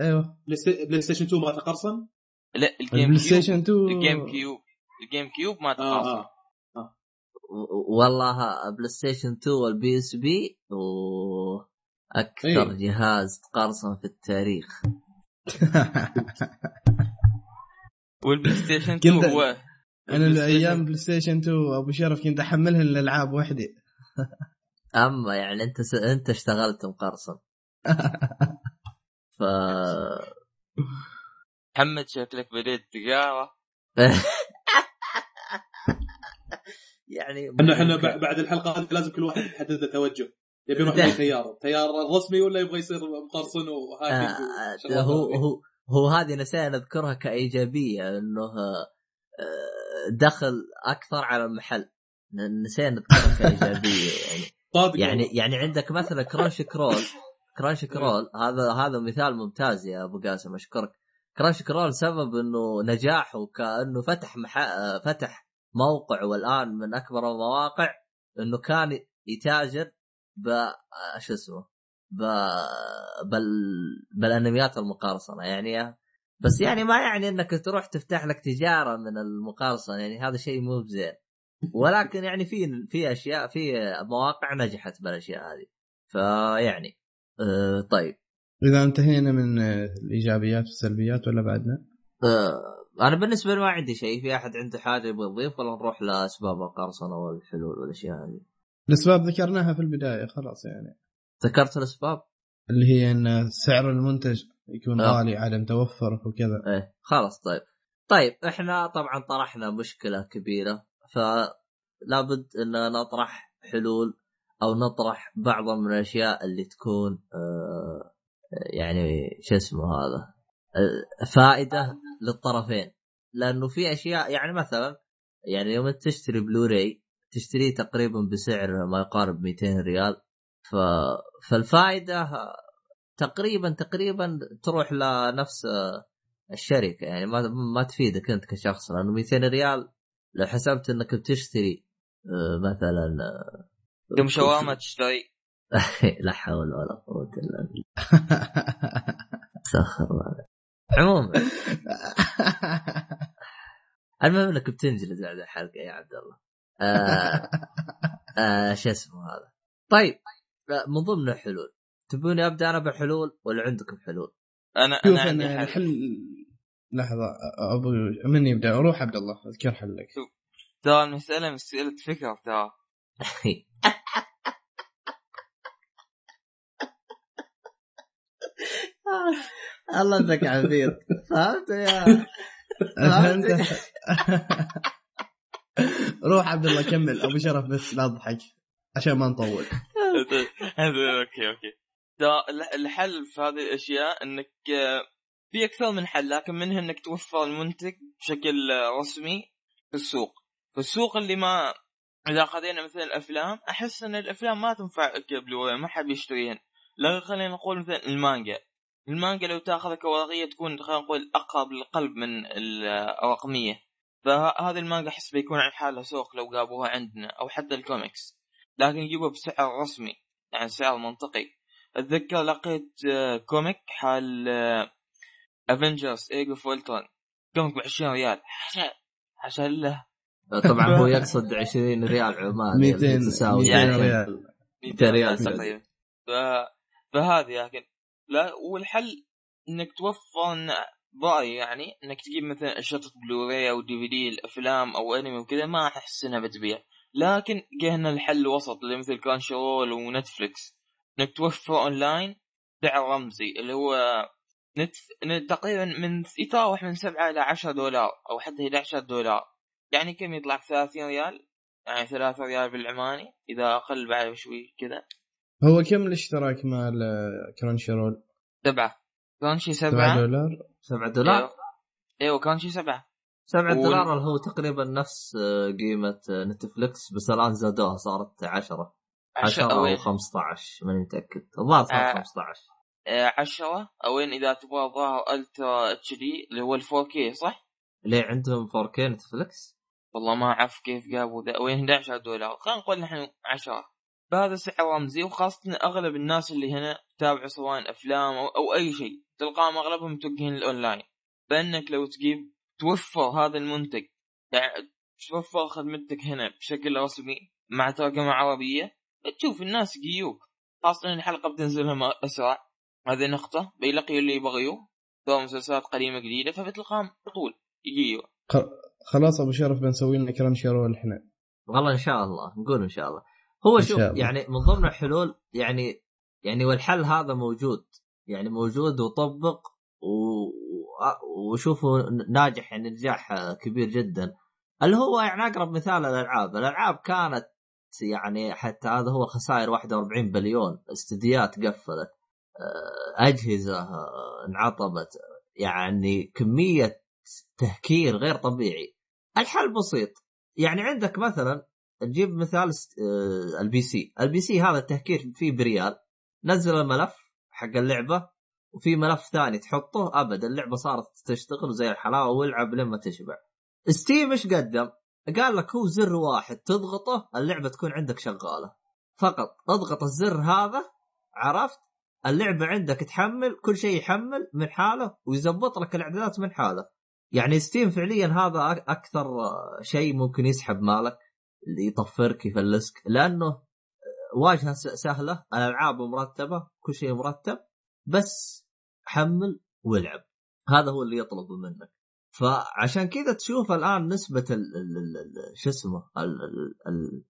أيوه. بلاي ستي- بلاي ستيشن 2 ما تقرصن لا الجيم كيوب ستيشن 2 الجيم كيوب الجيم كيوب ما آه تقاصن آه. و- والله بلاي ستيشن 2 والبي اس بي وأكثر إيه. جهاز تقرصن في التاريخ. وال PlayStation 2 كنت- هو أنا الأيام PlayStation 2 أبو شرف كنت أحملها الالعاب وحدي. أما يعني أنت س... أنت اشتغلت مقرصن. ف محمد شكلك بديت تقاوى يعني إحنا إحنا بع- بعد الحلقة هذه لازم كل واحد يحدد له توجه. يبي يروح خيار تيار رسمي ولا يبغى يصير مقرصن و hacking آه، وشغلات هو. هو هو هذه نسينا نذكرها كإيجابية إنه آه، دخل أكثر على المحل. نسينا نذكرها كايجابيه يعني. يعني. يعني عندك مثلا Crunchyroll Crunchyroll هذا هذا مثال ممتاز يا أبو قاسم أشكرك. Crunchyroll سبب إنه نجاحه كانه فتح مح... آه، فتح موقع والآن من أكبر المواقع إنه كان يتاجر ب شو اسمه ب... بال... بالأنميات المقارصنة. يعني بس يعني ما يعني إنك تروح تفتح لك تجارة من المقارصنه يعني هذا شيء مو بزين. ولكن يعني في في أشياء في مواقع نجحت بالأشياء هذه. فيعني آه طيب. إذا انتهينا من آه، الإيجابيات والسلبيات ولا بعدنا؟ آه أنا بالنسبة لي ما عندي شيء. في أحد عنده حاجة يبغى يضيف ولا نروح لأسباب القرصنة والحلول والأشياء هذه؟ الأسباب ذكرناها في البداية خلاص يعني. ذكرت الأسباب؟ اللي هي إن سعر المنتج يكون آه. غالي عدم توفر وكذا. إيه خلاص طيب. طيب إحنا طبعا طرحنا مشكلة كبيرة فلابد إن نطرح حلول أو نطرح بعض من الأشياء اللي تكون آه يعني شو اسمه هذا آه، فائدة للطرفين. لأنه في أشياء يعني مثلا يعني يوم تشتري بلوراي تشتريه تقريبا بسعر ما يقارب 200 ريال ف... فالفائدة تقريبا تقريبا تروح لنفس آه، الشركة. يعني ما ما تفيدك أنت كشخص لأنه 200 ريال لو حسبت إنك بتشتري آه، مثلا آه، كم شاورما تشتري. لا حول ولا قوة إلا بالله. سخر الله. عموما. المهم إنك بتنجلد بعد الحلقة يا عبد الله. آه آه شو اسمه هذا؟ طيب لا، من ضمن الحلول. تبوني أبدأ أنا بالحلول ولا عندكم حلول؟ أنا شوف أنا عندي حل. الحل لحظة ابو من يبدأ روح عبد الله أذكر حلك. ترى المساله مسألة فكر ترى الله انك عبيط فهمت يا فهمت؟ روح عبد الله كمل. أبو شرف بس لا تضحك عشان ما نطول. هذا OK OK. الحل في هذه الأشياء إنك في أكثر من حل لكن منها إنك توفر المنتج بشكل رسمي في السوق. في السوق اللي ما إذا خذينا مثلا الأفلام أحس إن الأفلام ما تنفع كبلوراي ما حد بيشتريهن لكن خلينا نقول مثلا المانجا. المانجا لو تاخذها كورقيه تكون خلينا نقول أقرب للقلب من الرقمية. فهذه المانجا أحس بيكون عن حالها سوق لو جابوها عندنا أو حتى الكوميكس. لكن يجيبوها بسعر رسمي يعني سعر منطقي. أتذكر لقيت آه، comic حال Avengers Age of Ultron comic ب 20 ريال. عشان عشان له. طبعا هو يقصد 20 ريال عمان 200 يعني تساوي 200 يعني- ريال. 200 ريال تقريبا. ف... فهذه لكن لا والحل إنك توفر إن- برايي يعني إنك تجيب مثلا شطة بلوراي أو DVD الافلام أو أنمي وكذا ما أحس إنها بتبيع. لكن جهنا الحل وسط اللي مثل Crunchyroll و Netflix إنك توفر أونلاين سعر رمزي اللي هو نت... نت... تقريبا من يتراوح من 7 إلى 10 دولار أو حتى 11 دولار. يعني كم يطلع؟ 30 ريال؟ يعني 3 ريال بالعماني إذا أقل بعد شوي كذا. هو كم الاشتراك مال Crunchyroll؟ سبعة. Crunchy 7 سبعة دولار؟ 7 دولار؟ إيوه. إيوه Crunchy سبعة. 7 وال- دولار اللي هو تقريبا نفس آه، قيمة آه، Netflix بس الآن زادوها صارت 10 10 عشرة أو أوين 15 ماني متأكد الظاهر صارت آه. 15 آه، عشرة أوين إذا تبغى ظاهر Ultra HD اللي هو ال 4K صح؟ ليه عندهم 4K Netflix؟ والله ما أعرف كيف جابوا ذا وين 11 دولار خلينا نقول نحن 10 بهذا سعر رمزي وخاصة أغلب الناس اللي هنا تتابع سواء أفلام أو, أو أي شيء تلقاهم أغلبهم متوجهين الاونلاين بأنك لو تجيب توفر هذا المنتج يعني توفر خدمتك هنا بشكل رسمي مع ترجمة عربية تشوف الناس يجيوك خاصة الحلقة بتنزلهم أسرع. هذه نقطة. بيلاقيوا اللي يبغيوه سواء مسلسلات قديمة جديدة. فبتلقاهم على طول يجيوا خلاص أبو شرف بنسوي لنا كرنش رول إحنا. والله إن شاء الله. نقول إن شاء الله. هو إن شوف شاء الله. يعني من ضمن الحلول يعني يعني والحل هذا موجود. يعني موجود وطبق و- و- وشوفوا ناجح يعني نجاح كبير جدا. اللي هو يعني أقرب مثال الالعاب الألعاب كانت يعني حتى هذا هو خسائر 41 بليون. استديات قفلت آه، أجهزة آه، انعطبت يعني كمية تهكير غير طبيعي. الحل بسيط. يعني عندك مثلا تجيب مثال آه، ال PC. ال PC هذا التهكير فيه بريال. نزل الملف حق اللعبة وفي ملف ثاني تحطه. ابد اللعبة صارت تشتغل زي الحلاوة والعب لما تشبع. Steam إيش قدم؟ قال لك هو زر واحد تضغطه اللعبة تكون عندك شغالة. فقط اضغط الزر هذا عرفت؟ اللعبة عندك تحمل كل شيء يحمل من حاله ويزبط لك الاعدادات من حاله. يعني ستيم فعليا هذا أكثر شيء ممكن يسحب مالك اللي يطفرك يفلسك. لأنه آه، واجهة سهلة الألعاب مرتبة كل شيء مرتب بس حمل والعب هذا هو اللي يطلبه منك. فعشان كذا تشوف الآن نسبة شو اسمه ال ال ال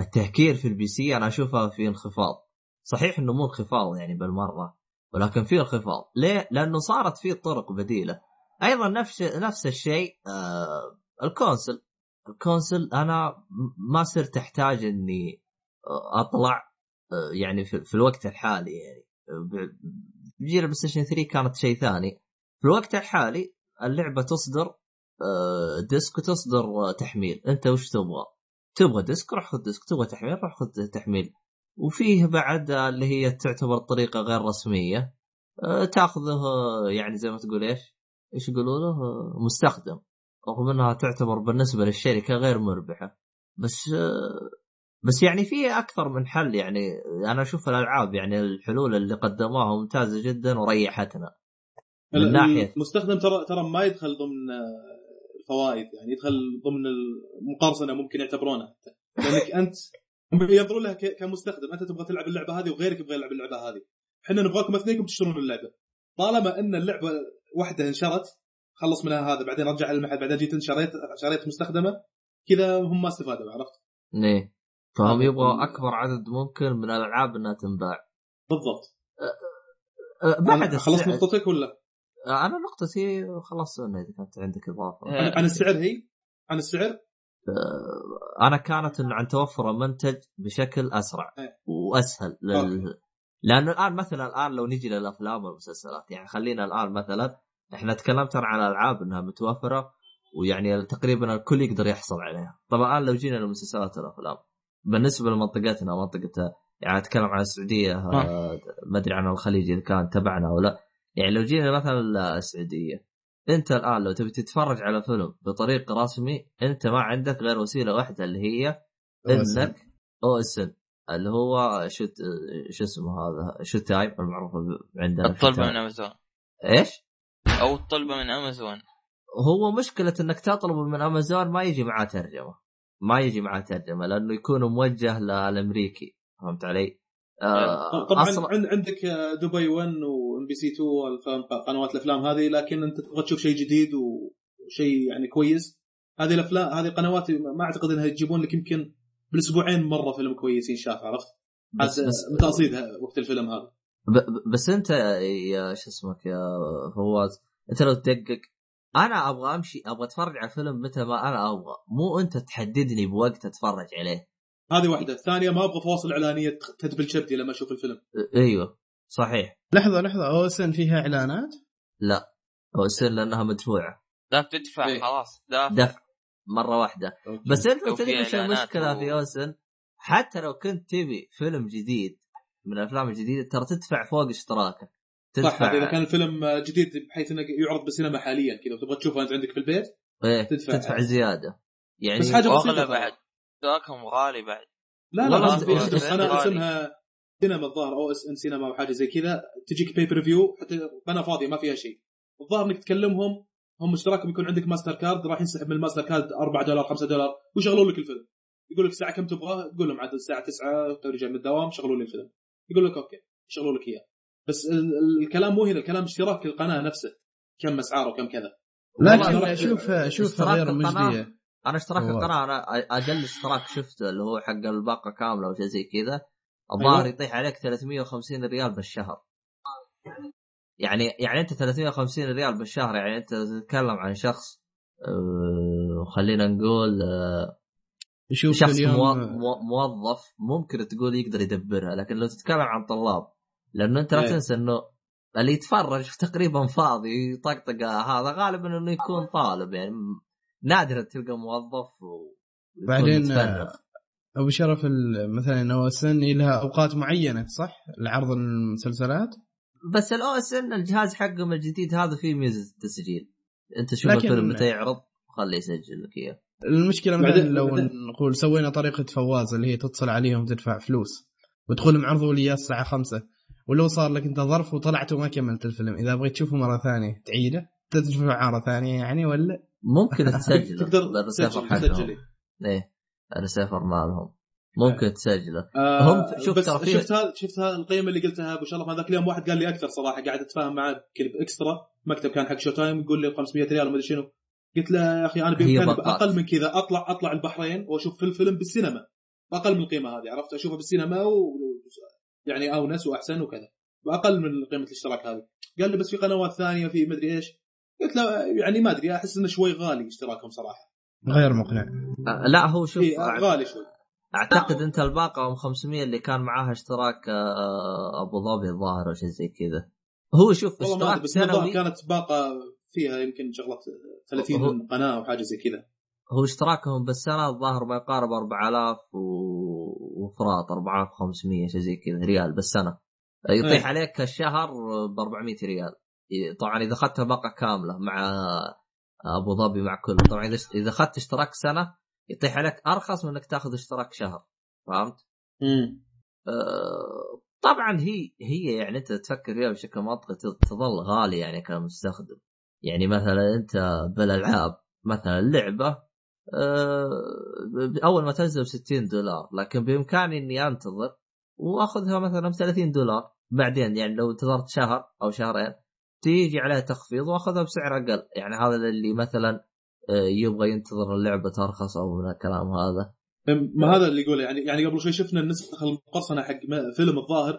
التهكير في ال PC أنا أشوفها في انخفاض. صحيح إنه مو انخفاض يعني بالمرة ولكن في انخفاض. ليه؟ لأنه صارت في طرق بديلة. أيضا نفس نفس الشيء آه ال console. ال console أنا ما صرت أحتاج إني أطلع آه، يعني في, الوقت الحالي يعني. ب- بجيل ال PlayStation 3 كانت شيء ثاني. في الوقت الحالي اللعبة تصدر آه، disc وتصدر تحميل. أنت وش تبغى؟ تبغى disc روح خذ disc. تبغى تحميل روح خذ تحميل. وفيه بعد اللي هي تعتبر طريقة غير رسمية آه، تاخذه يعني زي ما تقول إيش؟ إيش يقولوا له مستخدم. رغم إنها تعتبر بالنسبة للشركة غير مربحة. بس آه، بس يعني في أكثر من حل يعني أنا أشوف الألعاب يعني الحلول اللي قدموها ممتازة جدا وريحتنا. من ناحية. المستخدم ترى ترى ما يدخل ضمن آه، الفوائد يعني يدخل ضمن المقارصنه ممكن يعتبرونها حتى. لأنك أنت ينظرون لها كمستخدم. أنت تبغى تلعب اللعبة هذه وغيرك يبغى يلعب اللعبة هذه. إحنا نبغاكم اثنينكم تشترون اللعبة. طالما إن اللعبة واحدة انشرت خلص منها هذا بعدين رجع المحل بعدين جيت انت شريت شريت مستخدمة كذا هم ما استفادوا عرفت؟ إيه فهم يبغوا أكبر عدد ممكن من الألعاب إنها تنباع. بالضبط. أه، بعد أنا خلصت نقطتك ولا؟ أه، أنا نقطتي منها إذا كانت عندك إضافة. آه، عن السعر هي؟ عن السعر؟ أه، أنا كانت انه عن توفر المنتج بشكل أسرع إيه. وأسهل لل... أوكي. لأنه الآن مثلا الآن لو نجي للأفلام والمسلسلات يعني خلينا الآن مثلا إحنا تكلمت عن الالعاب إنها متوفرة ويعني تقريبا الكل يقدر يحصل عليها. طبعا الآن لو جينا للمسلسلات والافلام بالنسبة لمنطقتنا منطقة يعني أتكلم عن السعودية آه، ما أدري عن الخليج إذا كان تبعنا أو لا. يعني لو جينا مثلا السعودية انت الان لو تبي تتفرج على فيلم بطريق رسمي انت ما عندك غير وسيلة واحدة اللي هي إنك OSN اللي هو شو شو اسمه هذا Showtime المعروف عندنا أو اطلبه. من أمازون إيش؟ أو اطلبه من أمازون هو مشكلة إنك تطلب من أمازون ما يجي معاه ترجمة ما يجي معاه ترجمة لأنه يكون موجه للامريكي فهمت علي؟ آه طبعا عند عندك آه، دبي 1 و MBC 2 والفيلم قنوات الأفلام هذه لكن أنت تبغى تشوف شيء جديد وشيء يعني كويس. هذه الأفلام هذه القنوات ما أعتقد إنها يجيبون لك يمكن بالأسبوعين مرة فيلم كويس ينشاف عرفت؟ بس بس, متى اصيدها وقت الفيلم هذا. بس أنت يا شو اسمك يا فواز أنت لو تدقق أنا أبغى أمشي أبغى أتفرج على الفيلم متى ما أنا أبغى مو أنت تحددني بوقت أتفرج عليه. هذه واحدة. الثانية ما أبغى فواصل إعلانية تدبل شبدي لما أشوف الفيلم. أيوه. صحيح. لحظة لحظة. أو اس ان فيها إعلانات؟ لا. يصير لأنها مدفوعة. ذاك تدفع إيه. خلاص. دافع دفع. مرة واحدة. بس أنت تدري إيش المشكلة و- في أوسن. حتى لو كنت تبي فيلم جديد من الأفلام الجديدة ترى تدفع فوق اشتراكك. صح هذا إذا تدفع كان الفيلم جديد بحيث انه يعرض بالسينما حاليا كذا وتبغى تشوفه أنت عندك في البيت إيه تدفع. تدفع, تدفع زيادة. يعني بس واغلى ترى. بعد. اشتراكهم غالي بعد. لا لا أنت- في قناه غالي. اسمها سينما الظاهر OSN سينما أو حاجة زي كذا تجيك pay per view حتى قناه فاضيه ما فيها شيء. الظاهر إنك تكلمهم هم اشتراكهم يكون عندك ماستر كارد راح ينسحب من الماستر كارد 4 دولار 5 دولار ويشغلون لك الفيلم. يقول لك الساعة كم تبغى تقول لهم عاد الساعة 9 توني جاي من الدوام شغلوا لي الفيلم. يقول لك أوكي يشغلوا لك إياه. بس ال- ال- الكلام مو هنا الكلام اشتراك القناة نفسه. كم أسعاره وكم كذا. لكن شوف شوف غير. مجديه أنا اشتراك القناة أنا أقل اشتراك شفته اللي هو حق الباقة كاملة أو شيء زي كذا. الظاهر أيوة. يطيح عليك 350 ريال بالشهر يعني يعني أنت 350 ريال بالشهر يعني أنت تتكلم عن شخص آه، خلينا نقول آه، شوف شخص اليوم مو- مو- موظف ممكن تقول يقدر يدبرها لكن لو تتكلم عن طلاب لأنه أنت لا إيه. تنسى إنه اللي يتفرج تقريبا فاضي يطقطق هذا غالبا إنه يكون طالب يعني نادرا تلقى موظف و... بعدين. أبو شرف ال- مثلا OSN لها أوقات معينة صح؟ لعرض المسلسلات؟ بس ال OSN الجهاز حقهم الجديد هذا فيه ميزة التسجيل. أنت شوف لكن- الفيلم متى يعرض خليه يسجل لك إياه. المشكلة مثلا بعدين- لو بعدين- نقول سوينا طريقة فواز اللي هي تتصل عليهم وتدفع فلوس وتقول لهم عرضوا لي إياه الساعة 5 ولو صار لك أنت ظرف وطلعت وما كملت الفيلم. إذا بغيت تشوفه مرة ثانية تعيده؟ تدفع مرة ثانية يعني ولا؟ ممكن تقدر تسجل حقهم. تسجل إيه. الريسيفر مالهم. ممكن تسجله. آه هم شوف بس ترى في- شفت هذا شفت هذا القيمة اللي قلتها أبو شرف؟ هذاك اليوم واحد قال لي أكثر صراحة قاعد أتفاهم معاه باكسترا مكتب كان حق Showtime يقول لي 500 ريال وما أدري شنو. قلت له يا أخي أنا بإمكاني. أقل من كذا اطلع أطلع البحرين وأشوف في الفيلم بالسينما. بأقل من القيمة هذه عرفت؟ أشوفه بالسينما و يعني أونس وأحسن وكذا. بأقل من قيمة الاشتراك هذه. قال لي بس في قنوات ثانية في مدري إيش. قلت له يعني ما أدري أحس إنه شوي غالي اشتراكهم صراحة. غير مقنع. آه، لا هو شوف إيه غالي شوي. أعتقد أنت الباقة ام 500 اللي كان معاها اشتراك آه، أبو ظبي الظاهر أو شيء زي كذا. هو شوف اشتراك بس سنوي. كانت باقة فيها يمكن شغلة 30 قناة أو حاجة زي كذا. هو اشتراكهم بالسنة الظاهر ما يقارب 4000 و... وفراط 4500 شيء زي كذا ريال بالسنة. يطيح إيه. عليك الشهر ب 400 ريال طبعا إذا اخذت باقة كاملة مع أبو ظبي مع كله طبعا إذا إذا أخذت اشتراك سنة يطيح عليك أرخص من إنك تأخذ اشتراك شهر. فهمت؟ امم آه، طبعا هي هي يعني أنت تفكر فيها بشكل منطقي تظل غالية يعني كمستخدم. يعني مثلا أنت بالألعاب مثلا لعبة ب- أول ما تنزل ب 60 دولار لكن بإمكاني إني أنتظر وأخذها مثلا ب 30 دولار. بعدين يعني لو انتظرت شهر أو شهرين تيجي عليها تخفيض واخذها بسعر أقل يعني هذا اللي مثلا آه، يبغى ينتظر اللعبة ترخص أو من الكلام هذا ما هذا اللي يقوله يعني يعني قبل شوي شفنا النسخه المقرصنه حق فيلم الظاهر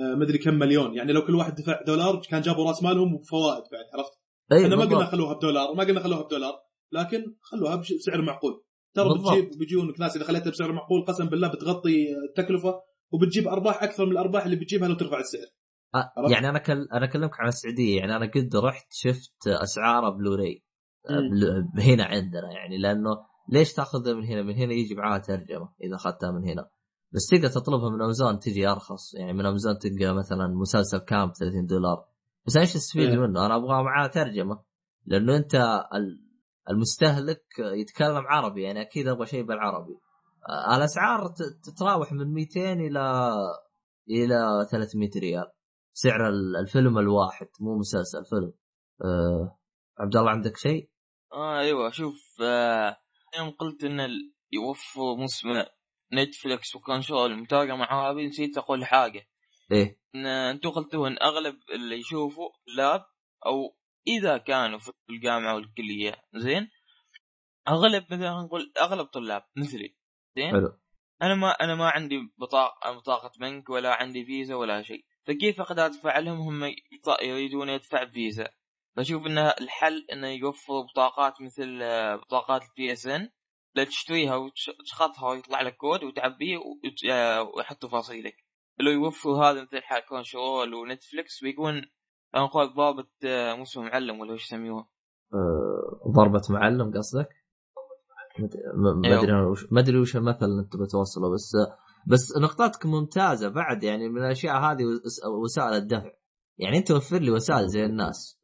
آه، مدري كم مليون يعني لو كل واحد دفع دولار كان جابوا رأس مالهم وفوائد بعد عرفت؟ اي إحنا ما قلنا. خلوها بدولار ما قلنا خلوها بدولار لكن خلوها بسعر معقول ترى. بتجيب بيجونك ناس إذا خليتها بسعر معقول قسم بالله بتغطي التكلفه وبتجيب أرباح أكثر من الأرباح اللي بتجيبها لو ترفع السعر آه،؟ يعني أنا كل... أنا أكلمك عن السعودية يعني أنا قد رحت شفت أسعار بلوراي آه، مم. بل... هنا عندنا يعني لأنه ليش تأخذها من هنا؟ من هنا يجي معاها ترجمة إذا أخذتها من هنا بس تقدر تطلبها من أمازون تجي أرخص يعني من أمازون تلقى مثلا مسلسل كامب 30 دولار بس إيش تستفيد إيه. منه؟ أنا أبغى معاه ترجمة لأنه أنت ال- المستهلك يتكلم عربي يعني أكيد أبغى شيء بالعربي آه، الأسعار تتراوح من 200 إلى إلى 300 ريال سعر ال- الفيلم الواحد مو مسلسل فيلم. أه عبد الله عندك شيء؟ آه أيوه شوف آه يوم قلت إن ال- يوفروا مسمى نتفلكس وكونسول متاقة مع هذه نسيت أقول حاجة. إيه. إن أنتم قلتوا إن أغلب اللي يشوفوا لاب أو إذا كانوا في الجامعة والكلية زين؟ أغلب مثلا نقول أغلب طلاب مثلي زين؟ حلو. أنا ما أنا ما عندي بطاقه بطاقة بنك ولا عندي فيزا ولا شيء. فكيف أقدر ادفع لهم هم يريدون يدفع بفيزا فاشوف ان الحل إنه يوفروا بطاقات مثل آه، بطاقات ال PSN لا تشتريها وتشخطها ويطلع لك كود وتعبيه وت- آه، ويحط تفاصيلك لو يوفروا هذا مثل حق console و Netflix بيكون خلينا نقول ضابط آه، موسم معلم ولا إيش يسميوه؟ أه ضربة معلم قصدك؟ ما. ادري ما ادري وش المثل اللي أنت بتوصله بس بس نقطتك ممتازة بعد يعني من الأشياء هذه وس- وسائل الدفع. يعني أنت وفر لي وسائل زي الناس.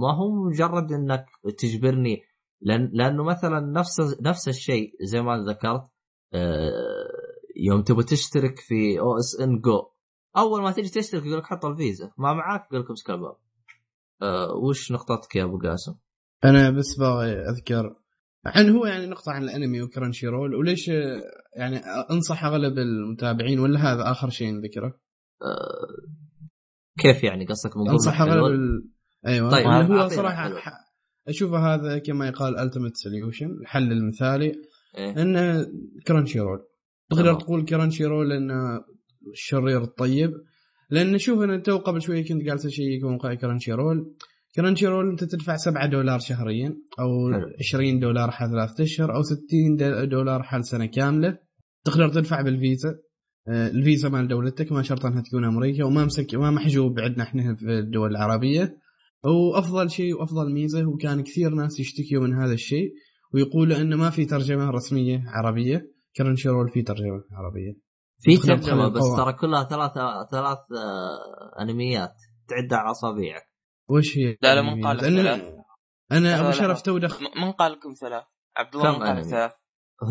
ما هو مجرد إنك تجبرني لأن لأنه مثلا نفس نفس الشيء زي ما ذكرت آه، يوم تبغى تشترك في أو إس إن جو. أول ما تيجي تشترك يقول لك حط الفيزا. ما معاك يقول لك امسك الباب. أه وش نقطتك يا أبو قاسم؟ أنا بس باغي أذكر عن هو يعني نقطة عن الأنمي و Crunchyroll وليش يعني أنصح أغلب المتابعين ولا هذا آخر شيء نذكره؟ أه كيف يعني قصدك من أنصح أغلب ال... أيوه طيب، طيب هو صراحة. اشوفه هذا كما يقال ultimate solution الحل المثالي إيه؟ انه Crunchyroll تقدر. تقول Crunchyroll انه الشرير الطيب لأن شوف أنا تو قبل شوي كنت جالس أشيك موقع Crunchyroll Crunchyroll أنت تدفع 7 دولار شهريا أو حلو. 20 دولار حال ثلاثة أشهر أو 60 د- دولار حال سنة كاملة. تقدر تدفع بالفيزا. آه، الفيزا مال دولتك ما شرط أنها تكون أمريكا وما مسك ما محجوب عندنا إحنا في الدول العربية. وأفضل شيء وأفضل ميزة وكان كثير ناس يشتكيوا من هذا الشيء ويقولوا إنه ما في ترجمة رسمية عربية. Crunchyroll في ترجمة عربية. في ترجمة بس. ترى كلها ثلاث ثلاث آه، أنميات تعدها على أصابعك. وش هي؟ لا، لا، من قال لأن ثلاث. أنا ابو شرف. تو دخل من قال لكم ثلاث عبد الله من قال؟ ثلاث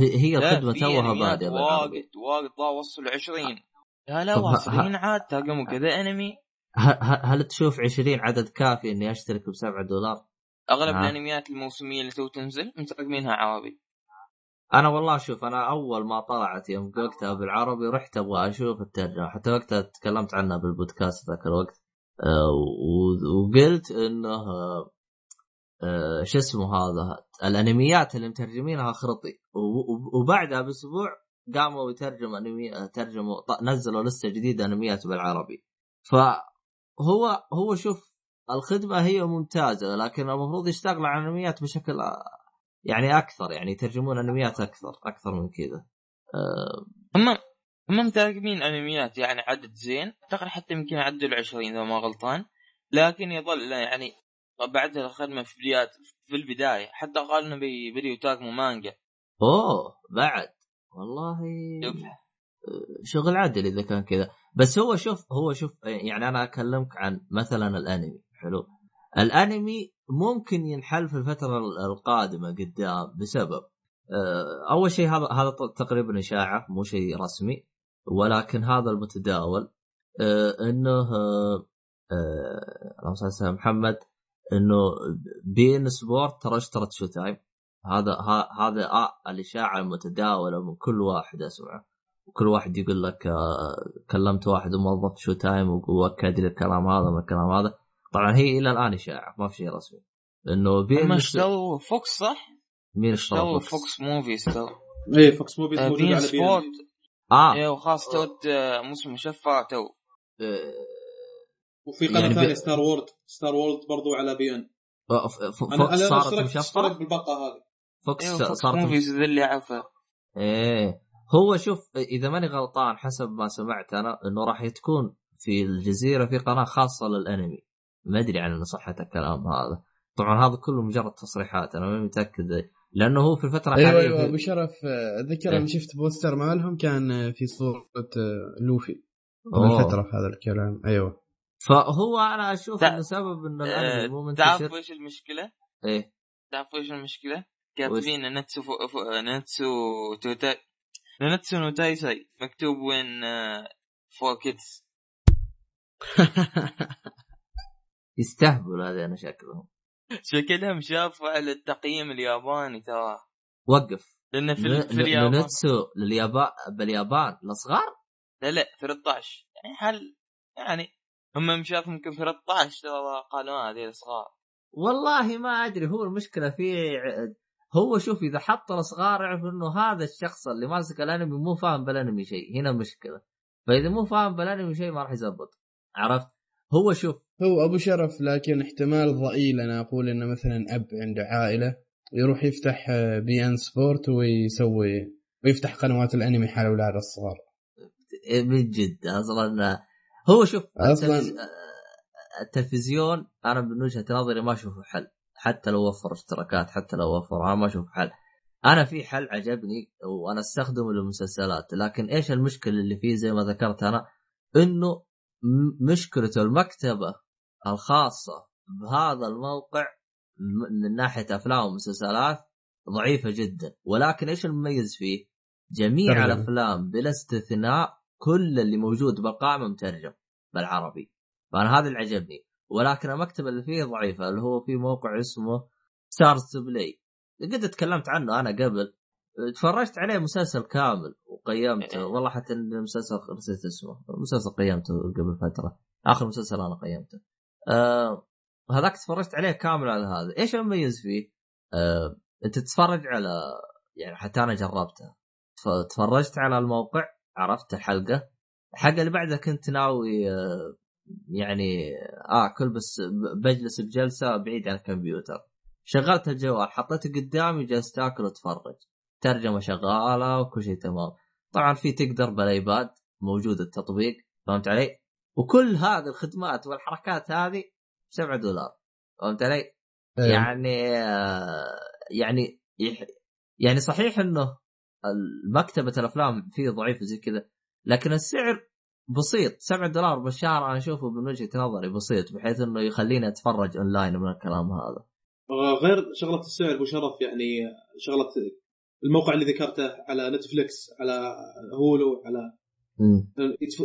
هي الخدمة توها باديه بالعربي واجد واجد وصلوا 20 لا لا واصلين عاد تلقوا كذا انمي ه- ه- هل تشوف 20 عدد كافي إني أشترك ب 7 دولار؟ أغلب آه. الأنميات الموسمية اللي تو تنزل مترقمينها عربي أنا والله شوف أنا أول ما طلعت يوم وقتها بالعربي رحت أبغى أشوف الترجمة حتى وقتها تكلمت عنها بالبودكاست ذاك الوقت وقلت إنه آه، آه، شو اسمه هذا؟ الأنميات اللي مترجمينها خرطي. وبعدها بأسبوع قاموا يترجموا انمي آه، ترجموا نزلوا لسه جديدة أنميات بالعربي. فهو هو شوف الخدمة هي ممتازة لكن المفروض يشتغلوا على الأنميات بشكل آه، يعني أكثر يعني يترجمون أنميات أكثر أكثر من كذا. آه، هم هم مترقمين انميات يعني عدد زين. أعتقد حتى يمكن يعدوا ال 20 إذا ما غلطان. لكن يظل يعني بعد الخدمة في بدايات في البداية حتى بي- بدوا يترجموا مانجا. أوه بعد. والله شوف شغل عدل إذا كان كذا. بس هو شوف هو شوف يعني أنا أكلمك عن مثلا الأنمي. حلو. الأنمي ممكن ينحل في الفترة القادمة قدام بسبب آه، أول شيء هذا هذا تقريبا إشاعة مو شيء رسمي. ولكن هذا المتداول آه، إنه آه، آه، اللهم صل على سيدنا محمد إنه beIN Sport ترى اشترت Showtime هذا ها- هذا آه الإشاعة المتداولة من كل واحد اسمعه وكل واحد يقول لك آه، كلمت واحد موظف Showtime وأكد لي الكلام هذا من الكلام هذا. طبعا هي إلى الآن إشاعة ما في شيء رسمي. إنه بي هم ان اشتروا فوكس صح؟ مين اشترى اشتروا فوكس؟ فوكس موفي اشتروا إيه فوكس موفيز موجود بين على بي. سبورت آه. إيه وخاص توت آه، موسم مشفع تو. آه، وفي قناة يعني ثانية بي- ستار وورد ستار وورد برضو على بي إن. ف- ف- أنا فوكس صارت مشفره بالباقه هذه. فوكس فوكس صارت موفيز ذا اللي عارفه إيه. هو شوف إذا ماني غلطان حسب ما سمعت أنا إنه راح تكون في الجزيرة في قناة خاصة للأنمي. ما أدري عن صحة الكلام هذا. طبعا هذا كله مجرد تصريحات أنا ماني متأكد. لأنه هو في الفترة أيوه الحاليه أيوه في- ابو شرف آه، اتذكر إيه. أنا شفت بوستر مالهم كان آه، في صورة آه، لوفي. من فتره هذا الكلام أيوه فهو أنا أشوف إنه سبب إن آه، الأنمي مو تعرف منتشر إيش المشكلة؟ إيه تعرف إيش المشكلة؟ كاتبين نتسو فو... فو... نتسو توتا نتسو نوتايساي مكتوب وين فور كيدز يستهبل هذا أنا شكلهم شكلهم شافوا على التقييم الياباني ترى. وقف. لأن في, ال- في اليابان. نونتسو لليابان باليابان الصغار لا لا 13 يعني هل يعني هم شافوا يمكن 13 ترى قالوا هذه الصغار والله ما أدري هو المشكلة في هو شوف إذا حط الصغار اعرف إنه هذا الشخص اللي ماسك الأنمي مو فاهم بالأنمي شيء هنا المشكلة. فإذا مو فاهم بالأنمي شيء ما راح يزبط عرفت؟ هو شوف هو أبو شرف لكن احتمال ضئيل. أنا أقول إنه مثلا أب عنده عائلة يروح يفتح آه، beIN Sport ويسوي ويفتح قنوات الأنمي حال أولاد الصغار. من جد أصلا هو شوف أصلاً- التلفز- التلفزيون أنا من وجهة نظري ما أشوفه حل. حتى لو وفر اشتراكات حتى لو وفر أنا ما أشوف حل. أنا في حل عجبني وأنا أستخدمه للمسلسلات. لكن إيش المشكلة اللي فيه؟ زي ما ذكرت أنا إنه مشكلته المكتبة الخاصة بهذا الموقع من ناحية أفلام ومسلسلات ضعيفة جدا ولكن إيش المميز فيه؟ جميع. الأفلام بلا استثناء كل اللي موجود بالقائمه مترجم بالعربي فأنا هذا اللي عجبني ولكن المكتبة اللي فيه ضعيفة اللي هو في موقع اسمه Starz Play قد تكلمت عنه أنا قبل تفرجت عليه مسلسل كامل وقيمته. والله حتى المسلسل نسيت اسمه. المسلسل قيمته قبل فترة. آخر مسلسل أنا قيمته. آه هذاك تفرجت عليه كامل على هذا. إيش المميز فيه؟ آه أنت تتفرج على يعني حتى أنا جربته. تف- تفرجت على الموقع عرفت الحلقة. الحلقة اللي بعدها كنت ناوي آه يعني آكل بس ب- بجلس بجلسة بعيد عن الكمبيوتر. شغلت الجوال حطيته قدامي جلست آكل وأتفرج. ترجمة شغالة وكل شيء تمام طبعا في تقدر بالايباد موجود التطبيق فهمت علي؟ وكل هذه الخدمات والحركات هذه ب 7 دولار فهمت علي؟ أيوه. يعني آه، يعني يعني صحيح إنه مكتبة الأفلام فيه ضعيفة زي كذا لكن السعر بسيط 7 دولار بالشهر أنا أشوفه من وجهة نظري بسيط بحيث إنه يخليني أتفرج أونلاين من الكلام هذا آه، غير شغلة السعر أبو شرف يعني شغلة الموقع اللي ذكرته على Netflix على Hulu على.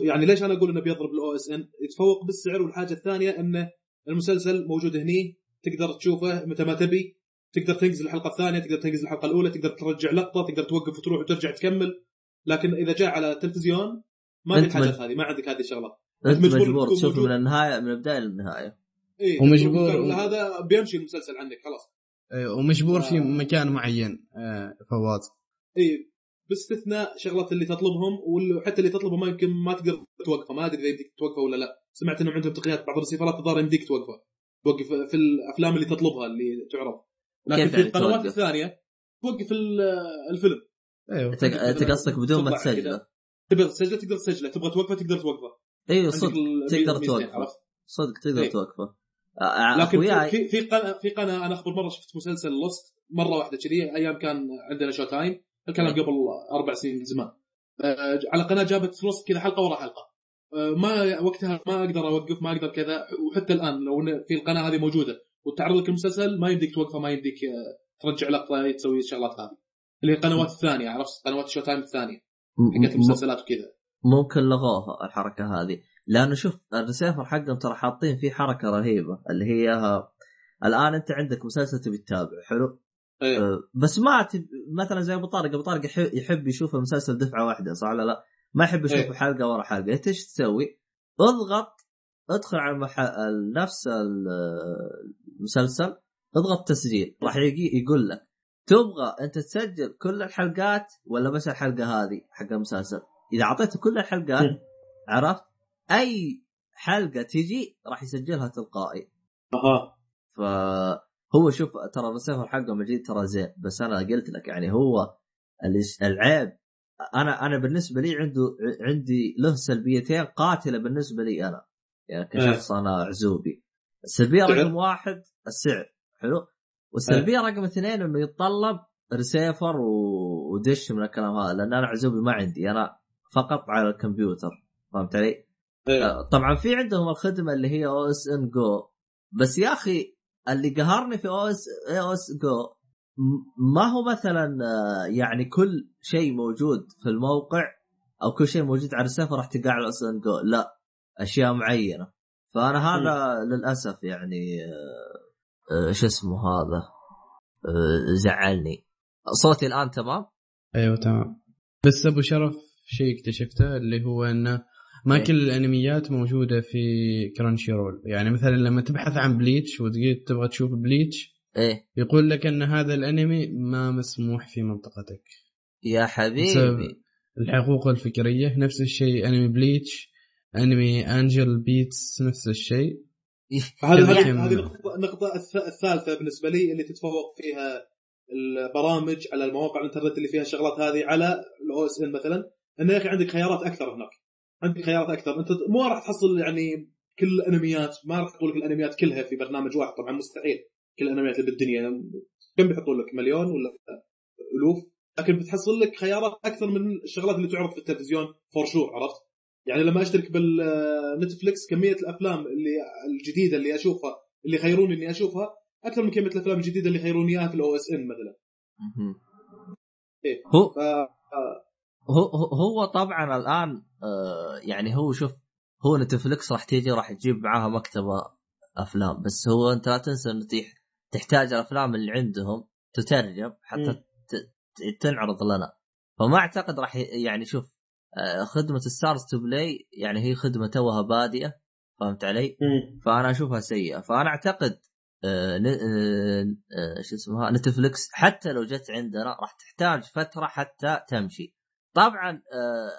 يعني ليش أنا أقول إنه بيضرب ال OSN يتفوق بالسعر والحاجة الثانية إنه المسلسل موجود هني تقدر تشوفه متى ما تبي تقدر تنزل الحلقة الثانية تقدر تنزل الحلقة الأولى تقدر ترجع لقطة تقدر توقف وتروح وترجع تكمل لكن إذا جاء على التلفزيون ما الحاجات مج- هذه ما عندك هذه الشغلات. أنت مجبور مجبور تشوفه. من النهاية من البداية للنهاية. إيه ومجبور- ولا هذا بيمشي المسلسل عندك خلاص. ومجبور في آه. مكان معين آه، فواز. اي باستثناء شغلات اللي تطلبهم وحتى اللي تطلبه ما يمكن ما تقدر توقفه. ما أدري إذا يمديك توقفه ولا لا. سمعت انهم عندهم تقنيات بعض الرسيفرات الظاهر يمديك توقفه. توقف في الأفلام اللي تطلبها اللي تعرض. لكن في يعني القنوات توقف؟ الثانية توقف ال- الفيلم. أيوه أنت قصدك بدون ما. تسجله. تبغى تسجله تقدر تسجله تبغى توقفه تقدر توقفه. أيوه صدق. تقدر ميزتين، توقفه؟ صدق تقدر إيه. توقفه. لكن اخوياي في في قناه في قناة أنا أخبر مرة شفت مسلسل Lost مرة واحدة كذي أيام كان عندنا Showtime الكلام. قبل أربع سنين من زمان. آه، على قناة جابت Lost كذا حلقة ورا حلقة. آه، ما وقتها ما أقدر أوقف ما أقدر كذا وحتى الآن لو في القناة هذه موجودة وتعرض لك المسلسل ما يمديك توقفه ما يمديك آه، ترجع لقطه تسوي الشغلات هذه. اللي هي القنوات الثانية عرفت؟ قنوات شو تايم الثانية حقت المسلسلات وكذا. ممكن لغوها الحركة هذه. لأنه شوف الريسيفر حقهم ترى حاطين فيه حركة رهيبة اللي هي الآن أنت عندك مسلسل تبي تتابعه حلو إيه. أه، بس ما تب... مثلا زي أبو طارق أبو طارق يحب, يشوف المسلسل دفعة واحدة صح ولا لا؟ ما يحب يشوف إيه. حلقة ورا حلقة انت إيش تسوي؟ اضغط ادخل على المح... ال- نفس ال- المسلسل اضغط تسجيل راح يجي يقول لك تبغى أنت تسجل كل الحلقات ولا بس الحلقة هذه حق المسلسل؟ إذا أعطيته كل الحلقات مم. عرفت؟ أي حلقة تجي راح يسجلها تلقائي. أها. فهو شوف ترى الرسيفر حقه مجيد ترى زين بس أنا قلت لك يعني هو العيب أنا أنا بالنسبة لي عنده عندي له سلبيتين قاتلة بالنسبة لي أنا يعني كشخص أنا عزوبي. السلبية سعر؟ رقم واحد السعر حلو؟ والسلبية رقم اثنين إنه يتطلب ريسيفر ودش من الكلام هذا لأن أنا عزوبي ما عندي أنا فقط على الكمبيوتر فهمت علي؟ إيه. آه، طبعا في عندهم الخدمة اللي هي OSN Go. بس يا أخي اللي قهرني في OS OS Go ما هو مثلا آه، يعني كل شيء موجود في الموقع أو كل شيء موجود على السيرفر راح تلقاه على SN Go. لا أشياء معينة. فأنا هذا للأسف يعني آه، شو اسمه هذا زعلني. صوتي الآن تمام؟ أيوه تمام. بس أبو شرف شيء اكتشفته اللي هو إنه ما إيه. كل الأنميات موجودة في Crunchyroll يعني مثلا لما تبحث عن Bleach وتقول تبغى تشوف Bleach إيه. يقول لك إن هذا الأنمي ما مسموح في منطقتك. يا حبيبي. الحقوق الفكرية نفس الشيء أنمي Bleach أنمي Angel Beats نفس الشيء. كذا هذه كم- هذه النقطة النقطة الث- الثالثة بالنسبة لي اللي تتفوق فيها البرامج على المواقع الإنترنت اللي فيها الشغلات هذه على ال OSN مثلا. انه يا أخي عندك خيارات أكثر هناك. عندك خيارات أكثر أنت مو راح تحصل يعني كل الأنميات ما راح تقول لك الأنميات كلها في برنامج واحد طبعا مستحيل كل الأنميات اللي بالدنيا كم بيحطوا لك مليون ولا ألوف لكن بتحصل لك خيارات أكثر من الشغلات اللي تعرض في التلفزيون for sure عرفت؟ يعني لما أشترك بال Netflix كمية الأفلام اللي الجديدة اللي أشوفها اللي يخيروني إني أشوفها أكثر من كمية الأفلام الجديدة اللي يخيرون إياها في ال OSN مثلا. إيه. هو ف هو هو- طبعا الآن يعني هو شوف هو Netflix راح تيجي راح تجيب معاها مكتبة أفلام بس هو أنت لا تنسى إنه تح- تحتاج الأفلام اللي عندهم تترجم حتى تنعرض لنا فما أعتقد راح يعني شوف آه، خدمة Starz to Play يعني هي خدمة توها بادئه فهمت علي؟ مم. فأنا أشوفها سيئة فأنا أعتقد آه، آه، آه، شو اسمها Netflix حتى لو جت عندنا راح تحتاج فترة حتى تمشي طبعا آه،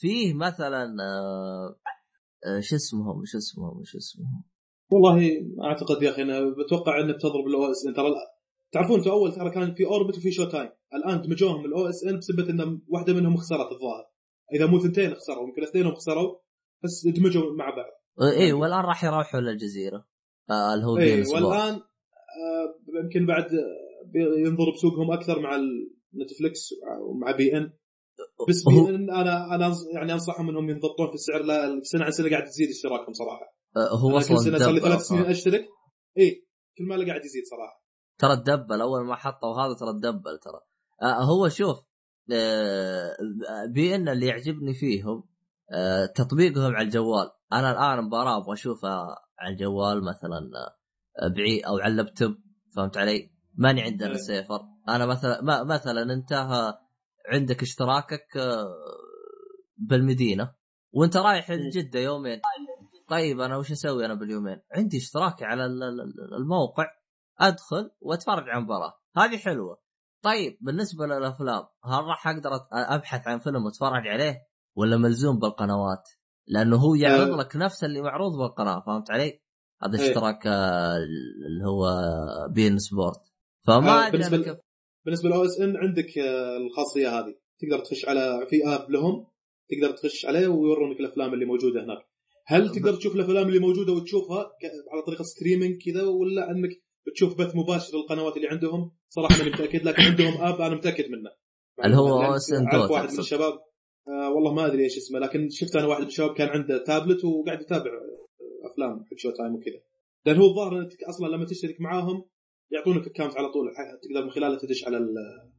فيه مثلا آه، آه، شو اسمهم شو اسمهم شو اسمهم؟ والله أعتقد يا أخي أنا بتوقع انك تضرب ال OSN ترى. تعرفون أنتم أول ترى كان في Orbit وفي Showtime الآن دمجوهم ال OSN بسبب إن واحدة منهم خسرت الظاهر. إذا مو ثنتين خسروا يمكن اثنينهم خسروا بس دمجوا مع بعض. آه، اي والآن راح يروحوا للجزيرة آه، اللي هو اي. والآن آه، يمكن بعد بينضرب سوقهم أكثر مع Netflix ومع beIN بس هو- beIN أنا أنا يعني أنصحهم إنهم ينضبطون في السعر. لا سنه عن سنه قاعد تزيد اشتراكهم صراحة. آه، هو أنا كل أصلا سنة صار لي ثلاث سنين. أشترك. اي كل ما قاعد يزيد صراحة. ترى ال double أول ما حطوا هذا ترى ال double ترى. آه هو شوف آه beIN اللي يعجبني فيهم تطبيقهم على الجوال. أنا الآن مباراة أبغى اشوفها على الجوال مثلا بعيد أو على اللابتوب. فهمت علي؟ ماني عندنا إيه. سيفر. أنا مثلا ما مثلا انت آه، عندك اشتراكك آه، بالمدينة وانت رايح. جدة يومين طيب أنا وش أسوي أنا باليومين؟ عندي اشتراكي على ال- ال- الموقع أدخل وأتفرج على مباراة هذه حلوة طيب بالنسبة للأفلام هل راح أقدر أبحث عن فيلم وأتفرج عليه ولا ملزوم بالقنوات لأنه هو يعرض أه. لك نفس اللي معروض بالقناة فهمت علي هذا إيه. اشتراك آه، اللي هو beIN Sport فما آه، أدري بالنسبة لل OSN عندك آه، الخاصية هذه. تقدر تخش على في app لهم تقدر تخش عليه ويورونك الأفلام اللي موجودة هناك. هل تقدر تشوف الأفلام اللي موجودة وتشوفها على طريقة streaming كذا ولا أنك بتشوف بث مباشر للقنوات اللي عندهم؟ صراحة ماني متأكد لكن عندهم app أنا متأكد منه. اللي هو OSN أعرف دوت واحد من. الشباب آه والله ما أدري إيش اسمه لكن شفت أنا واحد من الشباب كان عنده تابلت وقاعد يتابع آه، أفلام حق Showtime وكذا. لأن هو الظاهر إنك أصلا لما تشترك معاهم يعطونك account على طول تقدر من خلاله تدش على ال-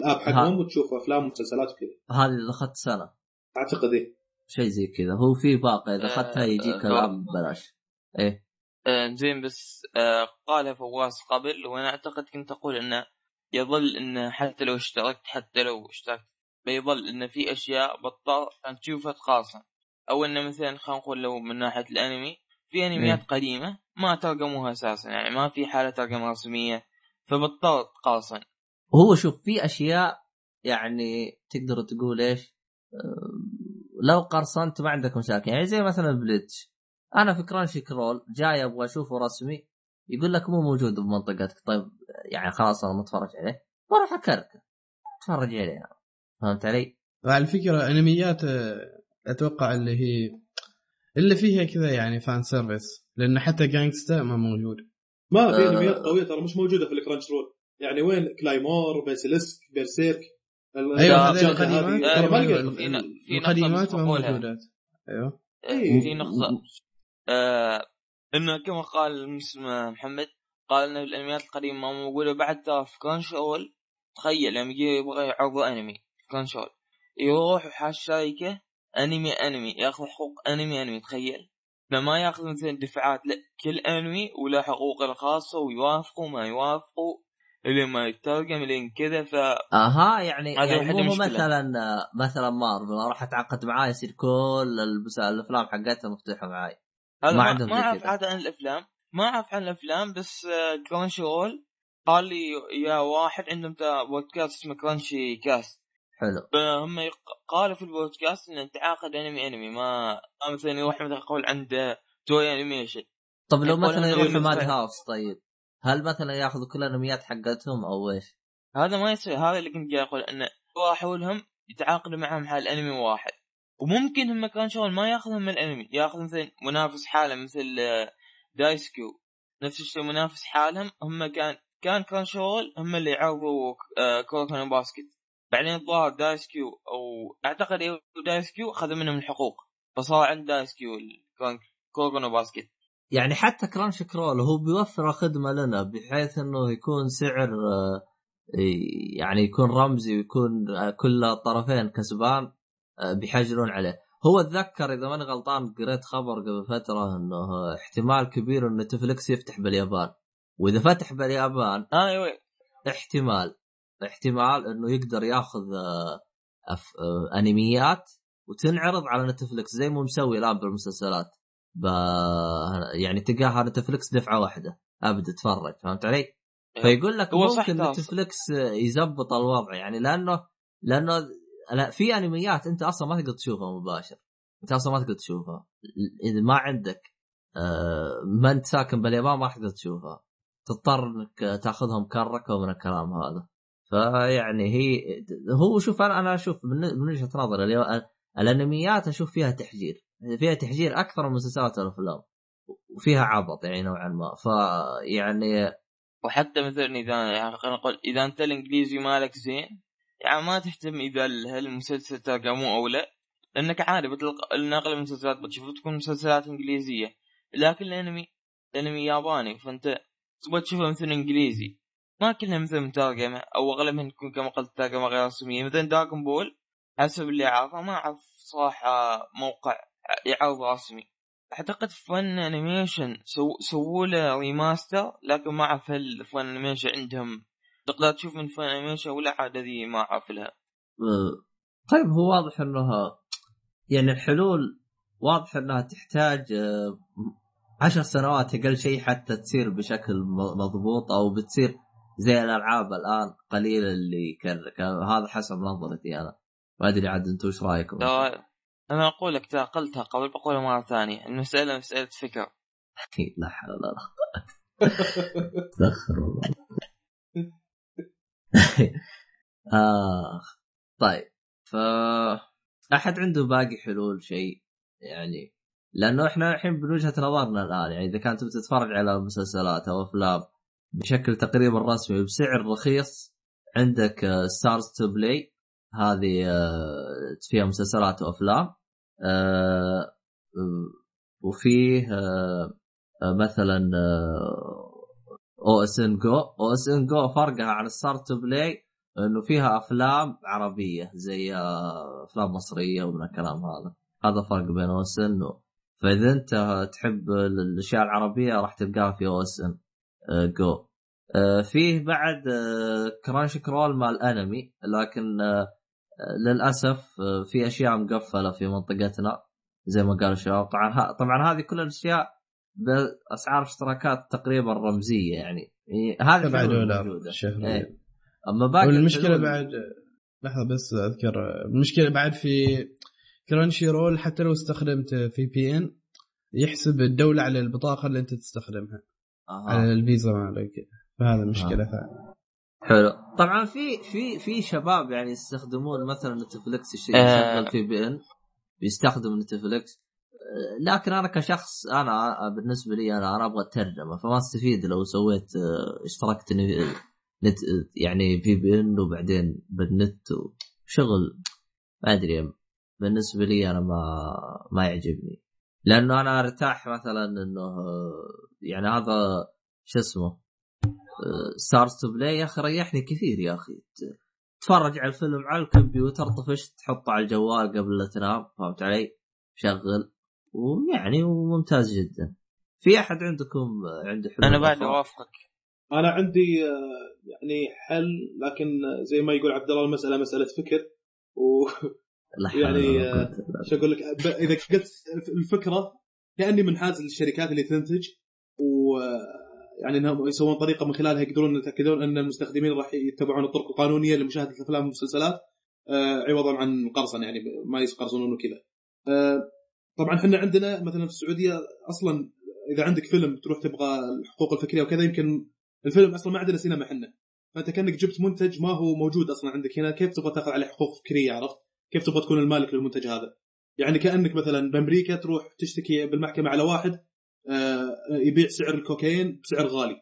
ال app حقهم وتشوف أفلام ومسلسلات وكذا. هذه إذا أخذت سنة. أعتقد إيه. شيء زي كذا. هو في باقة إذا آه، أخذتها يجيك آه، ال app ببلاش. إيه. آه، زين بس آه، قالها فواز قبل وأنا أعتقد كنت أقول إنه يظل إنه حتى لو اشتركت حتى لو اشتركت بيظل إنه في أشياء بطال أن تشوفها خاصة أو إنه مثلا خلينا نقول لو من ناحية الأنمي في أنميات إيه. قديمة ما ترجموها أساسا يعني ما في حالة ترجمة رسمية فبطلت قاصا هو شوف في أشياء يعني تقدر تقول إيش آه، لو قرصنت ما عندك مشاكل. يعني زي مثلا بليتش. أنا في كرانشي كرول جاي أبغى أشوفه رسمي يقول لك مو موجود بمنطقتك. طيب يعني خلاص أنا متفرج عليه بروح أكركه أتفرج عليه يعني. فهمت علي؟ على فكره أنميات آه، أتوقع اللي هي اللي فيها كذا يعني fan service لأن حتى Gangsta ما موجود. ما في آه. انميات قوية ترى مش موجودة في ال Crunchyroll يعني وين؟ Claymore Basilisk Berserk أيوه هذه. القديمات. ترى ما أيوة، في نقطة القديمات ما. موجودات. أيوه. إيه. في نقطة. آه إنه كما قال اسمه محمد قال ان الأنميات القديمة ما موجودة بعد ترى في كرانش اول تخيل لما يجي يبغى يعرضوا أنمي في كرانش اول يروح وحاش شركة أنمي أنمي. ياخذ حقوق أنمي أنمي. تخيل. فما ياخذ مثلا دفعات لا كل انمي وله حقوقه الخاصة ويوافقوا ما يوافقوا اللي ما يترجم لين كذا ف أها يعني, يعني مو. مثلا مثلا مارفل أروح أتعاقد معاه يصير كل الأفلام حقتها مفتوحة معاي ما ما, عندهم ما أعرف. عاد عن الأفلام ما أعرف عن الأفلام بس آه، Crunchyroll قال لي يا واحد عندهم بودكاست اسمه Crunchycast حلو. فهم قالوا في البودكاست إن تعاقد أنمي أنمي ما مثلا يروح مثلا يقول عنده Toei Animation طب لو مثلا يروح Madhouse طيب. هل مثلا يأخذوا كل الأنميات حقتهم أو إيش؟ هذا ما يصير. هذا اللي كنت قاعد أقول انه راحوا لهم يتعاقدوا معهم على الأنمي واحد. وممكن هم كان شغل ما يأخذهم من الأنمي. يأخذ مثل منافس حاله مثل آه، Daisuki. نفس الشيء منافس حالهم. هم كان كان كان شغل هم اللي يعرضوا آه، Kuroko no Basket. بعدين الظاهر Daisuki أو أعتقد إيه Daisuki اخذ منهم الحقوق فصار عند Daisuki ال- كان كوكونو باسكت. يعني حتى Crunchyroll هو بيوفر خدمة لنا بحيث إنه يكون سعر آه، يعني يكون رمزي ويكون آه، كل الطرفين كسبان آه، بيحجرون عليه. هو اتذكر إذا ماني غلطان قريت خبر قبل فترة إنه احتمال كبير انه Netflix يفتح باليابان. وإذا فتح باليابان أيوه. احتمال. احتمال إنه يقدر ياخذ أف... أنميات وتنعرض على Netflix زي ما مسوي الآن بالمسلسلات. ب... يعني تلقاها Netflix دفعة واحدة. ابدا تفرج فهمت علي؟ فيقول لك ممكن. نتفلكس يزبط الوضع. يعني لأنه لأنه لا في أنميات أنت أصلا ما تقدر تشوفها مباشر. أنت أصلا ما تقدر تشوفها. إذا ما عندك آه، ما أنت ساكن باليابان ما تقدر تشوفها. تضطر إنك تاخذها مكركة ومن الكلام هذا. فيعني هي هو شوف أنا أنا أشوف من وجهة نظري الأنميات أشوف فيها تحجير فيها تحجير أكثر من المسلسلات والافلام وفيها عبط يعني نوعا ما. فيعني وحتى مثلا إذا يعني خلينا نقول إذا أنت الإنجليزي مالك زين يعني ما تهتم إذا هل المسلسل ترجموه أو لا لأنك عادي بتلقى نقل المسلسلات بتشوف تكون مسلسلات إنجليزية لكن الأنمي الأنمي ياباني فأنت تبغى تشوفه مثلا إنجليزي. ما كلها مثل مترجمه أو اغلبها تكون كما قلت ترجمه غير رسمية. مثلا دراغون بول حسب اللي اعرفه ما أعرف صراحة موقع يعرض رسمي. أعتقد Funimation سو سووا له remaster لكن ما أعرف هل Funimation عندهم تقدر تشوف من Funimation ولا عاد ذي ما أعرف لها. آه، طيب هو واضح إنها يعني الحلول واضح إنها تحتاج آه، عشر سنوات أقل شيء حتى تصير بشكل مضبوط أو بتصير زي الألعاب الآن قليل اللي يكرك هذا حسب نظرتي أنا. ما أدري عاد أنتم إيش رأيكم؟ أنا أقول لك قلتها قبل بقولها مرة ثانية. المساله مسألة فكر لا حول ولا قوة. استغفر الله. آخ طيب. ف أحد عنده باقي حلول شيء؟ يعني لأنه إحنا الحين من وجهه نظرنا الآن يعني إذا كنت بتتفرج على مسلسلات أو أفلام بشكل تقريبا رسمي بسعر رخيص عندك Starz to Play هذه آه، فيها مسلسلات وأفلام. آه، وفيه آه، مثلا أو اس ان جو أو اس ان جو فرقها عن Starz to Play إنه فيها أفلام عربية زي أفلام مصرية ومن الكلام هذا. هذا فرق بين OSN فإذا أنت تحب الأشياء العربية راح تلقاها في OSN جو. آه، فيه بعد آه، Crunchyroll مال انمي لكن آه، آه، للأسف آه، في أشياء مقفلة في منطقتنا زي ما قال الشباب طبعا ها طبعا هذه كل الأشياء بأسعار اشتراكات تقريبا رمزية يعني. هذه 7 الحلول دولار. شهريا. أما باقي والمشكلة الحلول- بعد لحظة بس أذكر المشكلة بعد في Crunchyroll حتى لو استخدمت VPN يحسب الدولة على البطاقة اللي أنت تستخدمها. أها. على الفيزا مالك فهذا مشكلة ثانية حلو. طبعا في في في شباب يعني يستخدمون مثلا Netflix الشيء آه. يشغل VPN. بيستخدم Netflix آه، لكن أنا كشخص أنا بالنسبة لي أنا أنا أبغى الترجمه فما أستفيد لو سويت آه، اشتركت نت يعني VPN وبعدين بالنت وشغل. ما أدري بالنسبة لي أنا ما ما يعجبني. لأنه أنا أرتاح مثلا إنه يعني هذا شو اسمه Starz to Play يا أخي ريحني كثير يا أخي. ت- تتفرج على الفيلم على الكمبيوتر طفشت تحطه على الجوال قبل لا تنام فهمت علي؟ شغل. ويعني وممتاز جدا. في أحد عندكم عنده حلول؟ أنا بعد؟ اوافقك أنا عندي يعني حل لكن زي ما يقول عبد الله المسألة مسألة فكر. و يعني،. شو أقول لك إذا قلت الفكرة كاني منحاز للشركات اللي تنتج و يعني إنهم يسوون طريقة من خلالها يقدرون يتأكدون أن المستخدمين راح يتبعون الطرق القانونية لمشاهدة الأفلام والمسلسلات آه، عوضا عن القرصنه يعني ما يقرصنون وكذا. آه، طبعا إحنا عندنا مثلا في السعودية أصلا إذا عندك فيلم تروح تبغى الحقوق الفكرية وكذا يمكن الفيلم أصلا ما عندنا سينما إحنا فأنت كأنك جبت منتج ما هو موجود أصلا عندك هنا كيف تبغى تاخذ عليه حقوق فكرية عرفت؟ كيف تبغى تكون المالك للمنتج هذا؟ يعني كأنك مثلا بأمريكا تروح تشتكي بالمحكمة على واحد آه، يبيع سعر الكوكايين بسعر غالي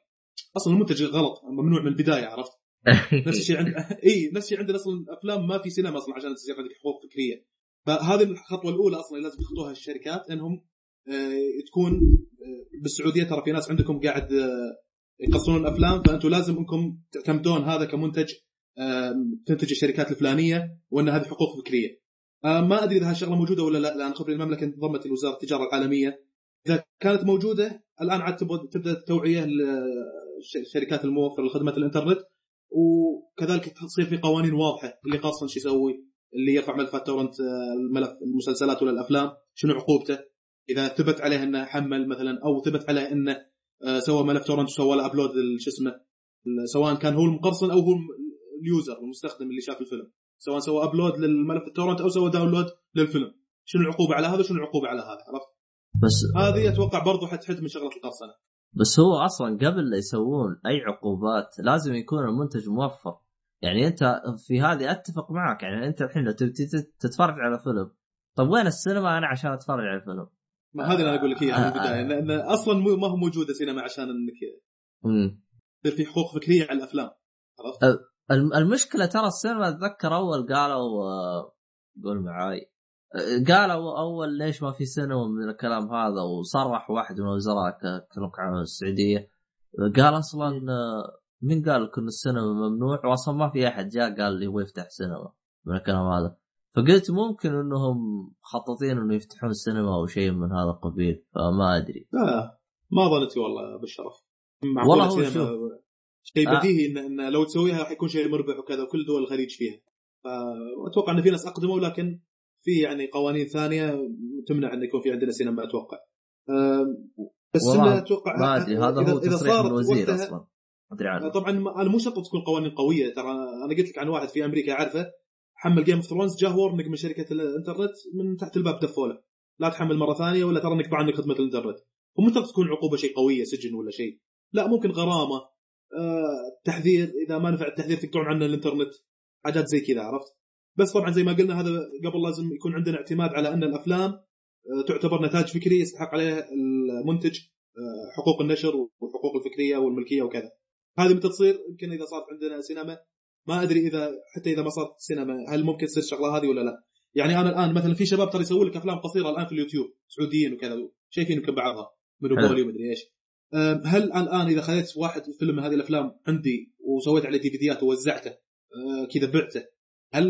أصلا المنتج غلط ممنوع من البداية عرفت؟ نفس الشيء عند إي نفس الشيء عندنا أصلا أفلام ما في سينما أصلا عشان تصير عندك حقوق فكرية فهذه الخطوة الأولى أصلا لازم يخطوها الشركات إنهم آه، تكون آه، بالسعودية ترى في ناس عندكم قاعد يقصون الافلام فانتم لازم إنكم تعتمدون هذا كمنتج تنتج الشركات الفلانية وأن هذه حقوق فكرية. آه، ما أدري إذا هالشغله موجودة ولا لا لأن خبري المملكة انضمت لوزارة التجارة العالمية. إذا كانت موجودة الآن عاد تبدأ التوعيه لشركات الموفره لخدمه الإنترنت وكذلك تصير في قوانين واضحة اللي قاصا شو يسوي اللي يرفع ملفات تورنت آه، الملف المسلسلات ولا الأفلام شنو عقوبته إذا ثبت عليه إنه حمل مثلا أو ثبت عليه إنه آه، سوى ملف torrent وسوى له upload شو اسمه سواء كان هو المقرصن أو هو ال user المستخدم اللي شاف الفيلم. سواء سوى upload للملف ال torrent أو سوى download للفيلم. شنو العقوبة على هذا وشنو العقوبة على هذا عرفت؟ بس هذه أتوقع برضو حتحد من شغلة القرصنة. بس هو أصلا قبل لا يسوون أي عقوبات لازم يكون المنتج موفر. يعني أنت في هذه أتفق معك يعني أنت الحين لو تبي تت- تتفرج على فيلم. طب وين السينما أنا عشان أتفرج على الفيلم؟ ما هذه اللي أنا أقول لك إياها من آه، آه. البدايه لأن أصلا مو- ما هو موجودة سينما عشان إنك امم يصير في حقوق فكرية على الأفلام عرفت؟ الم- المشكلة ترى السينما اتذكر أول قالوا آه، قول معاي آه، قالوا أول ليش ما في سينما من الكلام هذا وصرح واحد من الوزراء ك- كلمك عن السعودية. قال أصلا آه، مين قال ان السينما ممنوع واصلا ما في أحد جاء قال لي يبغى يفتح سينما من الكلام هذا. فقلت ممكن إنهم مخططين إنه يفتحون السينما أو شيء من هذا القبيل فما أدري. لا ما ظنيت والله بالشرف والله هو سينما؟ شيء آه. بديهي ان, إن لو تسويها حيكون شيء مربح وكذا وكل دول الخليج فيها. فاتوقع إن في ناس أقدموا لكن في يعني قوانين ثانية تمنع إن يكون في عندنا سينما أتوقع. بس إنه أتوقع ما أدري هذا هو إذا تصريح الوزير أصلا. أدري عنه. طبعا ما- أنا مو شرط تكون قوانين قوية ترى أنا قلت لك عن واحد في أمريكا اعرفه حمل Game of Thrones جاه warning من شركة الإنترنت من تحت الباب دفوله. لا تحمل مرة ثانية ولا ترى نقطع عنك خدمة الإنترنت. ومو شرط تكون عقوبة شيء قوية سجن ولا شيء. لا ممكن غرامة. آه، تحذير إذا ما نفع التحذير تقطعون عنه الإنترنت. حاجات زي كذا عرفت؟ بس طبعا زي ما قلنا هذا قبل لازم يكون عندنا اعتماد على أن الأفلام آه، تعتبر نتاج فكري يستحق عليه المنتج آه، حقوق النشر والحقوق الفكرية والملكية وكذا. هذه متى تصير؟ يمكن إذا صارت عندنا سينما. ما أدري إذا حتى إذا ما صارت سينما هل ممكن تصير الشغله هذه ولا لا؟ يعني أنا الآن مثلا في شباب ترى يسوون لك أفلام قصيرة الآن في اليوتيوب سعوديين وكذا شايفين يمكن بعضها مونوبولي ومدري إيش. هل الآن إذا خذيت واحد فيلم من هذه الأفلام عندي وسويت عليه دي فيديوهات ووزعته أه، كذا بعته هل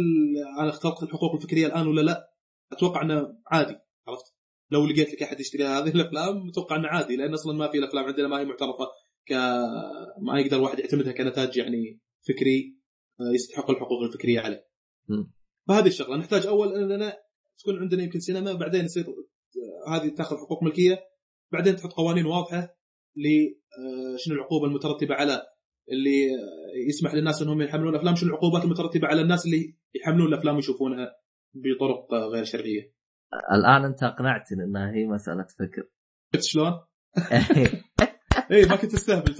أنا اخترقت الحقوق الفكرية الآن ولا لا؟ أتوقع إنه عادي عرفت؟ لو لقيت لك أحد يشتري هذه الأفلام أتوقع إنه عادي لأن أصلا ما في الأفلام عندنا ما هي معترفة ك ما يقدر واحد يعتمدها كنتاج يعني فكري أه، يستحق الحقوق الفكرية عليه. فهذه الشغلة نحتاج أول اننا تكون عندنا يمكن سينما بعدين يصير أه، هذه تاخذ حقوق ملكية بعدين تحط قوانين واضحة ل آه، شنو العقوبة المترتبة على اللي آه، يسمح للناس إنهم يحملون الأفلام؟ شنو العقوبات المترتبة على الناس اللي يحملون الأفلام ويشوفونها بطرق آه، غير شرعية؟ الآن أنت أقنعتني إنها هي مسألة فكر. شفت شلون؟ اي ما كنت أستهبل.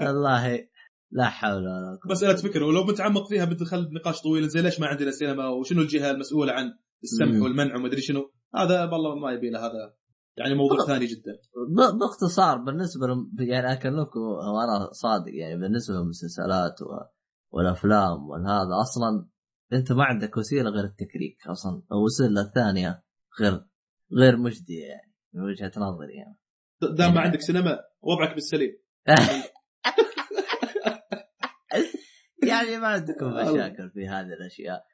والله لا حول ولا قوة. مسألة فكر. ولو بنتعمق فيها بندخل بنقاش طويل زي ليش ما عندنا سينما؟ وشنو الجهة المسؤولة عن السمح. والمنع وما أدري شنو؟ هذا والله ما يبي له هذا. يعني موضوع ثاني جدا. ب- باختصار بالنسبة لهم يعني اكلمكم وأنا صادق يعني بالنسبة للمسلسلات و... والأفلام والهذا أصلا أنت ما عندك وسيلة غير التكريك أصلا الوسيلة الثانية غير غير مجدية يعني من وجهة نظري يعني. دام ما عندك سينما وضعك بالسليم. يعني ما عندكم مشاكل في هذه الأشياء.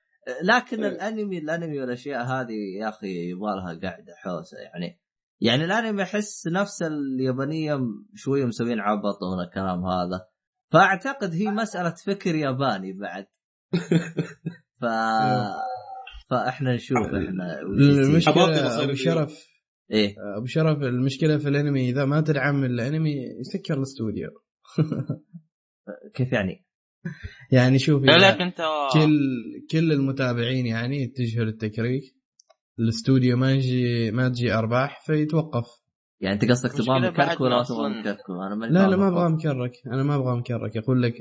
لكن إيه. الانمي الانمي والأشياء هذه يا أخي يبغى لها قاعدة حوسة يعني. يعني الانمي أحس نفس اليابانية شوية مسوين عبط من الكلام هذا. فأعتقد هي مسألة فكر ياباني بعد. ف فإحنا نشوف إحنا المشكلة شرف إيه. أبو شرف المشكلة في الأنمي إذا ما تدعم الأنمي يسكر الأستوديو. كيف يعني؟ يعني شوف لا إذا لك انت كل كل المتابعين يعني يتجهوا للتكريك الاستوديو ما يجي ما تجي أرباح فيتوقف يعني انت قصدك تبغى مكرك ولا تبغى أصلاً- مكرك؟ أنا ماني لا لا ما. أبغى مكرك أنا ما أبغى مكرك يقول لك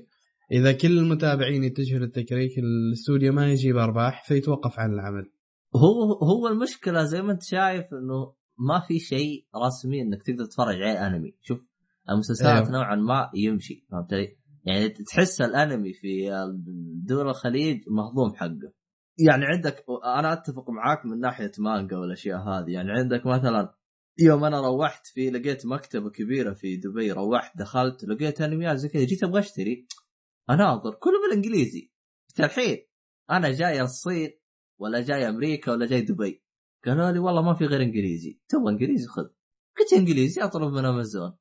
إذا كل المتابعين يتجهوا للتكريك الاستوديو ما يجيب ارباح فيتوقف عن العمل هو هو المشكلة زي ما أنت شايف إنه ما في شيء رسمي إنك تقدر تتفرج عليه أنمي شوف المسلسلات أيوه. نوعا ما يمشي فهمت علي؟ يعني تحس الانمي في دول الخليج مهضوم حقه. يعني عندك أنا أتفق معاك من ناحية مانجا والأشياء هذه. يعني عندك مثلا يوم أنا روحت في لقيت مكتبة كبيرة في دبي روحت دخلت لقيت أنميات زي كذا جيت أبغى أشتري أناظر كله بالإنجليزي. قلت الحين أنا جاي الصين ولا جاي أمريكا ولا جاي دبي. قالوا لي والله ما في غير إنجليزي. تبغى إنجليزي خذ. قلت إنجليزي أطلب من أمازون.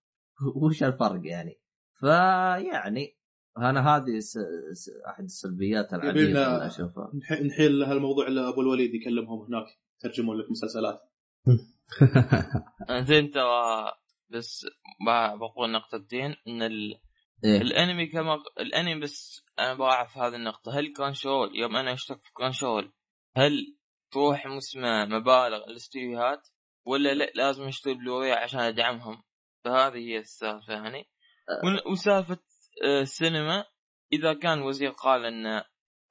وش الفرق يعني؟ فيعني أنا هذه س... س... أحد السلبيات العديده اللي أشوفها. نح- نحيل هالموضوع اللي أبو الوليد يكلمهم هناك يترجمون لك مسلسلات. زين ترى بس ب- بقول نقطتين إن ال... إيه؟ الأنمي كما الأنمي بس أنا بعرف هذه النقطة. هل كرانشي رول يوم أنا اشترك في كرانشي رول هل تروح مسمى مبالغ الاستديوهات؟ ولا لا لازم أشتري بلوري عشان أدعمهم؟ فهذه هي السالفة يعني. ون- وسالفة آه، السينما إذا كان وزير قال إن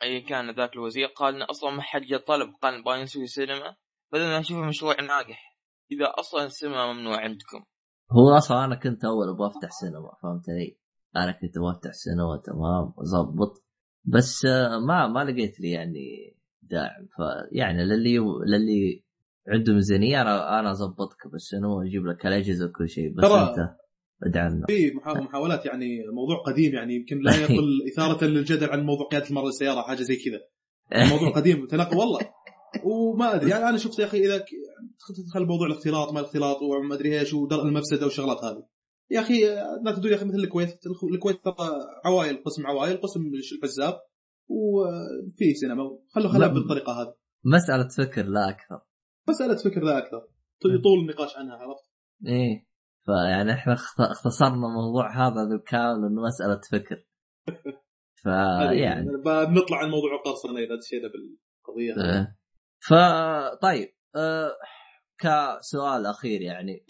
أي كان ذاك الوزير قال إن أصلا ما حد جاء طلب قال نبغى نسوي سينما فاذا أنا أشوفه مشروع ناجح. إذا أصلا السينما ممنوع عندكم. هو أصلا أنا كنت أول أبغى أفتح سينما فهمت علي؟ أنا كنت أبغى أفتح سينما تمام وظبط بس آه، ما ما لقيت لي يعني داعم. فيعني للي للي عنده ميزانيه أنا أنا أظبطك بالسينما وأجيب لك الاجهزه وكل شيء. بس أنت ادعمنا في محا- محاولات يعني موضوع قديم يعني يمكن لا يقل إثارة للجدل عن موضوع قيادة المراه للسيارة حاجة زي كذا. موضوع قديم تناقض والله. وما أدري يعني أنا شفت يا أخي إذا تدخل موضوع الاختلاط ما الاختلاط وما أدري إيش ودرء المفسدة والشغلات هذه. يا أخي لا تدري يا أخي مثل الكويت الكويت ترى عوائل قسم عوائل قسم الحزاب وفي سينما. خلوا خلها لا. بالطريقة هذه. مسألة فكر لا أكثر. مسألة فكر لا أكثر. طول النقاش عنها عرفت؟ إيه. فيعني إحنا اخت- اختصرنا موضوع هذا بالكامل إنه مسألة فكر فيعني بنطلع عن موضوع القرصنة إذا دشينا بالقضية. إيه. فطيب أه كسؤال أخير يعني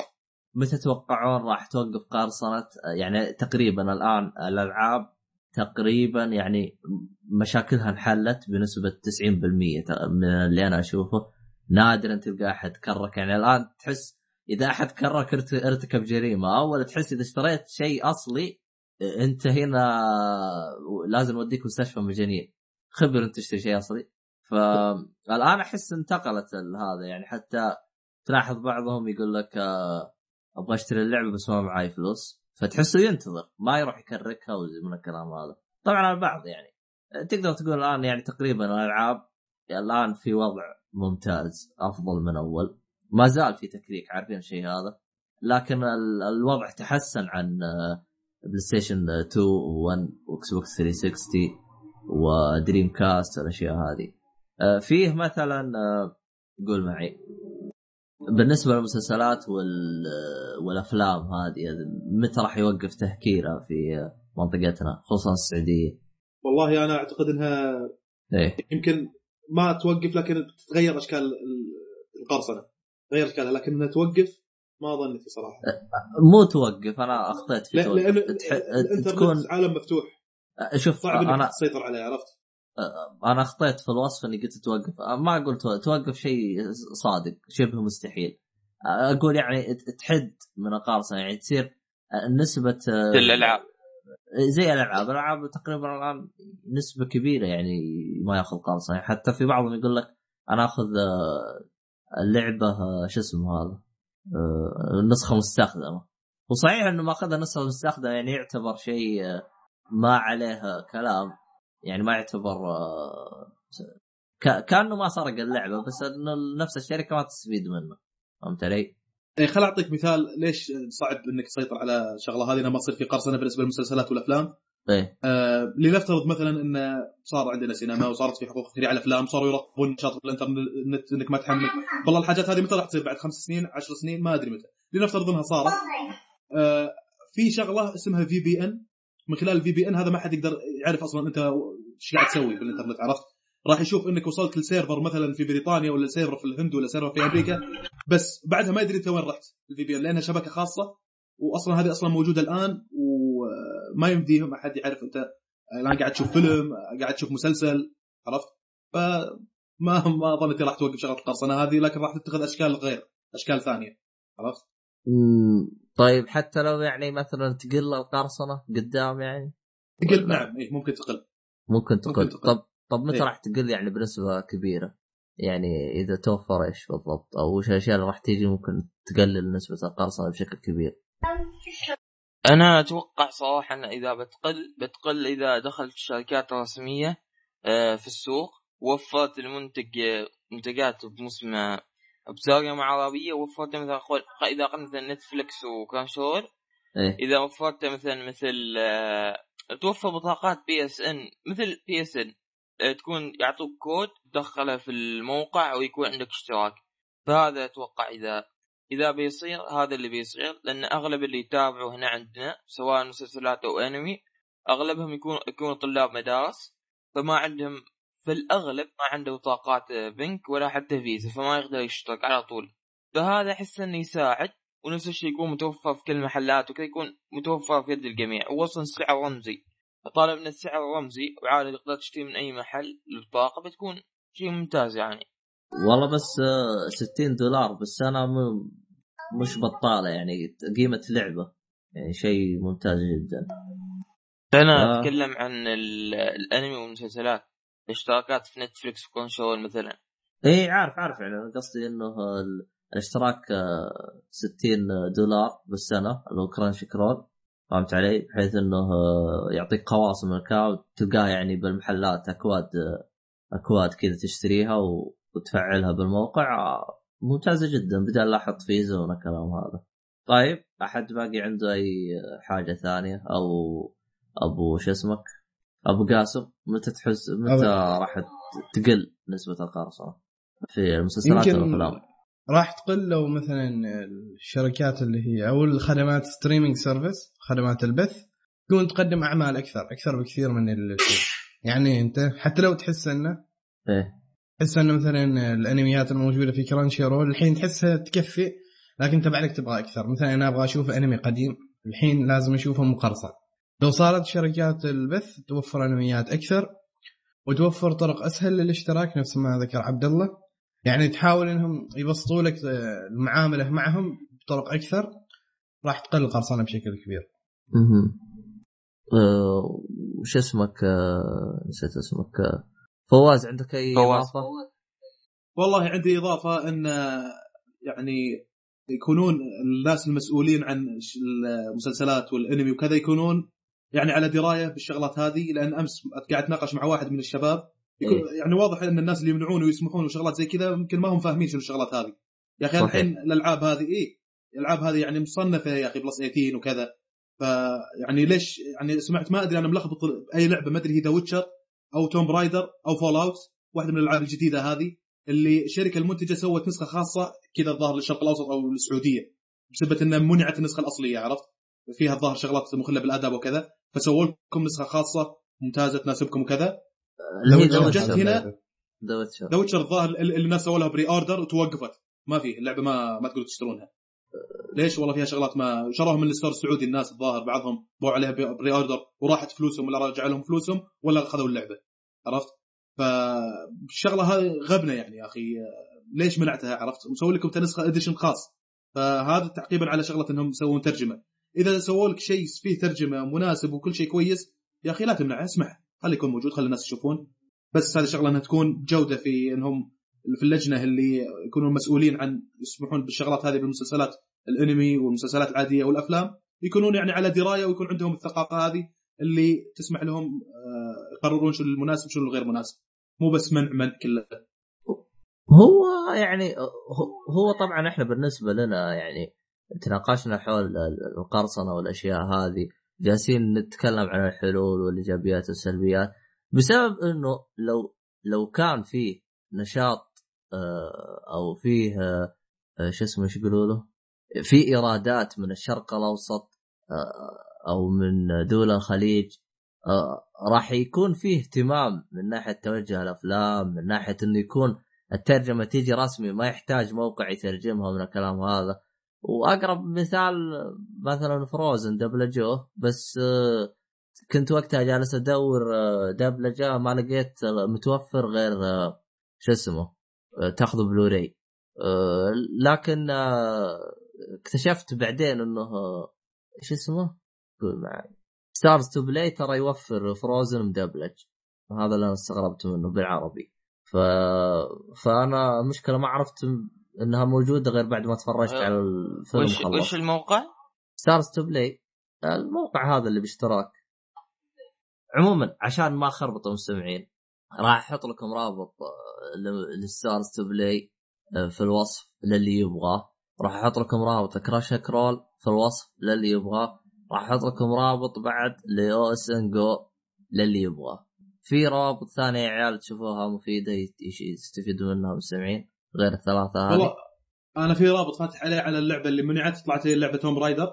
متى تتوقعون راح توقف قرصنة يعني تقريبا الآن الألعاب تقريبا يعني مشاكلها انحلت بنسبة 90% ت- من اللي أنا أشوفه نادرا تلقى أحد كرك يعني الآن تحس إذا أحد كرك ارت- ارتكب جريمة أو تحس إذا اشتريت شيء أصلي آه، أنت هنا لازم نوديك مستشفى مجانين خبر أنت تشتري شيء أصلي. فالان أحس انتقلت هذا يعني حتى تلاحظ بعضهم يقول لك آه، أبغى أشتري اللعبة بس ما معاي فلوس. فتحسه ينتظر ما يروح يكركها وزي من الكلام هذا. طبعا البعض يعني. آه، تقدر تقول الآن يعني تقريبا الألعاب الآن في وضع ممتاز أفضل من أول. ما زال في تكريك عارفين الشيء هذا؟ لكن ال- الوضع تحسن عن آه، بلاي ستيشن 2 و1 واكس بوكس 360 ودريم كاست الأشياء هذه. آه، فيه مثلا آه، قول معي. بالنسبة للمسلسلات وال والأفلام هذه متى راح يوقف تهكيرها في منطقتنا خصوصا السعودية؟ والله أنا أعتقد إنها إيه. يمكن ما توقف لكن تتغير أشكال ال- القرصنة. تغير اشكالها لكن انها توقف ما ظنيتي صراحة. مو توقف أنا اخطيت في لا- توقف. لأن تح... الإنترنت تكون عالم مفتوح. شوف صعب إنك أنا تسيطر عليه عرفت؟ أنا اخطيت في الوصف إني قلت توقف. ما أقول تو- توقف شيء صادق شبه مستحيل. أقول يعني تحد من القارصنه يعني تصير نسبة الألعاب. زي الألعاب. الألعاب تقريبا الآن نسبة كبيرة يعني ما يأخذ قرصنه يعني حتى في بعضهم يقول لك أنا آخذ اللعبة آه، شو اسمه هذا؟ آه، نسخة مستخدمة. وصحيح إنه ماخذها نسخة مستخدمة يعني يعتبر شيء آه، ما عليه كلام. يعني ما يعتبر آه، كأنه ما سرق اللعبة بس إنه نفس الشركة ما تستفيد منه. فهمت علي؟ يعني خل أعطيك مثال. ليش صعب إنك تسيطر على الشغله هذه؟ لما تصير في قرصنة بالنسبة للمسلسلات والأفلام؟ إيه. آه لنفترض مثلا إن صار عندنا سينما وصارت في حقوق تشريع على الأفلام صاروا يراقبون نشاط الإنترنت إنك ما تحمل. والله الحاجات هذه متى راح تصير؟ بعد خمس سنين عشر سنين؟ ما أدري متى. لنفترض إنها صارت. آه في شغلة اسمها VPN من خلال ال VPN هذا ما حد يقدر يعرف أصلا أنت إيش قاعد تسوي بالإنترنت عرفت؟ راح يشوف إنك وصلت لسيرفر مثلا في بريطانيا ولا سيرفر في الهند ولا سيرفر في أمريكا بس بعدها ما يدري أنت وين رحت ال VPN لأنها شبكة خاصة واصلا هذه أصلا موجودة الآن وما يمديهم احد يعرف أنت الآن قاعد تشوف فيلم قاعد تشوف مسلسل عرفت فما ما ظنيتي راح توقف شغلة القرصنه هذه لكن راح تتخذ أشكال غير أشكال ثانية عرفت طيب حتى لو يعني مثلا تقل القرصنه قدام يعني تقل نعم إيه ممكن تقل ممكن تقل ممكن تقل. طب طب متى إيه. راح تقل يعني بنسبة كبيرة؟ يعني إذا توفر إيش بالضبط؟ أو وش الأشياء اللي راح تيجي ممكن تقلل نسبة القرصنه بشكل كبير؟ أنا أتوقع صراحة إن إذا بتقل بتقل إذا دخلت الشركات الرسميه آه، في السوق وفرت المنتج آه، منتجات بمسمى بترجمة عربية وفرت مثلا قول إذا قلت مثلا نتفلكس وكرانشي رول إيه. إذا وفرت مثلا مثل آه، توفر بطاقات بي إس إن مثل بي إس إن تكون يعطوك كود تدخله في الموقع ويكون عندك اشتراك. فهذا أتوقع إذا إذا بيصير هذا اللي بيصير لأن أغلب اللي يتابعوا هنا عندنا سواء مسلسلات أو أنمي أغلبهم يكون يكونوا طلاب مدارس فما عندهم في الأغلب ما عنده بطاقات بنك ولا حتى فيزا فما يقدر يشترك على طول. فهذا أحس إنه يساعد ونفس الشيء يكون متوفر في كل المحلات وكذا يكون متوفر في يد الجميع. ووصل السعر رمزي. طالما إن السعر رمزي وعادي تقدر تشتري من أي محل البطاقه بتكون شيء ممتاز يعني. والله بس آه، 60 دولار بالسنه م- مش بطالة يعني قيمة لعبة. يعني شيء ممتاز جدا. أنا آه. أتكلم عن ال- الأنمي والمسلسلات. الاشتراكات في نتفلكس وكونسول مثلا. إي إيه، عارف عارف. يعني أنا قصدي إنه ال- الاشتراك آه، 60 دولار بالسنة اللي هو كرانش كرول فهمت علي؟ بحيث إنه آه، يعطيك قواصم الكاو. تلقاه يعني بالمحلات أكواد آه، أكواد كذا تشتريها وتفعلها بالموقع. آه، ممتازة جدا بدل لا أحط فيزا ولا الكلام هذا. طيب أحد باقي عنده أي حاجة ثانية أو أبو شو اسمك؟ أبو قاسم متى تحس متى راح تقل نسبة القرصنه في المسلسلات والافلام؟ راح تقل لو مثلا الشركات اللي هي أو الخدمات streaming service خدمات البث تكون تقدم أعمال أكثر أكثر بكثير من ال يعني أنت حتى لو تحس إنه إيه تحس انه مثلا الأنميات الموجودة في كرانشي رول الحين تحسها تكفي لكن تبع لك تبغى أكثر. مثلا أنا أبغى أشوف أنمي قديم الحين لازم أشوفه مقرصن. لو صارت شركات البث توفر أنميات أكثر وتوفر طرق أسهل للاشتراك نفس ما ذكر عبد الله يعني تحاول إنهم يبسطوا لك المعاملة معهم بطرق أكثر راح تقل القرصنة بشكل كبير. أها وش اسمك؟ أه نسيت اسمك. أه فواز عندك أي فواز. إضافة؟ والله عندي إضافة إن يعني يكونون الناس المسؤولين عن ش- المسلسلات والأنمي وكذا يكونون يعني على دراية بالشغلات هذه لأن أمس قاعد أتناقش مع واحد من الشباب يكون إيه. يعني واضح إن الناس اللي يمنعون ويسمحون وشغلات زي كذا يمكن ما هم فاهمين شنو الشغلات هذه يا أخي. الحين الألعاب هذه إيه الألعاب هذه يعني مصنفة يا أخي plus 18 وكذا فيعني ليش يعني سمعت ما أدري أنا ملخبط أي لعبة ما أدري هي The Witcher أو Tomb Raider أو Fallout واحدة من الألعاب الجديدة هذه اللي الشركة المنتجة سوت نسخة خاصة كذا الظاهر للشرق الأوسط أو السعوديه بسبب ان منعت النسخة الأصلية عرفت فيها الظاهر شغلات مخلة بالادب وكذا فسووا لكم نسخة خاصة ممتازة تناسبكم وكذا لو جت. هنا- The Witcher. The Witcher الظاهر اللي الناس سووا لها pre-order وتوقفت ما في اللعبة ما ما تقدروا تشترونها ليش والله فيها شغلات ما شروها من ال store السعودي الناس الظاهر بعضهم باعوا عليها pre-order وراحت فلوسهم ولا رجع لهم فلوسهم ولا اخذوا اللعبة. عرفت؟ فالشغلة هذه غبنة يعني يا أخي. ليش منعتها؟ عرفت؟ مسوي لكم نسخه edition خاص. فهذا تعقيبا على شغلة إنهم يسوون ترجمة. إذا سووا لك شيء فيه ترجمة مناسب وكل شيء كويس يا أخي لا تمنعه اسمح خليه يكون موجود خلي الناس يشوفون. بس هذه شغلة إنها تكون جودة في إنهم في اللجنة اللي يكونوا مسؤولين عن يسمحون بالشغلات هذه بالمسلسلات الأنمي والمسلسلات العادية والأفلام يكونون يعني على دراية ويكون عندهم الثقافة هذه اللي تسمح لهم آه، يقررون شنو المناسب وشنو الغير مناسب. مو بس منع منع كله. هو يعني هو- طبعا إحنا بالنسبة لنا يعني تناقشنا حول ال- القرصنة والأشياء هذه جالسين نتكلم عن الحلول والإيجابيات والسلبيات بسبب إنه لو لو كان فيه نشاط أو فيه آه، آه، شو اسمه إيش يقولوا له؟ في إيرادات من الشرق الأوسط آه، أو من دول الخليج آه، راح يكون فيه اهتمام من ناحية توجه الأفلام من ناحية إنه يكون الترجمة تيجي رسمي ما يحتاج موقع يترجمها من الكلام هذا وأقرب مثال مثلا Frozen دبلجوه بس آه، كنت وقتها جالس أدور آه، دبلجه ما لقيت آه، متوفر غير آه، شو اسمه آه، تاخذه بلوراي. آه، لكن آه، اكتشفت بعدين إنه شو اسمه؟ قول معي. Starz Play ترى يوفر Frozen مدبلج. هذا اللي أنا استغربت منه بالعربي. ف... فأنا المشكلة ما عرفت إنها موجودة غير بعد ما تفرجت أه، على الفيلم وش خلص. وش الموقع؟ ستارز تو بلاي الموقع هذا اللي باشتراك. عموما عشان ما اخربط المستمعين راح أحط لكم رابط آه، للستارز تو بلاي آه، في الوصف للي يبغاه. راح أحط لكم رابط كراش كرول في الوصف للي يبغاه. راح أحط لكم رابط بعد لاوس ان جو للي يبغاه. في روابط ثانية يا عيال تشوفوها مفيدة يستفيدوا منها المستمعين غير الثلاثة هذه. أنا في رابط فاتح عليه على اللعبة اللي منعت طلعت لي لعبة توم رايدر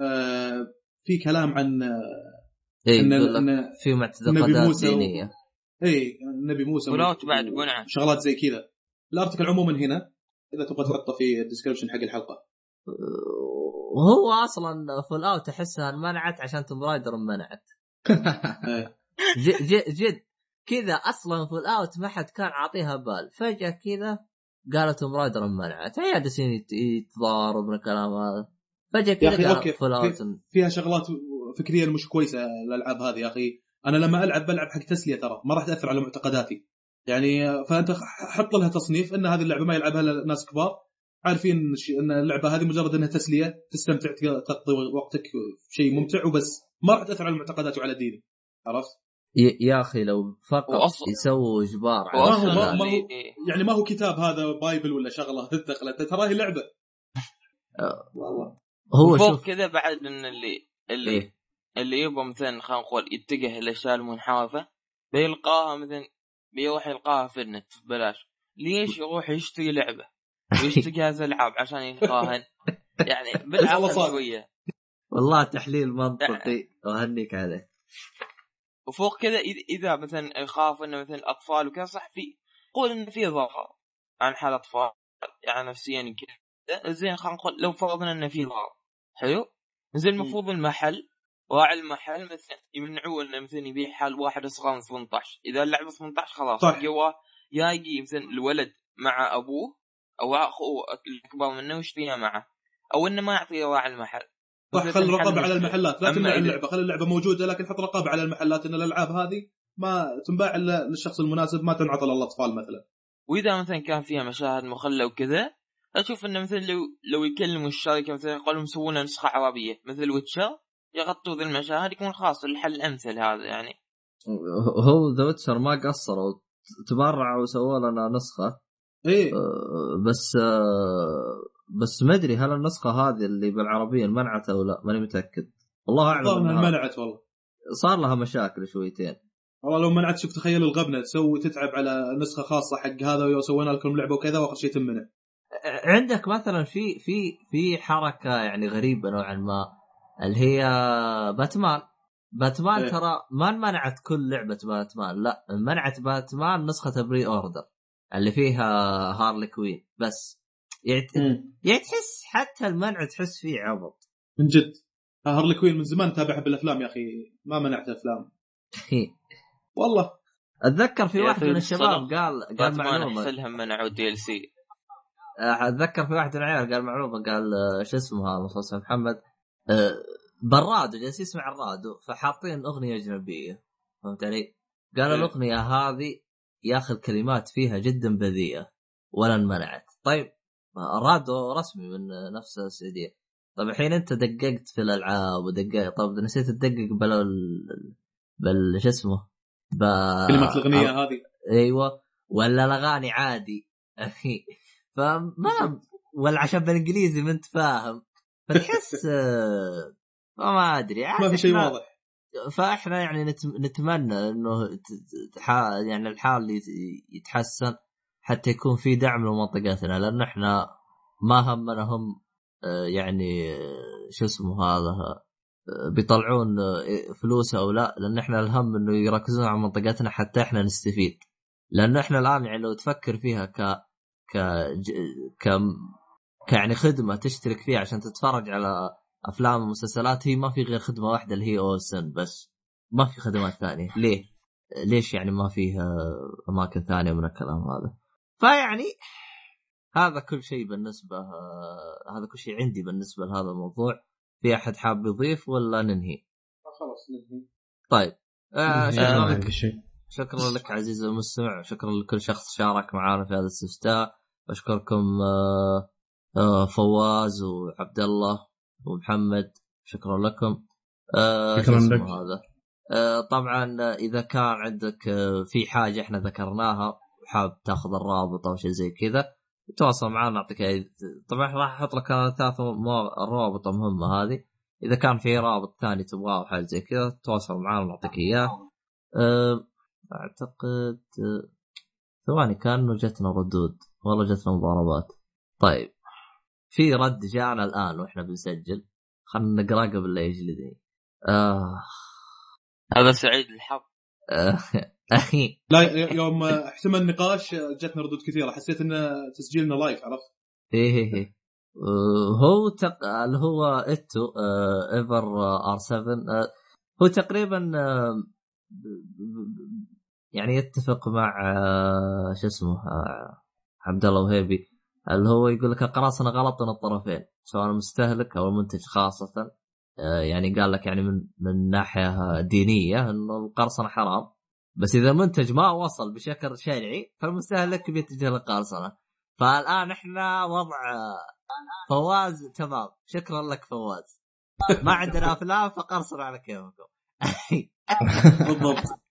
آه في كلام عن إن يقول لك ان في النبي معتقدات دينية. إي النبي موسى و- بعد منعت. شغلات زي كذا. ال article عموما هنا إذا تبغى تحطه في ال description حق الحلقة. وهو أصلا Fallout احسها انمنعت عشان توم رايدر انمنعت إيه. ج- ج- جد. كذا أصلا Fallout ما حد كان عاطيها بال. فجأة كذا قالت توم رايدر انمنعت عيال جالسين يت- يتضاربون الكلام هذا. فجأة كذا Fallout في- فيها شغلات فكريا مش كويسة الألعاب هذه يا أخي. أنا لما ألعب بلعب حق تسلية ترى ما راح تأثر على معتقداتي يعني فأنت حط لها تصنيف إن هذه اللعبة ما يلعبها ناس كبار عارفين إن اللعبة هذه مجرد إنها تسلية تستمتع تقضي وقتك في شيء ممتع وبس ما راح تأثر على معتقداتي وعلى ديني عرفت؟ يا أخي لو فقط وأصل- يسووا إجبار على هو- ما- الشغلات. ما- اللي- إيه. يعني ما هو كتاب هذا بايبل ولا شغلة دخلت ترى هي لعبة آه. والله هو شوف كذا بعد إن اللي اللي إيه. اللي يبغى مثلا خلينا نقول يتجه للأشياء المنحرفة بيلقاها مثلا بيروح يلقاها في النت ببلاش. ليش يروح يشتري لعبة؟ ويشتري جهاز العاب عشان يلقاهن؟ يعني بالعقل. شوية. والله تحليل منطقي. واهنيك عليه. وفوق كذا إذا مثلا يخاف إنه مثلا الأطفال وكذا صح في قول إنه في ضرر عن حال اطفال يعني نفسيا كذا. زين خلينا نقول لو فرضنا إنه في ضرر. حلو؟ زين المفروض المحل راعي المحل مثلا يمنعوه إنه مثلا يبيع حال واحد من 18 إذا اللعبه 18 خلاص صح. يا يجي مثلا الولد مع أبوه أو أخوه الأكبر منه ويشتريها معه أو إنه ما يعطيه راعي المحل. صح مثلاً خل رقابه على. المحلات. لا تمنع اللعبة خلي اللعبة موجودة لكن حط رقابة على المحلات إن الألعاب هذه ما تنباع إلا للشخص المناسب ما تنعطى للأطفال مثلا. وإذا مثلا كان فيها مشاهد مخلة وكذا أشوف إنه مثلا لو لو يكلموا الشركة مثلا يقولوا مسوون نسخة عربية مثل ويتشر يغطوا ذي المشاهد يكون خلاص الحل الامثل هذا يعني. هو ذا Witcher ما قصروا تبرعوا وسووا لنا نسخة. إيه. آه، بس آه، بس ما أدري هل النسخة هذه اللي بالعربية انمنعت أو لا ماني متأكد. والله أعلم منعت والله. صار لها مشاكل شويتين. والله لو منعت شوف تخيل الغبنة تسوي تتعب على نسخة خاصة حق هذا وسوينا لكم لعبة وكذا وآخر شيء تمنع. عندك مثلا في في في حركة يعني غريبة نوعا ما. اللي هي باتمان. باتمان إيه. ترى ما منعت كل لعبة باتمان لا منعت باتمان نسخة pre-order اللي فيها هارلي كوين بس يعني يعني تحس حتى المنع تحس فيه عبط. من جد. هارلي كوين من زمان تابعها بالأفلام يا أخي ما منعت افلام والله. أتذكر في واحد من الشباب. قال قال معلومة. احسن منعوا ال DLC. أتذكر في واحد من العيال قال معلومة قال آه، شو اسمه هذا مصطفى محمد؟ آه، بالراديو جالس يسمع الراديو فحاطين أغنية أجنبية فهمت علي؟ قال إيه. الأغنية هذه يا أخي الكلمات فيها جدا بذيئة ولا انمنعت طيب الراديو رسمي من نفس السعوديه طيب الحين أنت دققت في الألعاب ودققت طب نسيت تدقق بال بال شو اسمه؟ ب... كلمات الأغنية هذه. أيوه ولا الأغاني عادي. فما ولا عشان بالإنجليزي ما أنت فاهم. فتحس آه، ما أدري. ما في شيء واضح. فإحنا يعني نت- نتمنى إنه يعني الحال يت- يتحسن حتى يكون في دعم لمنطقتنا لأن إحنا ما همنا هم آه، يعني آه، شو اسمه هذا بيطلعون فلوس أو لا لأن إحنا الهم إنه يركزون على منطقتنا حتى إحنا نستفيد. لأنه إحنا الآن يعني لو تفكر فيها ك ك ج- ك ك يعني خدمة تشترك فيها عشان تتفرج على أفلام ومسلسلات هي ما في غير خدمة واحدة اللي هي أوسن بس. ما في خدمات ثانية. ليه؟ ليش يعني ما فيها أماكن ثانية من الكلام هذا؟ فيعني هذا كل شيء بالنسبة هذا كل شيء عندي بالنسبة لهذا الموضوع. في أحد حاب يضيف ولا ننهي؟ خلاص ننهي. طيب آه عندي شيء. شكرا لك عزيزي المستمع شكرا لكل شخص شارك معنا في هذا الاستفتاء. أشكركم آه، آه، فواز وعبد الله ومحمد شكرا لكم آه، شكراً لك. هذا آه، طبعا آه، إذا كان عندك آه، في حاجة إحنا ذكرناها وحاب تأخذ الرابط أو شيء زي كذا تواصل معنا نعطيك. طبعا راح أحط لك ثلاث الروابط المهمة هذه إذا كان في رابط ثاني تبغاه أو حاجة زي كذا تواصل معنا نعطيك إياه. أعتقد آه، ثواني كأنه جتنا ردود والله جتنا مضاربات طيب في رد جاءنا الآن وإحنا بنسجل. خلنا نقراه قبل لا يجلدني آه... هذا سعيد الحظ. آه... لا يوم احتمل النقاش جتنا ردود كثيرة. حسيت إن تسجيلنا live عرفت؟ إيه إيه إيه. آه، هو تق... اللي هو إتو آه، إيفر آر 7 آه، هو تقريبا يعني يتفق مع شو اسمه عبد الله وهيبي. اللي هو يقول لك القراصنه غلط من الطرفين سواء المستهلك أو المنتج خاصة. آه، يعني قال لك يعني من من ناحية دينية انه القرصنه حرام. بس إذا منتج ما وصل بشكل شرعي فالمستهلك بيتجه للقرصنة. فالآن إحنا وضع فواز تمام. شكرا لك فواز. ما عندنا أفلام فقرصر على كيفكم. بالضبط.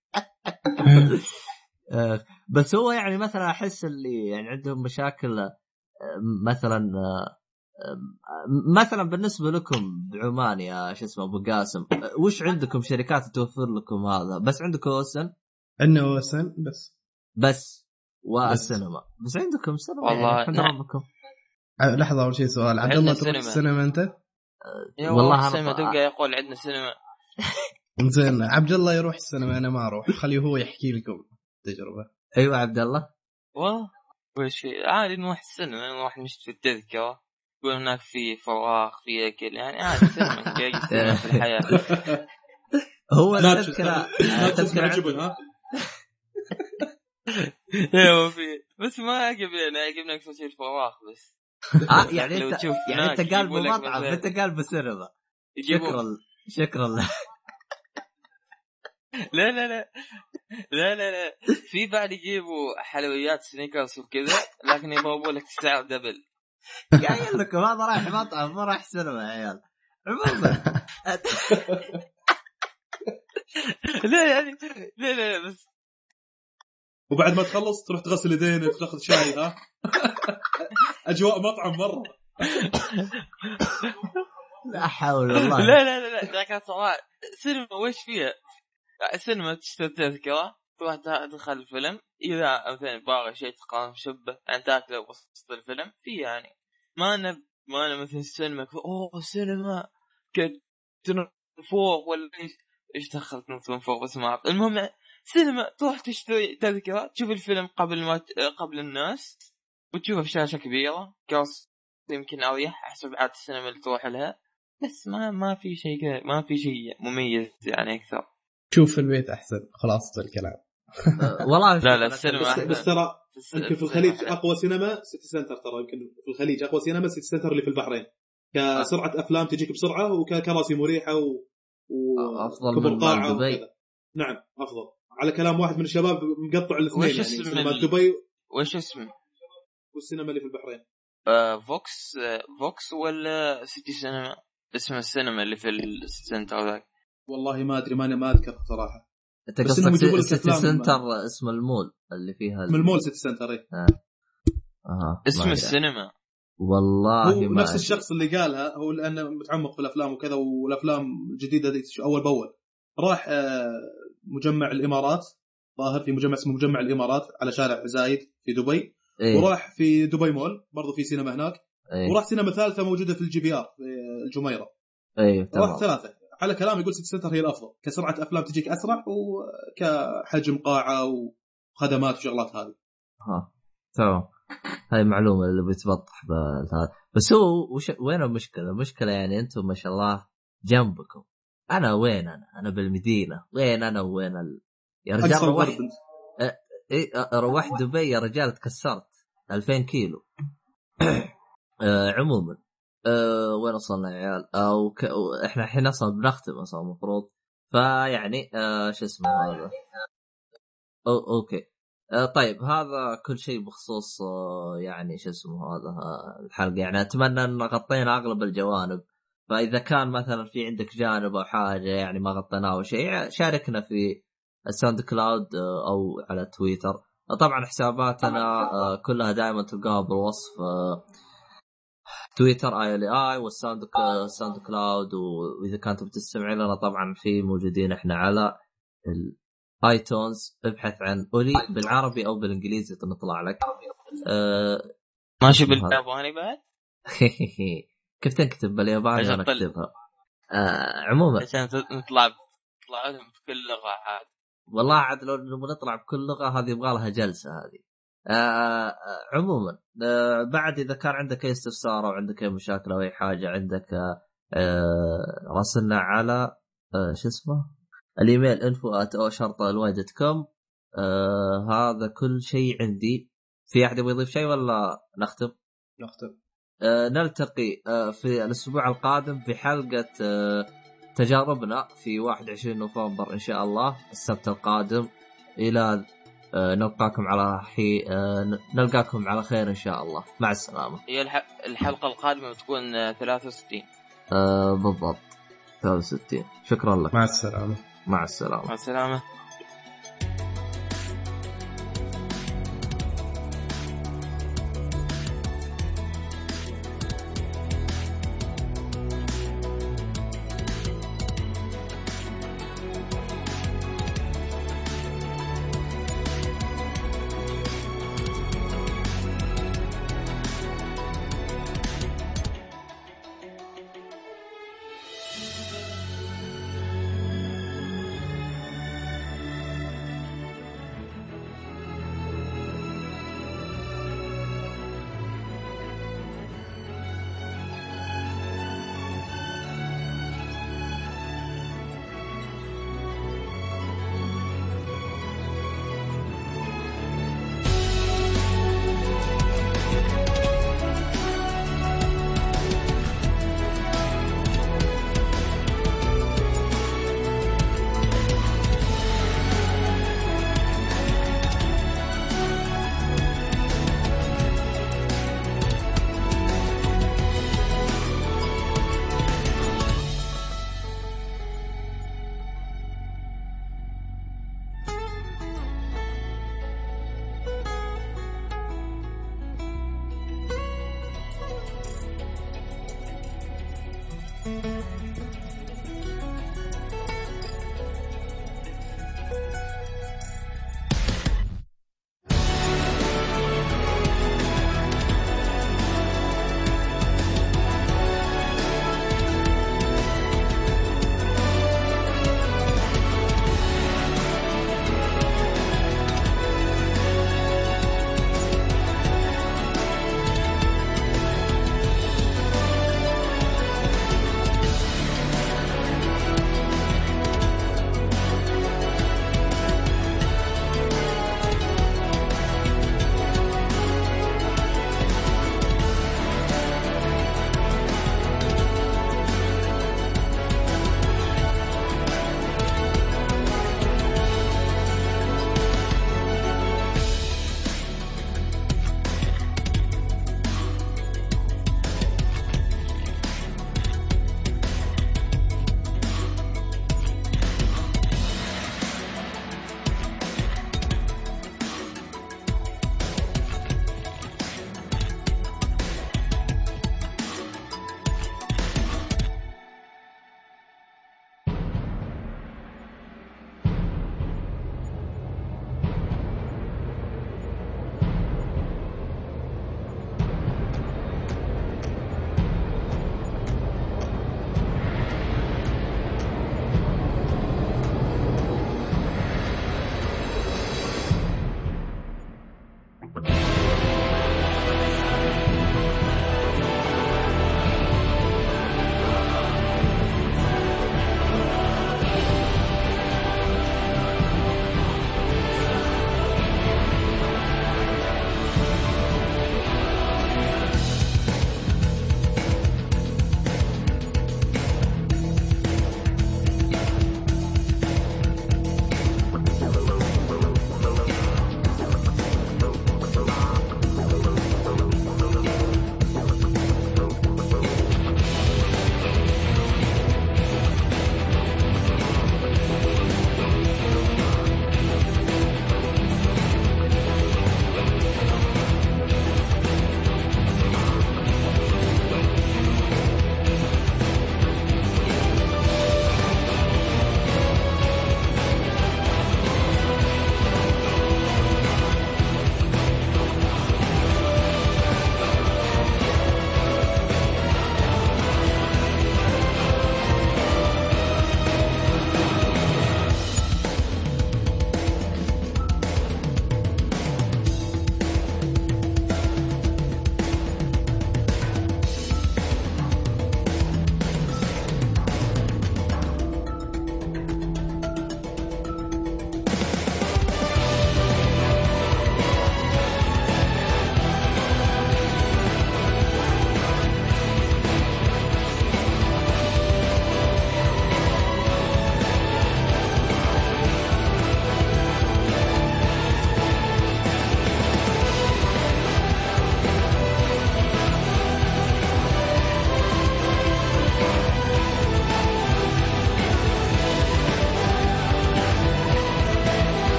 آه، بس هو يعني مثلا أحس اللي يعني عندهم مشاكل مثلا مثلا بالنسبة لكم بعمان يا شو اسمه أبو قاسم وش عندكم شركات توفر لكم هذا؟ بس عندكم أوسن؟ عندنا أوسن بس. بس. والسينما. بس عندكم سينما والله يعني نعم. ربكم لحظة أول شيء سؤال. عبد الله تروح سينما. السينما أنت؟ يا والله والله السينما تبقى يقول عندنا سينما. زين عبد الله يروح السينما أنا ما أروح. خليه هو يحكي لكم تجربة. أيوه عبد الله. و في عادي نروح السينما نروح نشتري التذكرة يكون هناك في فراغ في أكل يعني عادي سينما في الحياة. هو التذكره التذكرة أيوه في بس ما عجبني عجبني أكثر شيء الفراغ بس. آه يعني انت يعني أنت قال بمطعم أنت قال بسينما. شكرا شكرا لا لا لا. لا لا لا. في بعد يجيبوا حلويات سنيكرز وكذا لكن يضربوا لك السعر دبل قايل لكم هذا رايح مطعم ما رايح سينما يا عيال. عموما. لا يعني لا لا لا بس. وبعد ما تخلص تروح تغسل يدينك تاخذ شاي ها؟ أجواء مطعم مرة. لا حول والله لا لا لا لا صراحة سينما وش فيها؟ السينما تشتري تذكرة تروح تدخل الفيلم. إذا مثلا باغي شيء تقام مشبه يعني تاكله وسط الفيلم في يعني ما أنا ما أنا مثل السينما أوه سينما كنت فوق ولا إيش؟ دخلت من فوق بس ما أعرف. المهم سينما تروح تشتري تذكرة تشوف الفيلم قبل ما ت- قبل الناس وتشوفه في شاشة كبيرة. كاس يمكن أريح حسب عادة السينما اللي تروح لها. بس ما ما في شيء كذا ما في شيء مميز يعني أكثر. شوف في البيت أحسن خلاصة الكلام والله لا لا السينما بس, أحسن. بس ترى يمكن في الخليج. أقوى سينما City Centre ترى يمكن في الخليج أقوى سينما City Centre اللي في البحرين كسرعة أفلام تجيك بسرعة وككراسي مريحة و... كبر من قاعة دبي. وكذا. نعم أفضل على كلام واحد من الشباب مقطع الاثنين وش يعني اسم سينما ال- دبي وش اسمه؟ والسينما اللي في البحرين آه VOX آه VOX ولا City Cinema؟ اسم السينما اللي في ال centre ذاك والله ما أدري ما ما أذكر صراحة أنت قصدك City Centre اسم المول اللي فيها من المول سيتي سنتر إيه. أها اسم ما أدري. هو السينما والله ما نفس. الشخص اللي قالها هو لأنه متعمق في الأفلام وكذا والأفلام الجديدة ذي أول بأول راح آه، مجمع الإمارات ظاهر في مجمع اسمه مجمع الإمارات على شارع زايد في دبي إيه. وراح في دبي مول برضو في سينما هناك إيه. وراح سينما ثالثة موجودة في ال JBR في الجميرة راح تمام ثلاثة على كلام يقول سيتي سنتر هي الأفضل. كسرعة أفلام تجيك أسرع وكحجم قاعة وخدمات وشغلات هذه. ها تمام. هاي معلومة اللي بتبطح بهذا بس هو وش وين المشكلة؟ المشكلة يعني أنتم ما شاء الله جنبكم. أنا وين أنا؟ أنا بالمدينة. وين أنا وين ال... يا رجال روحت. انت إيه روحت دبي يا رجال تكسرت 2000 كيلو. آه عموما. آه وين وصلنا يا عيال؟ أو ك... إحنا الحين أصلا بنختم أصلا المفروض. فيعني آه شو اسمه هذا؟ أو okay. آه، طيب هذا كل شيء بخصوص آه، يعني شو اسمه هذا الحلقة. يعني أتمنى أن غطينا أغلب الجوانب. فإذا كان مثلا في عندك جانب أو حاجة يعني ما غطيناه أو شيء شاركنا في ال SoundCloud آه، أو على تويتر. طبعا حساباتنا آه، كلها دائما تلقاها بالوصف آه، تويتر OLI وال Sound C- ال SoundCloud وإذا كنتم تستمعون لنا طبعا في موجودين إحنا على ال iTunes ابحث عن Oly بالعربي أو بالإنجليزي تطلع لك. آه، ماشي. بالياباني بعد؟ كيف تكتب بالياباني طل- أكتبها؟ آه، عموما. عشان نطلع نطلع لهم في كل لغة عاد. والله عاد لو نبغى نطلع بكل لغة هذه يبغى لها جلسة هذه. آه آه، عموما آه بعد إذا كان عندك أي استفسار أو عندك أي مشاكل أو أي حاجة عندك آه آه راسلنا على آه شو اسمه؟ الإيميل انفو شرطه الواي دوت كوم آه هذا كل شيء عندي. في أحد يبغى يضيف شيء ولا نختم؟ نختم. آه، نلتقي آه، في الأسبوع القادم في حلقة آه، تجاربنا في 21 نوفمبر إن شاء الله السبت القادم. إلى نلقاكم على حي آه، نلقاكم على خير إن شاء الله. مع السلامة. هي الح... الحلقة القادمة بتكون آه، 63 آه، بالضبط. 63 شكرا لك. مع السلامة. مع السلامة. مع السلامة.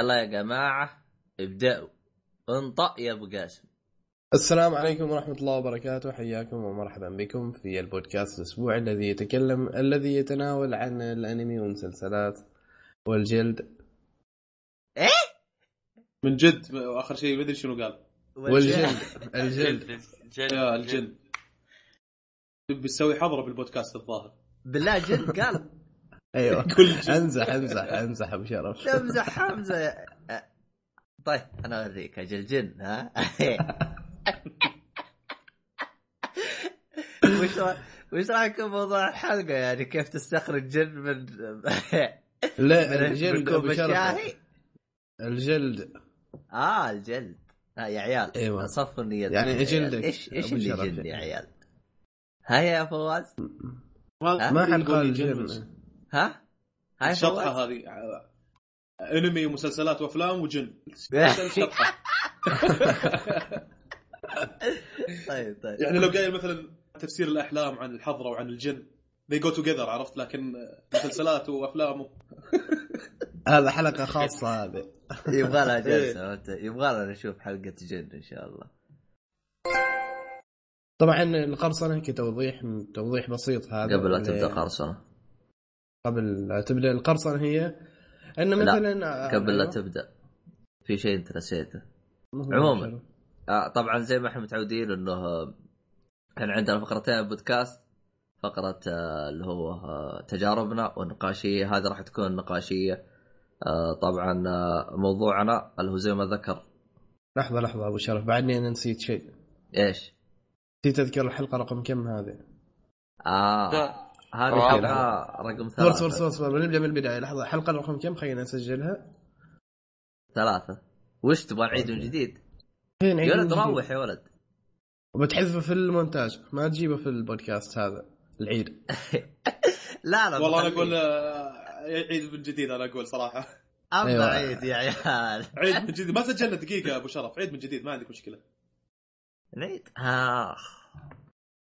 يلا يا جماعة ابدأوا. انطق يا أبو قاسم. السلام عليكم ورحمة الله وبركاته. حياكم ومرحبا بكم في البودكاست الأسبوع الذي يتكلم الذي يتناول عن الأنمي والمسلسلات والجلد. من جد واخر شيء ما أدري شنو قال. والجلد. الجلد. جلد يا الجن بتسوي حضره بالبودكاست الظاهر. بالله جلد قال. أيوه. كل جلد. أمزح أمزح أمزح أبو شرف. تمزح حمزه طيب أنا أوريك. أجل جن ها؟ وش وش رايك بموضوع الحلقة؟ يعني كيف تستخرج جن من لا الجلد أبو شرف. الجلد. آه الجلد. آه يا عيال. أيوة. صفوا النية. يعني جلدك؟ إيش إيش اللي. جن يا عيال؟ هيا يا فواز؟ ما ما أدري حد ها؟ هاي الشطحه هذه. أنمي ومسلسلات وأفلام وجن. شطحة. طيب طيب. يعني لو قايل مثلا تفسير الأحلام عن الحضرة وعن الجن they go together عرفت؟ لكن مسلسلات وأفلام هذا حلقة خاصة هذه. يبغى لها إيه. جلسه أنت- يبغى لنا نشوف حلقة جن إن شاء الله. طبعا القرصنة كتوضيح توضيح بسيط هذا. قبل لا تبدأ قرصنة. قبل لا تبدأ القرصنة هي أن لا، مثلا قبل لا أيوة. تبدأ. في شيء أنت نسيته. عموماً. آه طبعا زي ما إحنا متعودين إنه آه، كان عندنا فقرتين بودكاست فقرة آه، اللي هو آه، تجاربنا والنقاشية. هذه راح تكون نقاشية آه، طبعا آه، موضوعنا اللي هو زي ما ذكر. لحظة لحظة أبو شرف بعدني أنا نسيت شيء. إيش؟ نسيت أذكر الحلقة رقم كم هذه؟ آه. لا. هذه. حلقة رقم فرص فرص ثلاثة. فرص بنبدا من البداية. لحظة. الحلقة رقم كم؟ خلينا نسجلها. ثلاثة. وش تبغى نعيد من جديد؟ يا ولد روح يا ولد. وبتحذفه في المونتاج. ما تجيبه في البودكاست هذا. العيد. لا لا والله أنا. أقول آه، عيد من جديد أنا أقول صراحة. اما أيوة. عيد يا عيال. عيد من جديد. ما سجلنا دقيقة يا أبو شرف. عيد من جديد ما عندك مشكلة. نعيد. اخ